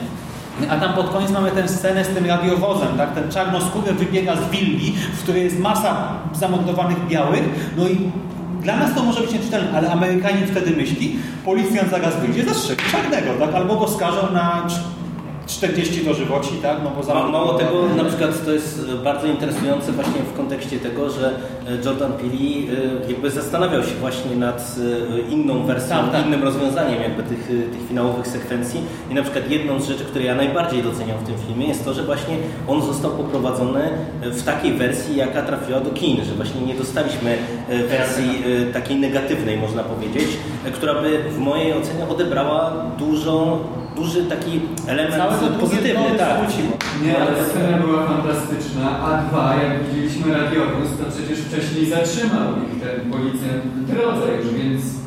A tam pod koniec mamy tę scenę z tym radiowozem, tak? Ten czarnoskóry wybiega z willi, w której jest masa zamordowanych białych, no i dla nas to może być nieczytelne, ale Amerykanin wtedy myśli, policjant zaraz wyjdzie, zastrzeli czarnego, tak? Albo go skażą na 40 dożywoci, tak? No bo zamordował- mało tego, na przykład to jest e, bardzo interesujące właśnie w kontekście tego, że e, Jordan Peele e, jakby zastanawiał się właśnie nad inną wersją, Tak, tak. innym rozwiązaniem jakby tych, tych finałowych sekwencji i na przykład jedną z rzeczy, które ja najbardziej doceniam w tym filmie jest to, że właśnie on został poprowadzony w takiej wersji, jaka trafiła do kin, że właśnie nie dostaliśmy wersji takiej negatywnej, można powiedzieć, która by w mojej ocenie odebrała dużo, duży taki element Całe to pozytywny, pozytywne tak. Nie, ale scena była fantastyczna, a dwa, jak widzieliśmy radiowóz, to przecież wcześniej zatrzymał ich ten policjant w drodze już, więc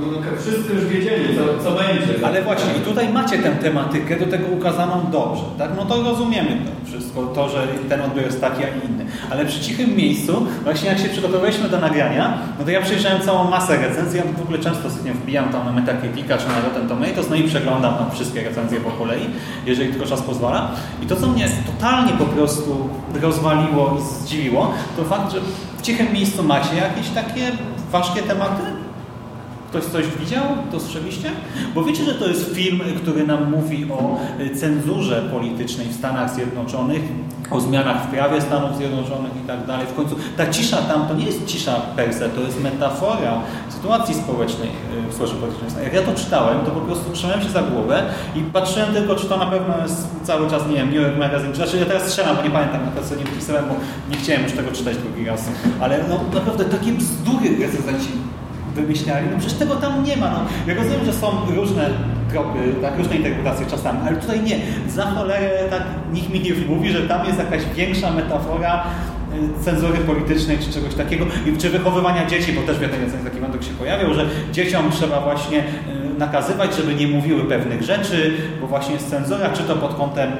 no, no, wszyscy już wiedzieli, co, co będzie. Ale właśnie, i tutaj macie tę tematykę do tego ukazaną dobrze, tak? No to rozumiemy to wszystko, to, że ten odbiór jest taki, a nie inny. Ale przy cichym miejscu, właśnie jak się przygotowaliśmy do nagrania, no to ja przejrzałem całą masę recenzji, ja w ogóle często sobie wbijam tam na Metacritica czy na Rotten Tomatoes, no i przeglądam tam wszystkie recenzje po kolei, jeżeli tylko czas pozwala. I to, co mnie totalnie po prostu rozwaliło i zdziwiło, to fakt, że w cichym miejscu macie jakieś takie ważkie tematy? Ktoś coś widział? Dostrzegliście? Bo wiecie, że to jest film, który nam mówi o cenzurze politycznej w Stanach Zjednoczonych, o zmianach w prawie Stanów Zjednoczonych i tak dalej. W końcu ta cisza tam to nie jest cisza per se, to jest metafora sytuacji społecznej w społecznej politycznej. Jak ja to czytałem, to po prostu trzymałem się za głowę i patrzyłem tylko, czy to na pewno jest cały czas, nie wiem, New York Magazine. Znaczy ja teraz strzelam, bo nie pamiętam na co nie wpisałem, bo nie chciałem już tego czytać drugi raz. Ale no naprawdę takie bzdury recenzenci wymyślali. No przecież tego tam nie ma. No. Ja rozumiem, że są różne tropy, tak, różne interpretacje czasami, ale tutaj nie. Za cholerę tak nikt mi nie mówi, że tam jest jakaś większa metafora y, cenzury politycznej czy czegoś takiego, czy wychowywania dzieci, bo też w jednej recenzji taki wątek się pojawiał, że dzieciom trzeba właśnie y, nakazywać, żeby nie mówiły pewnych rzeczy, bo właśnie jest cenzura, czy to pod kątem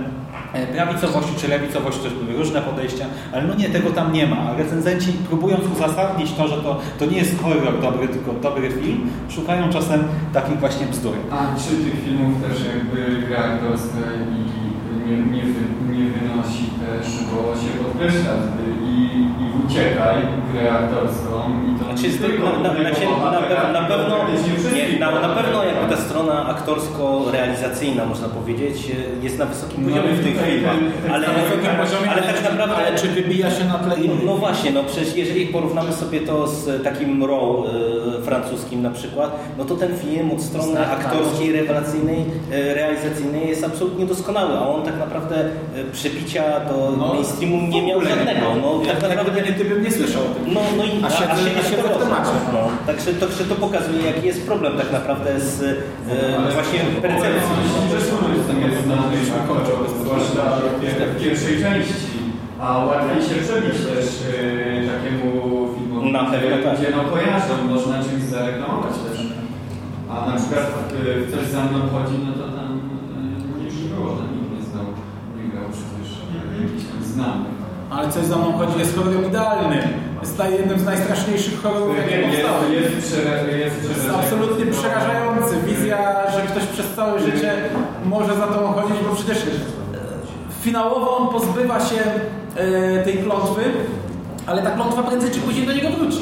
prawicowości czy lewicowości, też były różne podejścia, ale no nie, tego tam nie ma. Recenzenci próbując uzasadnić to, że to, to nie jest horror dobry, tylko dobry film, szukają czasem takich właśnie bzdur. A czy tych filmów też jakby gra i nie, nie, nie wynosi też, bo się podkreśla i, i uciekaj grę aktorską i to Znaczy, nie tylko na, na, znaczy, na, na pewno, nie, na, na pewno jakby ta strona aktorsko-realizacyjna, można powiedzieć, jest na wysokim No poziomie w tych filmach. Ale, poziomie, ale tak naprawdę... ale czy wybija się na tle No, innych? no właśnie, no przecież jeżeli porównamy sobie to z takim Raw e, francuskim na przykład, no to ten film od strony aktorskiej, rewelacyjnej, e, realizacyjnej jest absolutnie doskonały, a on tak naprawdę e, przebicia do No, mainstreamu nie miał żadnego. No, tak tak naprawdę nie, bym nie słyszał o tym. no, no i A siedzę- a siedzę w temacie. No, także to, że to pokazuje, jaki jest problem tak naprawdę z e, właśnie percepcją. Tam znany aktor, zwłaszcza w- pierwszej części. A łatwiej się przebić też e, takiemu filmowi, Na pewno gdzie, tak. gdzie no kojarzą, można czymś zareklamować też. A na przykład e, coś za mną chodzi, no to tam e, nie było, że nikt nie znał, nie grał przecież e, jakiś tam znany. Ale coś za mną chodzi, jest horrorem idealnym. Jest jednym z najstraszniejszych horrorów, jakie Jest, powstały. jest, przera- jest jest przerażający. absolutnie przerażający. Wizja, że ktoś przez całe życie może za to chodzić, bo przecież e, finałowo on pozbywa się e, tej klątwy, ale ta klątwa prędzej czy później do niego wróci.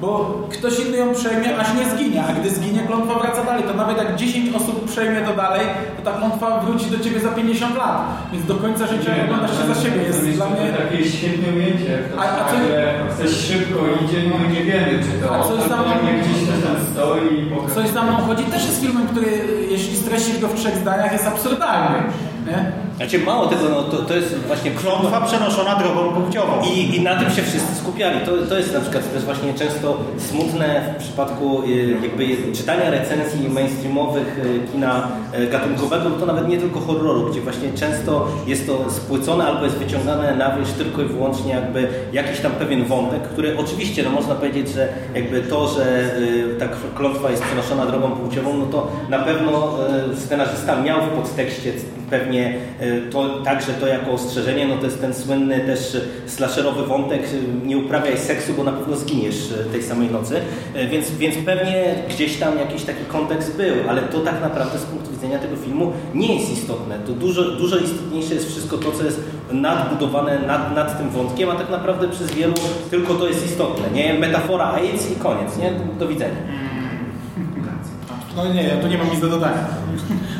Bo ktoś inny ją przejmie, aż nie zginie, a gdy zginie, klątwa wraca dalej. To nawet jak 10 osób przejmie to dalej, to ta klątwa wróci do ciebie za 50 lat. Więc do końca życia Nie, oglądasz się za siebie. Jest to dla mnie... takie świetne ujęcie, A- a co- coś szybko idzie, no i nie wiemy, czy to A coś za mną- gdzieś tam stoi. Coś za mną chodzi też jest filmem, który jeśli streścisz go w trzech zdaniach jest absurdalny. Nie? Znaczy mało tego, no to, to jest właśnie Klątwa przenoszona drogą płciową. I, I na tym się wszyscy skupiali. To, to jest na przykład też właśnie często smutne w przypadku y, jakby czytania recenzji mainstreamowych y, kina y, gatunkowego, to nawet nie tylko horroru, gdzie właśnie często jest to spłycone albo jest wyciągane na wierzch tylko i wyłącznie jakby jakiś tam pewien wątek, który oczywiście no można powiedzieć, że jakby to, że ta klątwa jest przenoszona drogą płciową, no to na pewno scenarzysta miał w podtekście pewnie y, to także to jako ostrzeżenie, no to jest ten słynny też slasherowy wątek, y, nie uprawiaj seksu, bo na pewno zginiesz y, tej samej nocy, więc, więc pewnie gdzieś tam jakiś taki kontekst był, ale to tak naprawdę z punktu widzenia tego filmu nie jest istotne. To dużo, dużo istotniejsze jest wszystko to, co jest nadbudowane nad, nad tym wątkiem, a tak naprawdę przez wielu tylko to jest istotne, nie? Metafora AIDS i koniec, nie? Do widzenia. No nie, ja tu nie mam nic do dodania.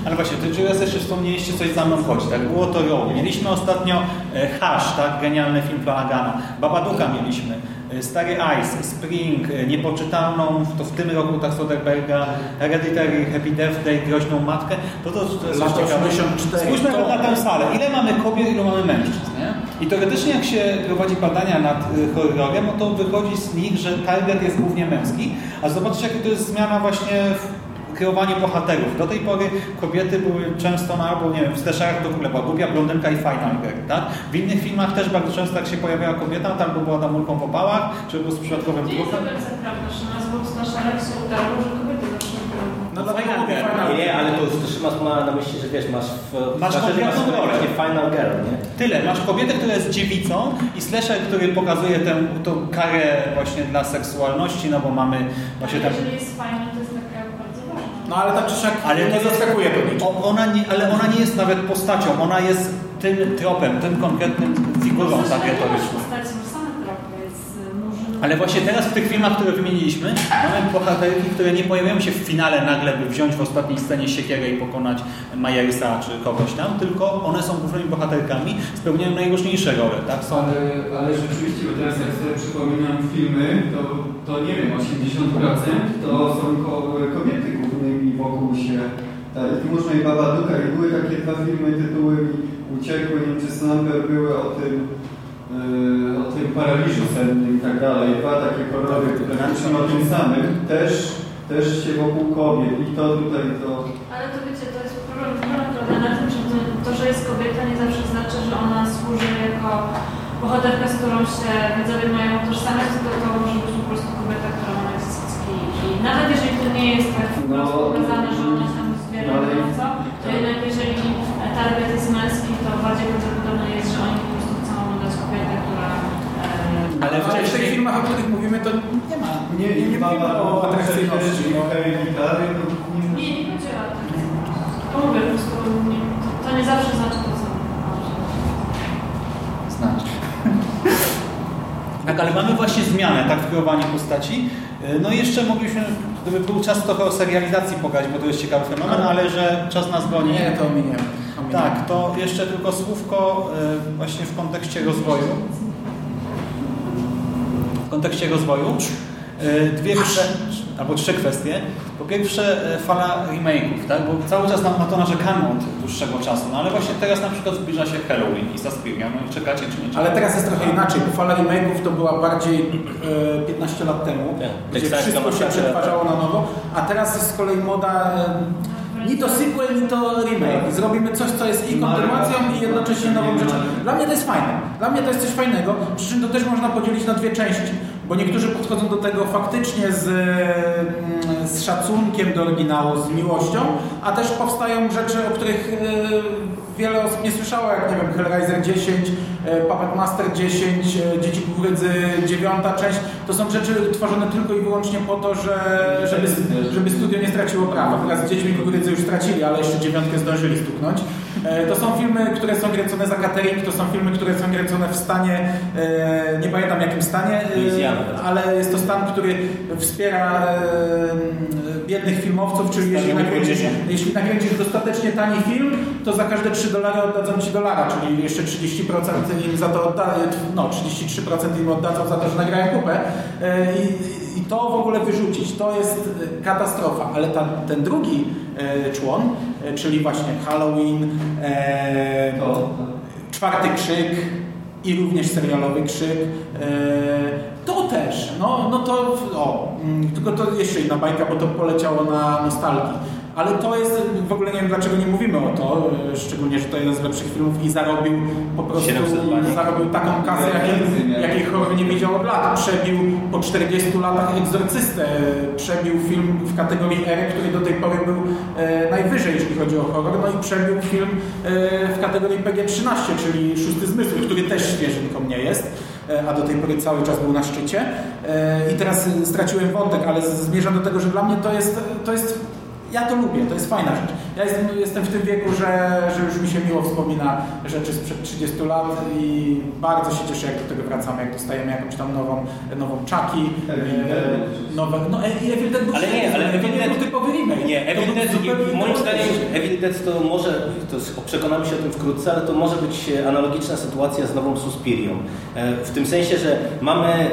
Ale właśnie, ty Julius jeszcze wspomnieliście coś za mną chodzi, tak? Było to Row. Mieliśmy ostatnio e, Hash, tak? Genialny film Flanagana. Babaduka mieliśmy. e, Stary Ice, Spring, e, Niepoczytalną, to w tym roku tak Soderberga, Hereditary, Happy Death Day, Groźną Matkę. To to, to jest Lat coś ciekawe. 84. Spójrzmy To- na tę salę. Ile mamy kobiet, ile mamy mężczyzn, nie? I teoretycznie jak się prowadzi badania nad horrorem, no to wychodzi z nich, że target jest głównie męski. A zobaczcie, jaka to jest zmiana właśnie w kreowaniu bohaterów. Do tej pory kobiety były często, no albo nie wiem, w slasherach to w ogóle była głupia blondynka i Final Girl, tak? W innych filmach też bardzo często jak się pojawiała kobieta, to albo była damulką w opałach, czy był z przypadkowym Nie jest trupem. to wersja prawda, że nazwą slasherek się udało, że kobiety zaczną No dlatego Final mówię Girl. Final Nie, ale to już też masz ma na myśli, że wiesz, masz w Masz konkretną masz rolę. właśnie Final Girl, nie? Tyle. Masz kobietę, która jest dziewicą i slasher, który pokazuje tę tą karę właśnie dla seksualności, no bo mamy właśnie tam... jeżeli jest fajna, to jest. No ale tak czy siak Ale nie to zaskakuje to niczym. O- Ona nie, ale ona nie jest nawet postacią, ona jest tym tropem, tym konkretnym figurą Zresztą tak jest y, Ale właśnie teraz w tych filmach, które wymieniliśmy, mamy bohaterki, które nie pojawiają się w finale nagle, by wziąć w ostatniej scenie siekierę i pokonać Majersa czy kogoś tam, tylko one są głównymi bohaterkami, spełniają najróżniejsze role, tak? Są... Ale, ale rzeczywiście, bo teraz jak sobie przypominam filmy, to, to nie wiem, 80% to są ko- kobiety wokół się. Tak, i tu można i Babaduka, i były takie dwa filmy, tytuły mi uciekły, nie wiem czy Slumber były o tym, yy, o tym paraliżu sennym i tak dalej. Dwa takie kolory, które są o tym samym, też, też się wokół kobiet i to tutaj to... Ale to wiecie, to jest problem, problem polega na tym, że to, to, że jest kobieta nie zawsze znaczy, że ona służy jako bohaterka, z którą się widzowie mają tożsamość, tylko to może być po prostu kobieta, która nawet jeżeli to nie jest tak po prostu No. pokazane, że ona tam zbiera co, to jednak jeżeli target jest męski, to bardziej prawdopodobne jest, że oni po prostu chcą oglądać kobietę, która e, Ale Ale w tych filmach, o których mówimy, to nie ma. Nie, nie, nie mówimy o atrakcyjności. nie Nie, nie chodzi o to. To mówię, po prostu nie, to, to nie zawsze. Znaczy. Tak, ale mamy właśnie zmianę tak w kreowaniu postaci. No i jeszcze mogliśmy, gdyby był czas trochę o serializacji pogadać, bo to jest ciekawy fenomen, ale że czas nas goni. Nie, to ominiemy. Tak, to jeszcze tylko słówko y, właśnie w kontekście rozwoju. W kontekście rozwoju. y, Dwie albo trzy kwestie. Po pierwsze y, fala remake'ów, tak? bo cały czas na, na to narzekamy od dłuższego czasu, no ale właśnie teraz na przykład zbliża się Halloween i Suspiria, no i czekacie czy nie czekacie? Ale teraz jest trochę inaczej, bo fala remake'ów to była bardziej e, 15 lat temu, Tak, gdzie wszystko się masakra. przetwarzało na nowo, a teraz jest z kolei moda e, ni to sequel, ni to remake. Zrobimy coś, co jest i kontynuacją i jednocześnie nową rzeczą. Dla mnie to jest fajne. Dla mnie to jest coś fajnego, przy czym to też można podzielić na dwie części. Bo niektórzy podchodzą do tego faktycznie z, mm, z szacunkiem do oryginału, z miłością, a też powstają rzeczy, o których e, wiele osób nie słyszało, jak nie wiem, Hellraiser 10, e, Puppet Master 10, e, Dzieci Kukurydzy 9 część. To są rzeczy tworzone tylko i wyłącznie po to, że, żeby, żeby studio nie straciło prawa. Teraz z Dziećmi Kukurydzy już stracili, ale jeszcze dziewiątkę zdążyli stuknąć. E, To są filmy, które są kręcone za catering, to są filmy, które są kręcone w stanie, e, nie pamiętam jakim stanie, e, ale jest to stan, który wspiera e, biednych filmowców, czyli jeśli nakręcisz, jeśli nakręcisz dostatecznie tani film, to za każde 3 dolary oddadzą Ci dolara, czyli jeszcze 30% im za to odda, no 33% im oddadzą za to, że nagrają kupę E, i, i to w ogóle wyrzucić, to jest e, katastrofa, ale ta, ten drugi e, człon, e, czyli właśnie Halloween, e, czwarty krzyk i również serialowy krzyk, e, to też, no, no to, o, mm, tylko to jeszcze inna bajka, bo to poleciało na nostalgii. Ale to jest, w ogóle nie wiem dlaczego nie mówimy o to, e, szczególnie, że to jeden z lepszych filmów i zarobił po prostu 700 baniek. zarobił taką kasę, jakiej, jakiej horror nie widział od lat. Przebił po 40 latach Egzorcystę, przebił film w kategorii R, który do tej pory był e, najwyżej, jeśli chodzi o horror, no i przebił film e, w kategorii PG-13, czyli Szósty Zmysł, który też świeżynką nie jest e, a do tej pory cały czas był na szczycie. E, I teraz e, straciłem wątek, ale zmierzam do tego, że dla mnie to jest, to jest ja to lubię, to jest fajna rzecz. Ja jestem, jestem w tym wieku, że, że już mi się miło wspomina rzeczy sprzed 30 lat i bardzo się cieszę, jak do tego wracamy, jak dostajemy jakąś tam nową, nową Chucky, e, nowe, no e- i Evil Dead był Ale nie, ale to Evil nie Dead... był typowy remake. Nie, Evil Dead, zupełnie moim zdaniem. Evil Dead to może, to jest, przekonamy się o tym wkrótce, ale to może być analogiczna sytuacja z nową Suspirią. E, W tym sensie, że mamy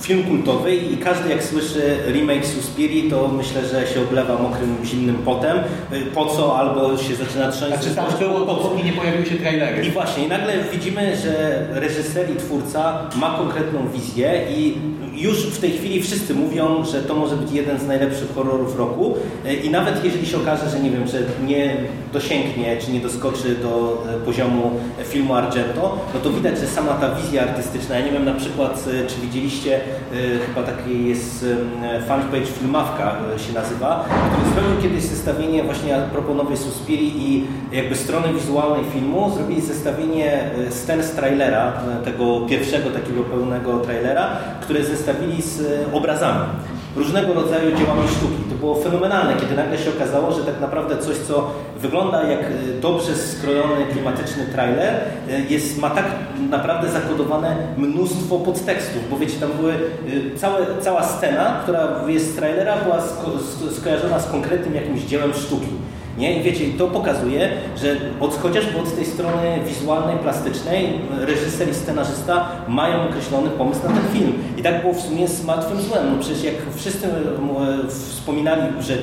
film kultowy i każdy jak słyszy remake Suspirii, to myślę, że się oblewa mokrym, zimnym potem. E, Po co? Albo się zaczyna trząść. Znaczy tam było, dopóki nie pojawiły się trailery. I właśnie, i nagle widzimy, że reżyser i twórca ma konkretną wizję i już w tej chwili wszyscy mówią, że to może być jeden z najlepszych horrorów roku. E, i nawet jeżeli się okaże, że nie wiem, że nie dosięgnie czy nie doskoczy do e, poziomu filmu Argento, no to widać, że sama ta wizja artystyczna, ja nie wiem na przykład, e, czy widzieliście, chyba taki jest fanpage Filmawka się nazywa, który zrobił kiedyś zestawienie właśnie a propos nowej Suspirii i jakby strony wizualnej filmu, zrobili zestawienie scen z trailera, tego pierwszego takiego pełnego trailera, które zestawili z e, obrazami. różnego rodzaju dziełami sztuki. To było fenomenalne, kiedy nagle się okazało, że tak naprawdę coś, co wygląda jak e, dobrze skrojony, klimatyczny trailer, e, jest, ma tak naprawdę zakodowane mnóstwo podtekstów, bo wiecie, tam były całe, cała scena, która jest z trailera, była sko skojarzona z konkretnym jakimś dziełem sztuki. Nie? I wiecie, to pokazuje, że od, chociażby od tej strony wizualnej, plastycznej, reżyser i scenarzysta mają określony pomysł na ten film. I tak było w sumie z Martwym Złem. No przecież jak wszyscy e, wspominali, że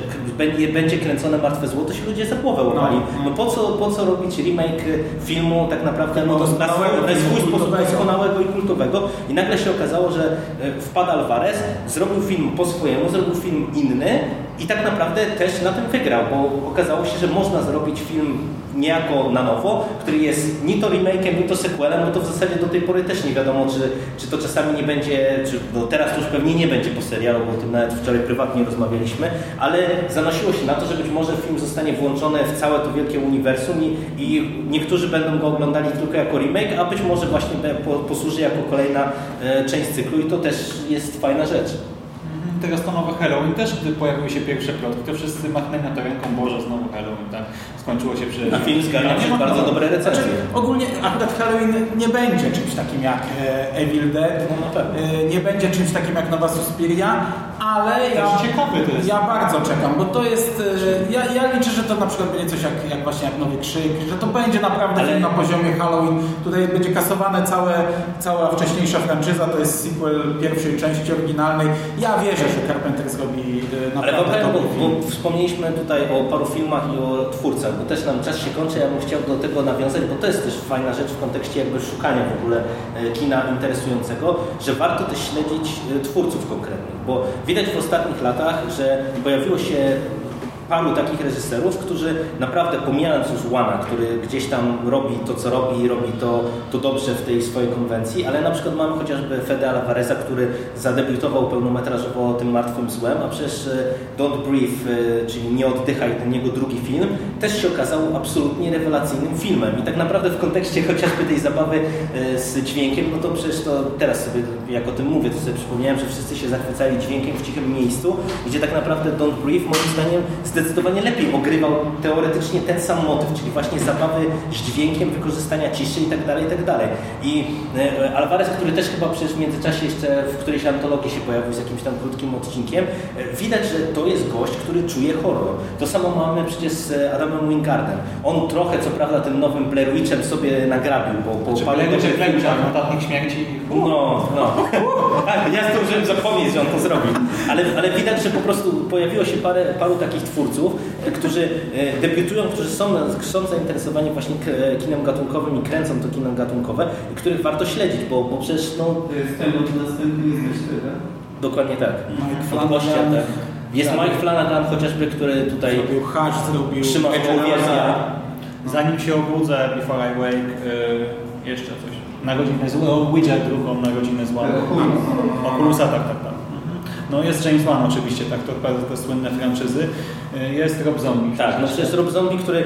będzie kręcone Martwe Zło, to się ludzie za głowę łapali. No, no po, co, po co robić remake filmu tak naprawdę no, na, swój, na swój sposób doskonałego i kultowego. I nagle się okazało, że e, wpada Alvarez, zrobił film po swojemu, zrobił film inny, i tak naprawdę też na tym wygrał, bo okazało się, że można zrobić film niejako na nowo, który jest ni to remake'em, ni to sequelem, bo to w zasadzie do tej pory też nie wiadomo, czy, czy to czasami nie będzie, czy no teraz to już pewnie nie będzie po serialu, bo o tym nawet wczoraj prywatnie rozmawialiśmy, ale zanosiło się na to, że być może film zostanie włączony w całe to wielkie uniwersum i, i niektórzy będą go oglądali tylko jako remake, a być może właśnie posłuży jako kolejna e, część cyklu i to też jest fajna rzecz teraz to nowe Halloween też, gdy pojawiły się pierwsze plotki, to wszyscy machnęli na to ręką, Boże, znowu Halloween, tak? Skończyło się przecież... A film zgarnia się bardzo dobre recenzje. Znaczy, ogólnie akurat Halloween nie będzie czymś takim jak e, Evil Dead, no, e, nie będzie czymś takim jak Nowa Suspiria, ale ja, ja bardzo czekam, bo to jest, e, ja, ja liczę, że to na przykład będzie coś jak, jak właśnie jak Nowy Krzyk, że to będzie naprawdę ale... na poziomie Halloween. Tutaj będzie kasowane całe, cała wcześniejsza franczyza, to jest sequel pierwszej części oryginalnej. Ja wierzę, że Carpenter zrobi e, naprawdę Ale bo, bo, bo wspomnieliśmy tutaj o paru filmach i o twórcach, bo też nam czas się kończy, ja bym chciał do tego nawiązać, bo to jest też fajna rzecz w kontekście jakby szukania w ogóle e, kina interesującego, że warto też śledzić twórców konkretnych, bo widać w ostatnich latach, że pojawiło się paru takich reżyserów, którzy naprawdę pomijając już Łana, który gdzieś tam robi to, co robi i robi to, to dobrze w tej swojej konwencji, ale na przykład mamy chociażby Fede Alvareza, który zadebiutował pełnometrażowo tym Martwym Złem, a przecież e, Don't Breathe, e, czyli Nie oddychaj, ten jego drugi film, też się okazał absolutnie rewelacyjnym filmem. I tak naprawdę w kontekście [laughs] chociażby tej zabawy e, z dźwiękiem, no to przecież to teraz sobie, jak o tym mówię, to sobie przypomniałem, że wszyscy się zachwycali dźwiękiem w cichym miejscu, gdzie tak naprawdę Don't Breathe moim zdaniem zdecydowanie lepiej ogrywał teoretycznie ten sam motyw, czyli właśnie zabawy z dźwiękiem, wykorzystania ciszy i tak dalej, i tak dalej. I e, Alvarez, który też chyba przecież w międzyczasie jeszcze w którejś antologii się pojawił z jakimś tam krótkim odcinkiem, e, widać, że to jest gość, który czuje horror. To samo mamy przecież z Adamem Wingardem. On trochę, co prawda, tym nowym Blair Witchem sobie nagrabił, bo po znaczy, paru Witch, notatnik śmierci. No, no. [laughs] ja zdążyłem zapomnieć, że on to zrobił. Ale, ale widać, że po prostu pojawiło się parę, paru takich twórców, twórców, e, którzy e, debiutują, którzy są, są zainteresowani właśnie kinem gatunkowym i kręcą to kino gatunkowe, i których warto śledzić, bo, bo przecież no... To jest temat następny tak? Dokładnie tak. Mike Flanagan. Tak. Jest Mike Flanagan chociażby, który tutaj... Zrobił Hash, zrobił Trzyma Zanim się obudzę, Before I Wake, yy, jeszcze coś. Na godzinę z... Widget drugą na godzinę z Oculusa, tak, tak, tak. No jest James Wan oczywiście, tak, to te słynne franczyzy. Y, jest Rob Zombie. Tak, no jest Rob Zombie, który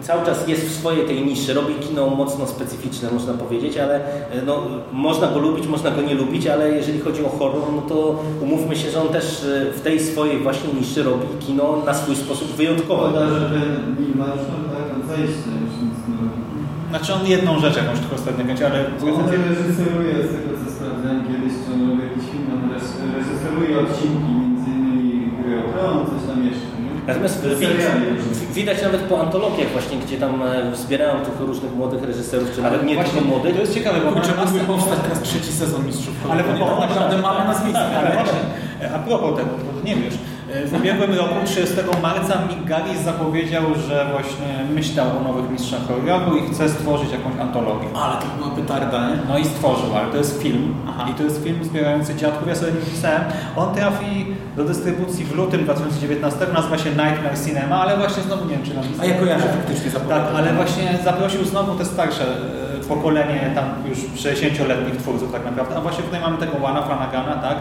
cały czas jest w swojej tej niszy, robi kino mocno specyficzne, można powiedzieć, ale y, no, można go lubić, można go nie lubić, ale jeżeli chodzi o horror, no to umówmy się, że on też y, w tej swojej właśnie niszy robi kino na swój sposób wyjątkowy. Szkoda, że ten minimalny tak już nic nie robi. Znaczy on jedną rzecz jakąś tylko ostatnio kręci, ale... On reżyseruje z tego co sprawdzałem kiedyś, czy on robi jakiś film, on reżyseruje odcinki, między innymi Gry o Tron, coś tam jeszcze. Natomiast widać nawet po antologiach właśnie, gdzie tam e, wspierają tych różnych młodych reżyserów, czy nawet nie tylko młodych. To jest ciekawe, bo Kurczę, mógłby powstać teraz trzeci sezon Mistrzów. Ale bo tak naprawdę mamy nazwiska. Ale właśnie, a propos tego, to nie wiesz, w ubiegłym roku, 30 marca, Mick Garris zapowiedział, że właśnie myślał o nowych mistrzach choreografu i chce stworzyć jakąś antologię. Ale to była petarda, nie? No i stworzył, ale to jest film. Aha. I to jest film zbierający dziadków. Ja sobie nie pisałem. On trafi do dystrybucji w lutym 2019, nazywa się Nightmare Cinema, ale właśnie znowu nie wiem, czy nam... A ja kojarzę faktycznie Tak, ale właśnie zaprosił znowu te starsze pokolenie tam już 60-letnich twórców tak naprawdę. A właśnie tutaj mamy tego Wana Flanagana, tak?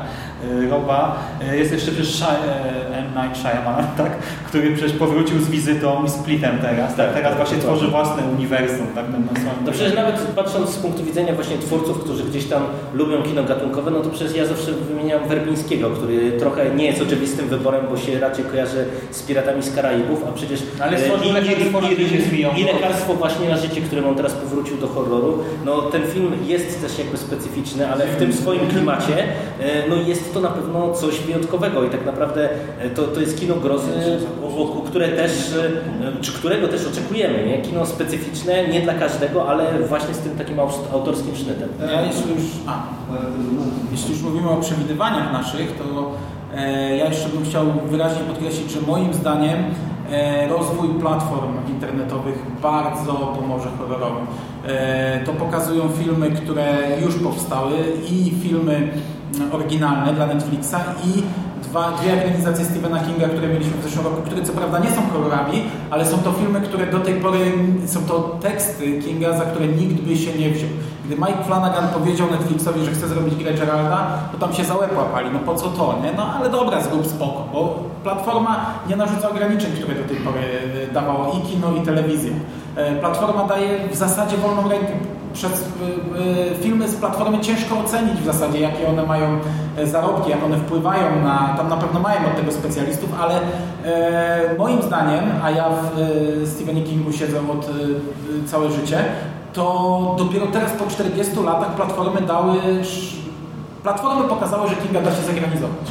Y, Roba. Y, Jest jeszcze przecież Shy, e, M. Night Shyamalan, [laughs] tak? Który przecież powrócił z wizytą i Splitem teraz. Tak, teraz właśnie tworzy własne uniwersum, tak? Ten, ten No przecież nawet patrząc z punktu widzenia właśnie twórców, którzy gdzieś tam lubią kino gatunkowe, no to przecież ja zawsze wymieniam Werbińskiego, który trochę nie jest oczywistym wyborem, bo się raczej kojarzy z Piratami z Karaibów, a przecież Ale e, lekarstwo na życie z Miją. i lekarstwo właśnie na życie, którym on teraz powrócił do horroru. No ten film jest też jakby specyficzny, ale w tym swoim klimacie e, no jest to na pewno coś wyjątkowego i tak naprawdę e, to, to jest kino grozy, o, o, które też, e, czy którego też oczekujemy, nie? Kino specyficzne, nie dla każdego, ale właśnie z tym takim aut- autorskim sznytem. Ja jeśli już, a, jeśli już mówimy o przewidywaniach naszych, to e, ja jeszcze bym chciał wyraźnie podkreślić, że moim zdaniem rozwój platform internetowych bardzo pomoże horrorowi. E, to pokazują filmy, które już powstały i filmy mm, oryginalne dla Netflixa i dwa, dwie ekranizacje Stephena Kinga, które mieliśmy w zeszłym roku, które co prawda nie są horrorami, ale są to filmy, które do tej pory są to teksty Kinga, za które nikt by się nie wziął. Gdy Mike Flanagan powiedział Netflixowi, że chce zrobić grę Geralda, to tam się za łeb łapali, no po co to, nie? No ale dobra, zrób spoko, bo platforma nie narzuca ograniczeń, które do tej pory e, dawało i kino, i telewizja. E, Platforma daje w zasadzie wolną rękę. Przez e, filmy z platformy ciężko ocenić w zasadzie, jakie one mają zarobki, jak one wpływają na, tam na pewno mają od tego specjalistów, ale e, moim zdaniem, a ja w e, Stephenie Kingu siedzę od e, całe życie, to dopiero teraz po 40 latach platformy dały. Platformy pokazały, że Kinga da się zegranizować.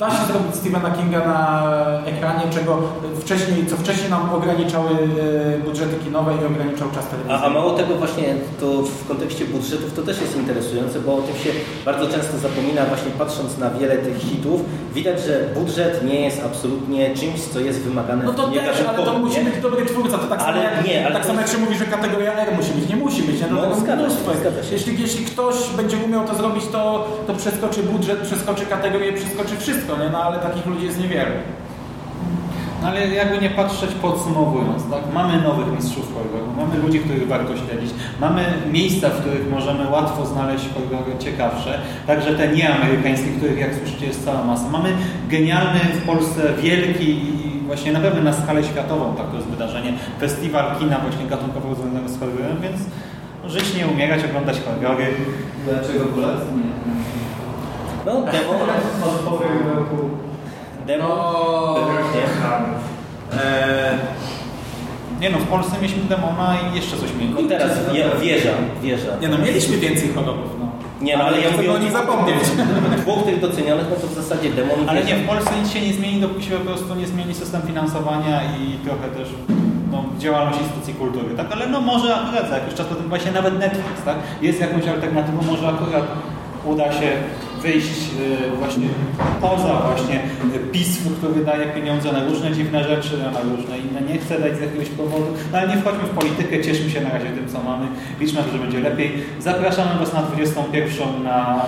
Da się zrobić Stephena Kinga na ekranie, czego wcześniej, co wcześniej nam ograniczały e, budżety kinowe i ograniczał czas A, telewizyjny. a mało tego właśnie to w kontekście budżetów to też jest interesujące, bo o tym się bardzo często zapomina właśnie patrząc na wiele tych hitów. Widać, że budżet nie jest absolutnie czymś, co jest wymagane No to w też, ale to musi być dobry twórca. To tak, Ale samo, jak, nie, ale tak to samo jak się mówi, że kategoria R musi być. Nie musi być. Nie? No, jest. zgadza się. Jeśli, jeśli ktoś będzie umiał to zrobić, to, to przeskoczy budżet, przeskoczy kategorię, przeskoczy wszystko, No ale takich ludzi jest niewielu. No ale jakby nie patrzeć podsumowując, tak? mamy nowych mistrzów horroru, mamy ludzi, których warto śledzić, mamy miejsca, w których możemy łatwo znaleźć horrory ciekawsze, także te nieamerykańskie, których jak słyszycie jest cała masa. Mamy genialny w Polsce wielki i właśnie na pewno na skalę światową tak to jest wydarzenie, festiwal kina właśnie gatunkowo związanego z horrorem, więc żyć nie umierać, oglądać horrory. Dlaczego Polacy nie? No, demo, demo, No, nie? e, Nie no, w Polsce mieliśmy Demona i jeszcze coś mieli. No teraz wieża, wieża. nie no, mieliśmy więcej horrorów. No. Nie, no, ale ja chcę mówię o nich zapomnieć. dwóch tych docenionych, no to w zasadzie demon i Ale nie, w Polsce nic się nie zmieni, dopóki się po prostu nie zmieni system finansowania i trochę też no, działalność instytucji kultury, tak? Ale no może akurat za jakiś czas, potem właśnie nawet Netflix, tak? Jest jakąś alternatywą, może akurat uda się wyjść y, właśnie poza właśnie y, PiS, który daje pieniądze na różne dziwne rzeczy, a na różne inne nie chce dać z jakiegoś powodu. No ale nie wchodźmy w politykę, cieszmy się na razie tym, co mamy. Liczmy, że będzie lepiej. Zapraszamy Was na 21 na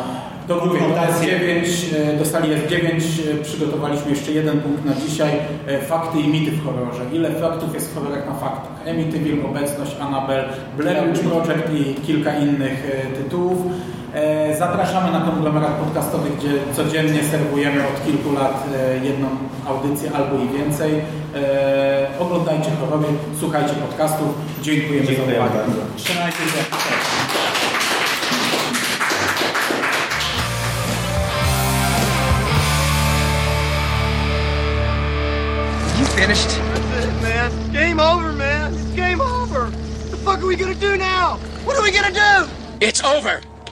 jest konfrontację. 9, e, dostali jest 9, e, przygotowaliśmy jeszcze jeden punkt na dzisiaj. e, Fakty i mity w horrorze. Ile faktów jest w horrorach na faktach? Emityville, Obecność, Annabelle, Blair Witch Project i kilka innych e, tytułów. E, Zapraszamy na konglomerat podcastowy, gdzie codziennie serwujemy od kilku lat e, jedną audycję albo i więcej. E, Oglądajcie horrory, słuchajcie podcastów. Dziękujemy Dziękuję za uwagę. bardzo. Trzymajcie się. You finished? That's it, man. Game over, man. It's game over. What the fuck are we gonna do now? What are we gonna do? It's over.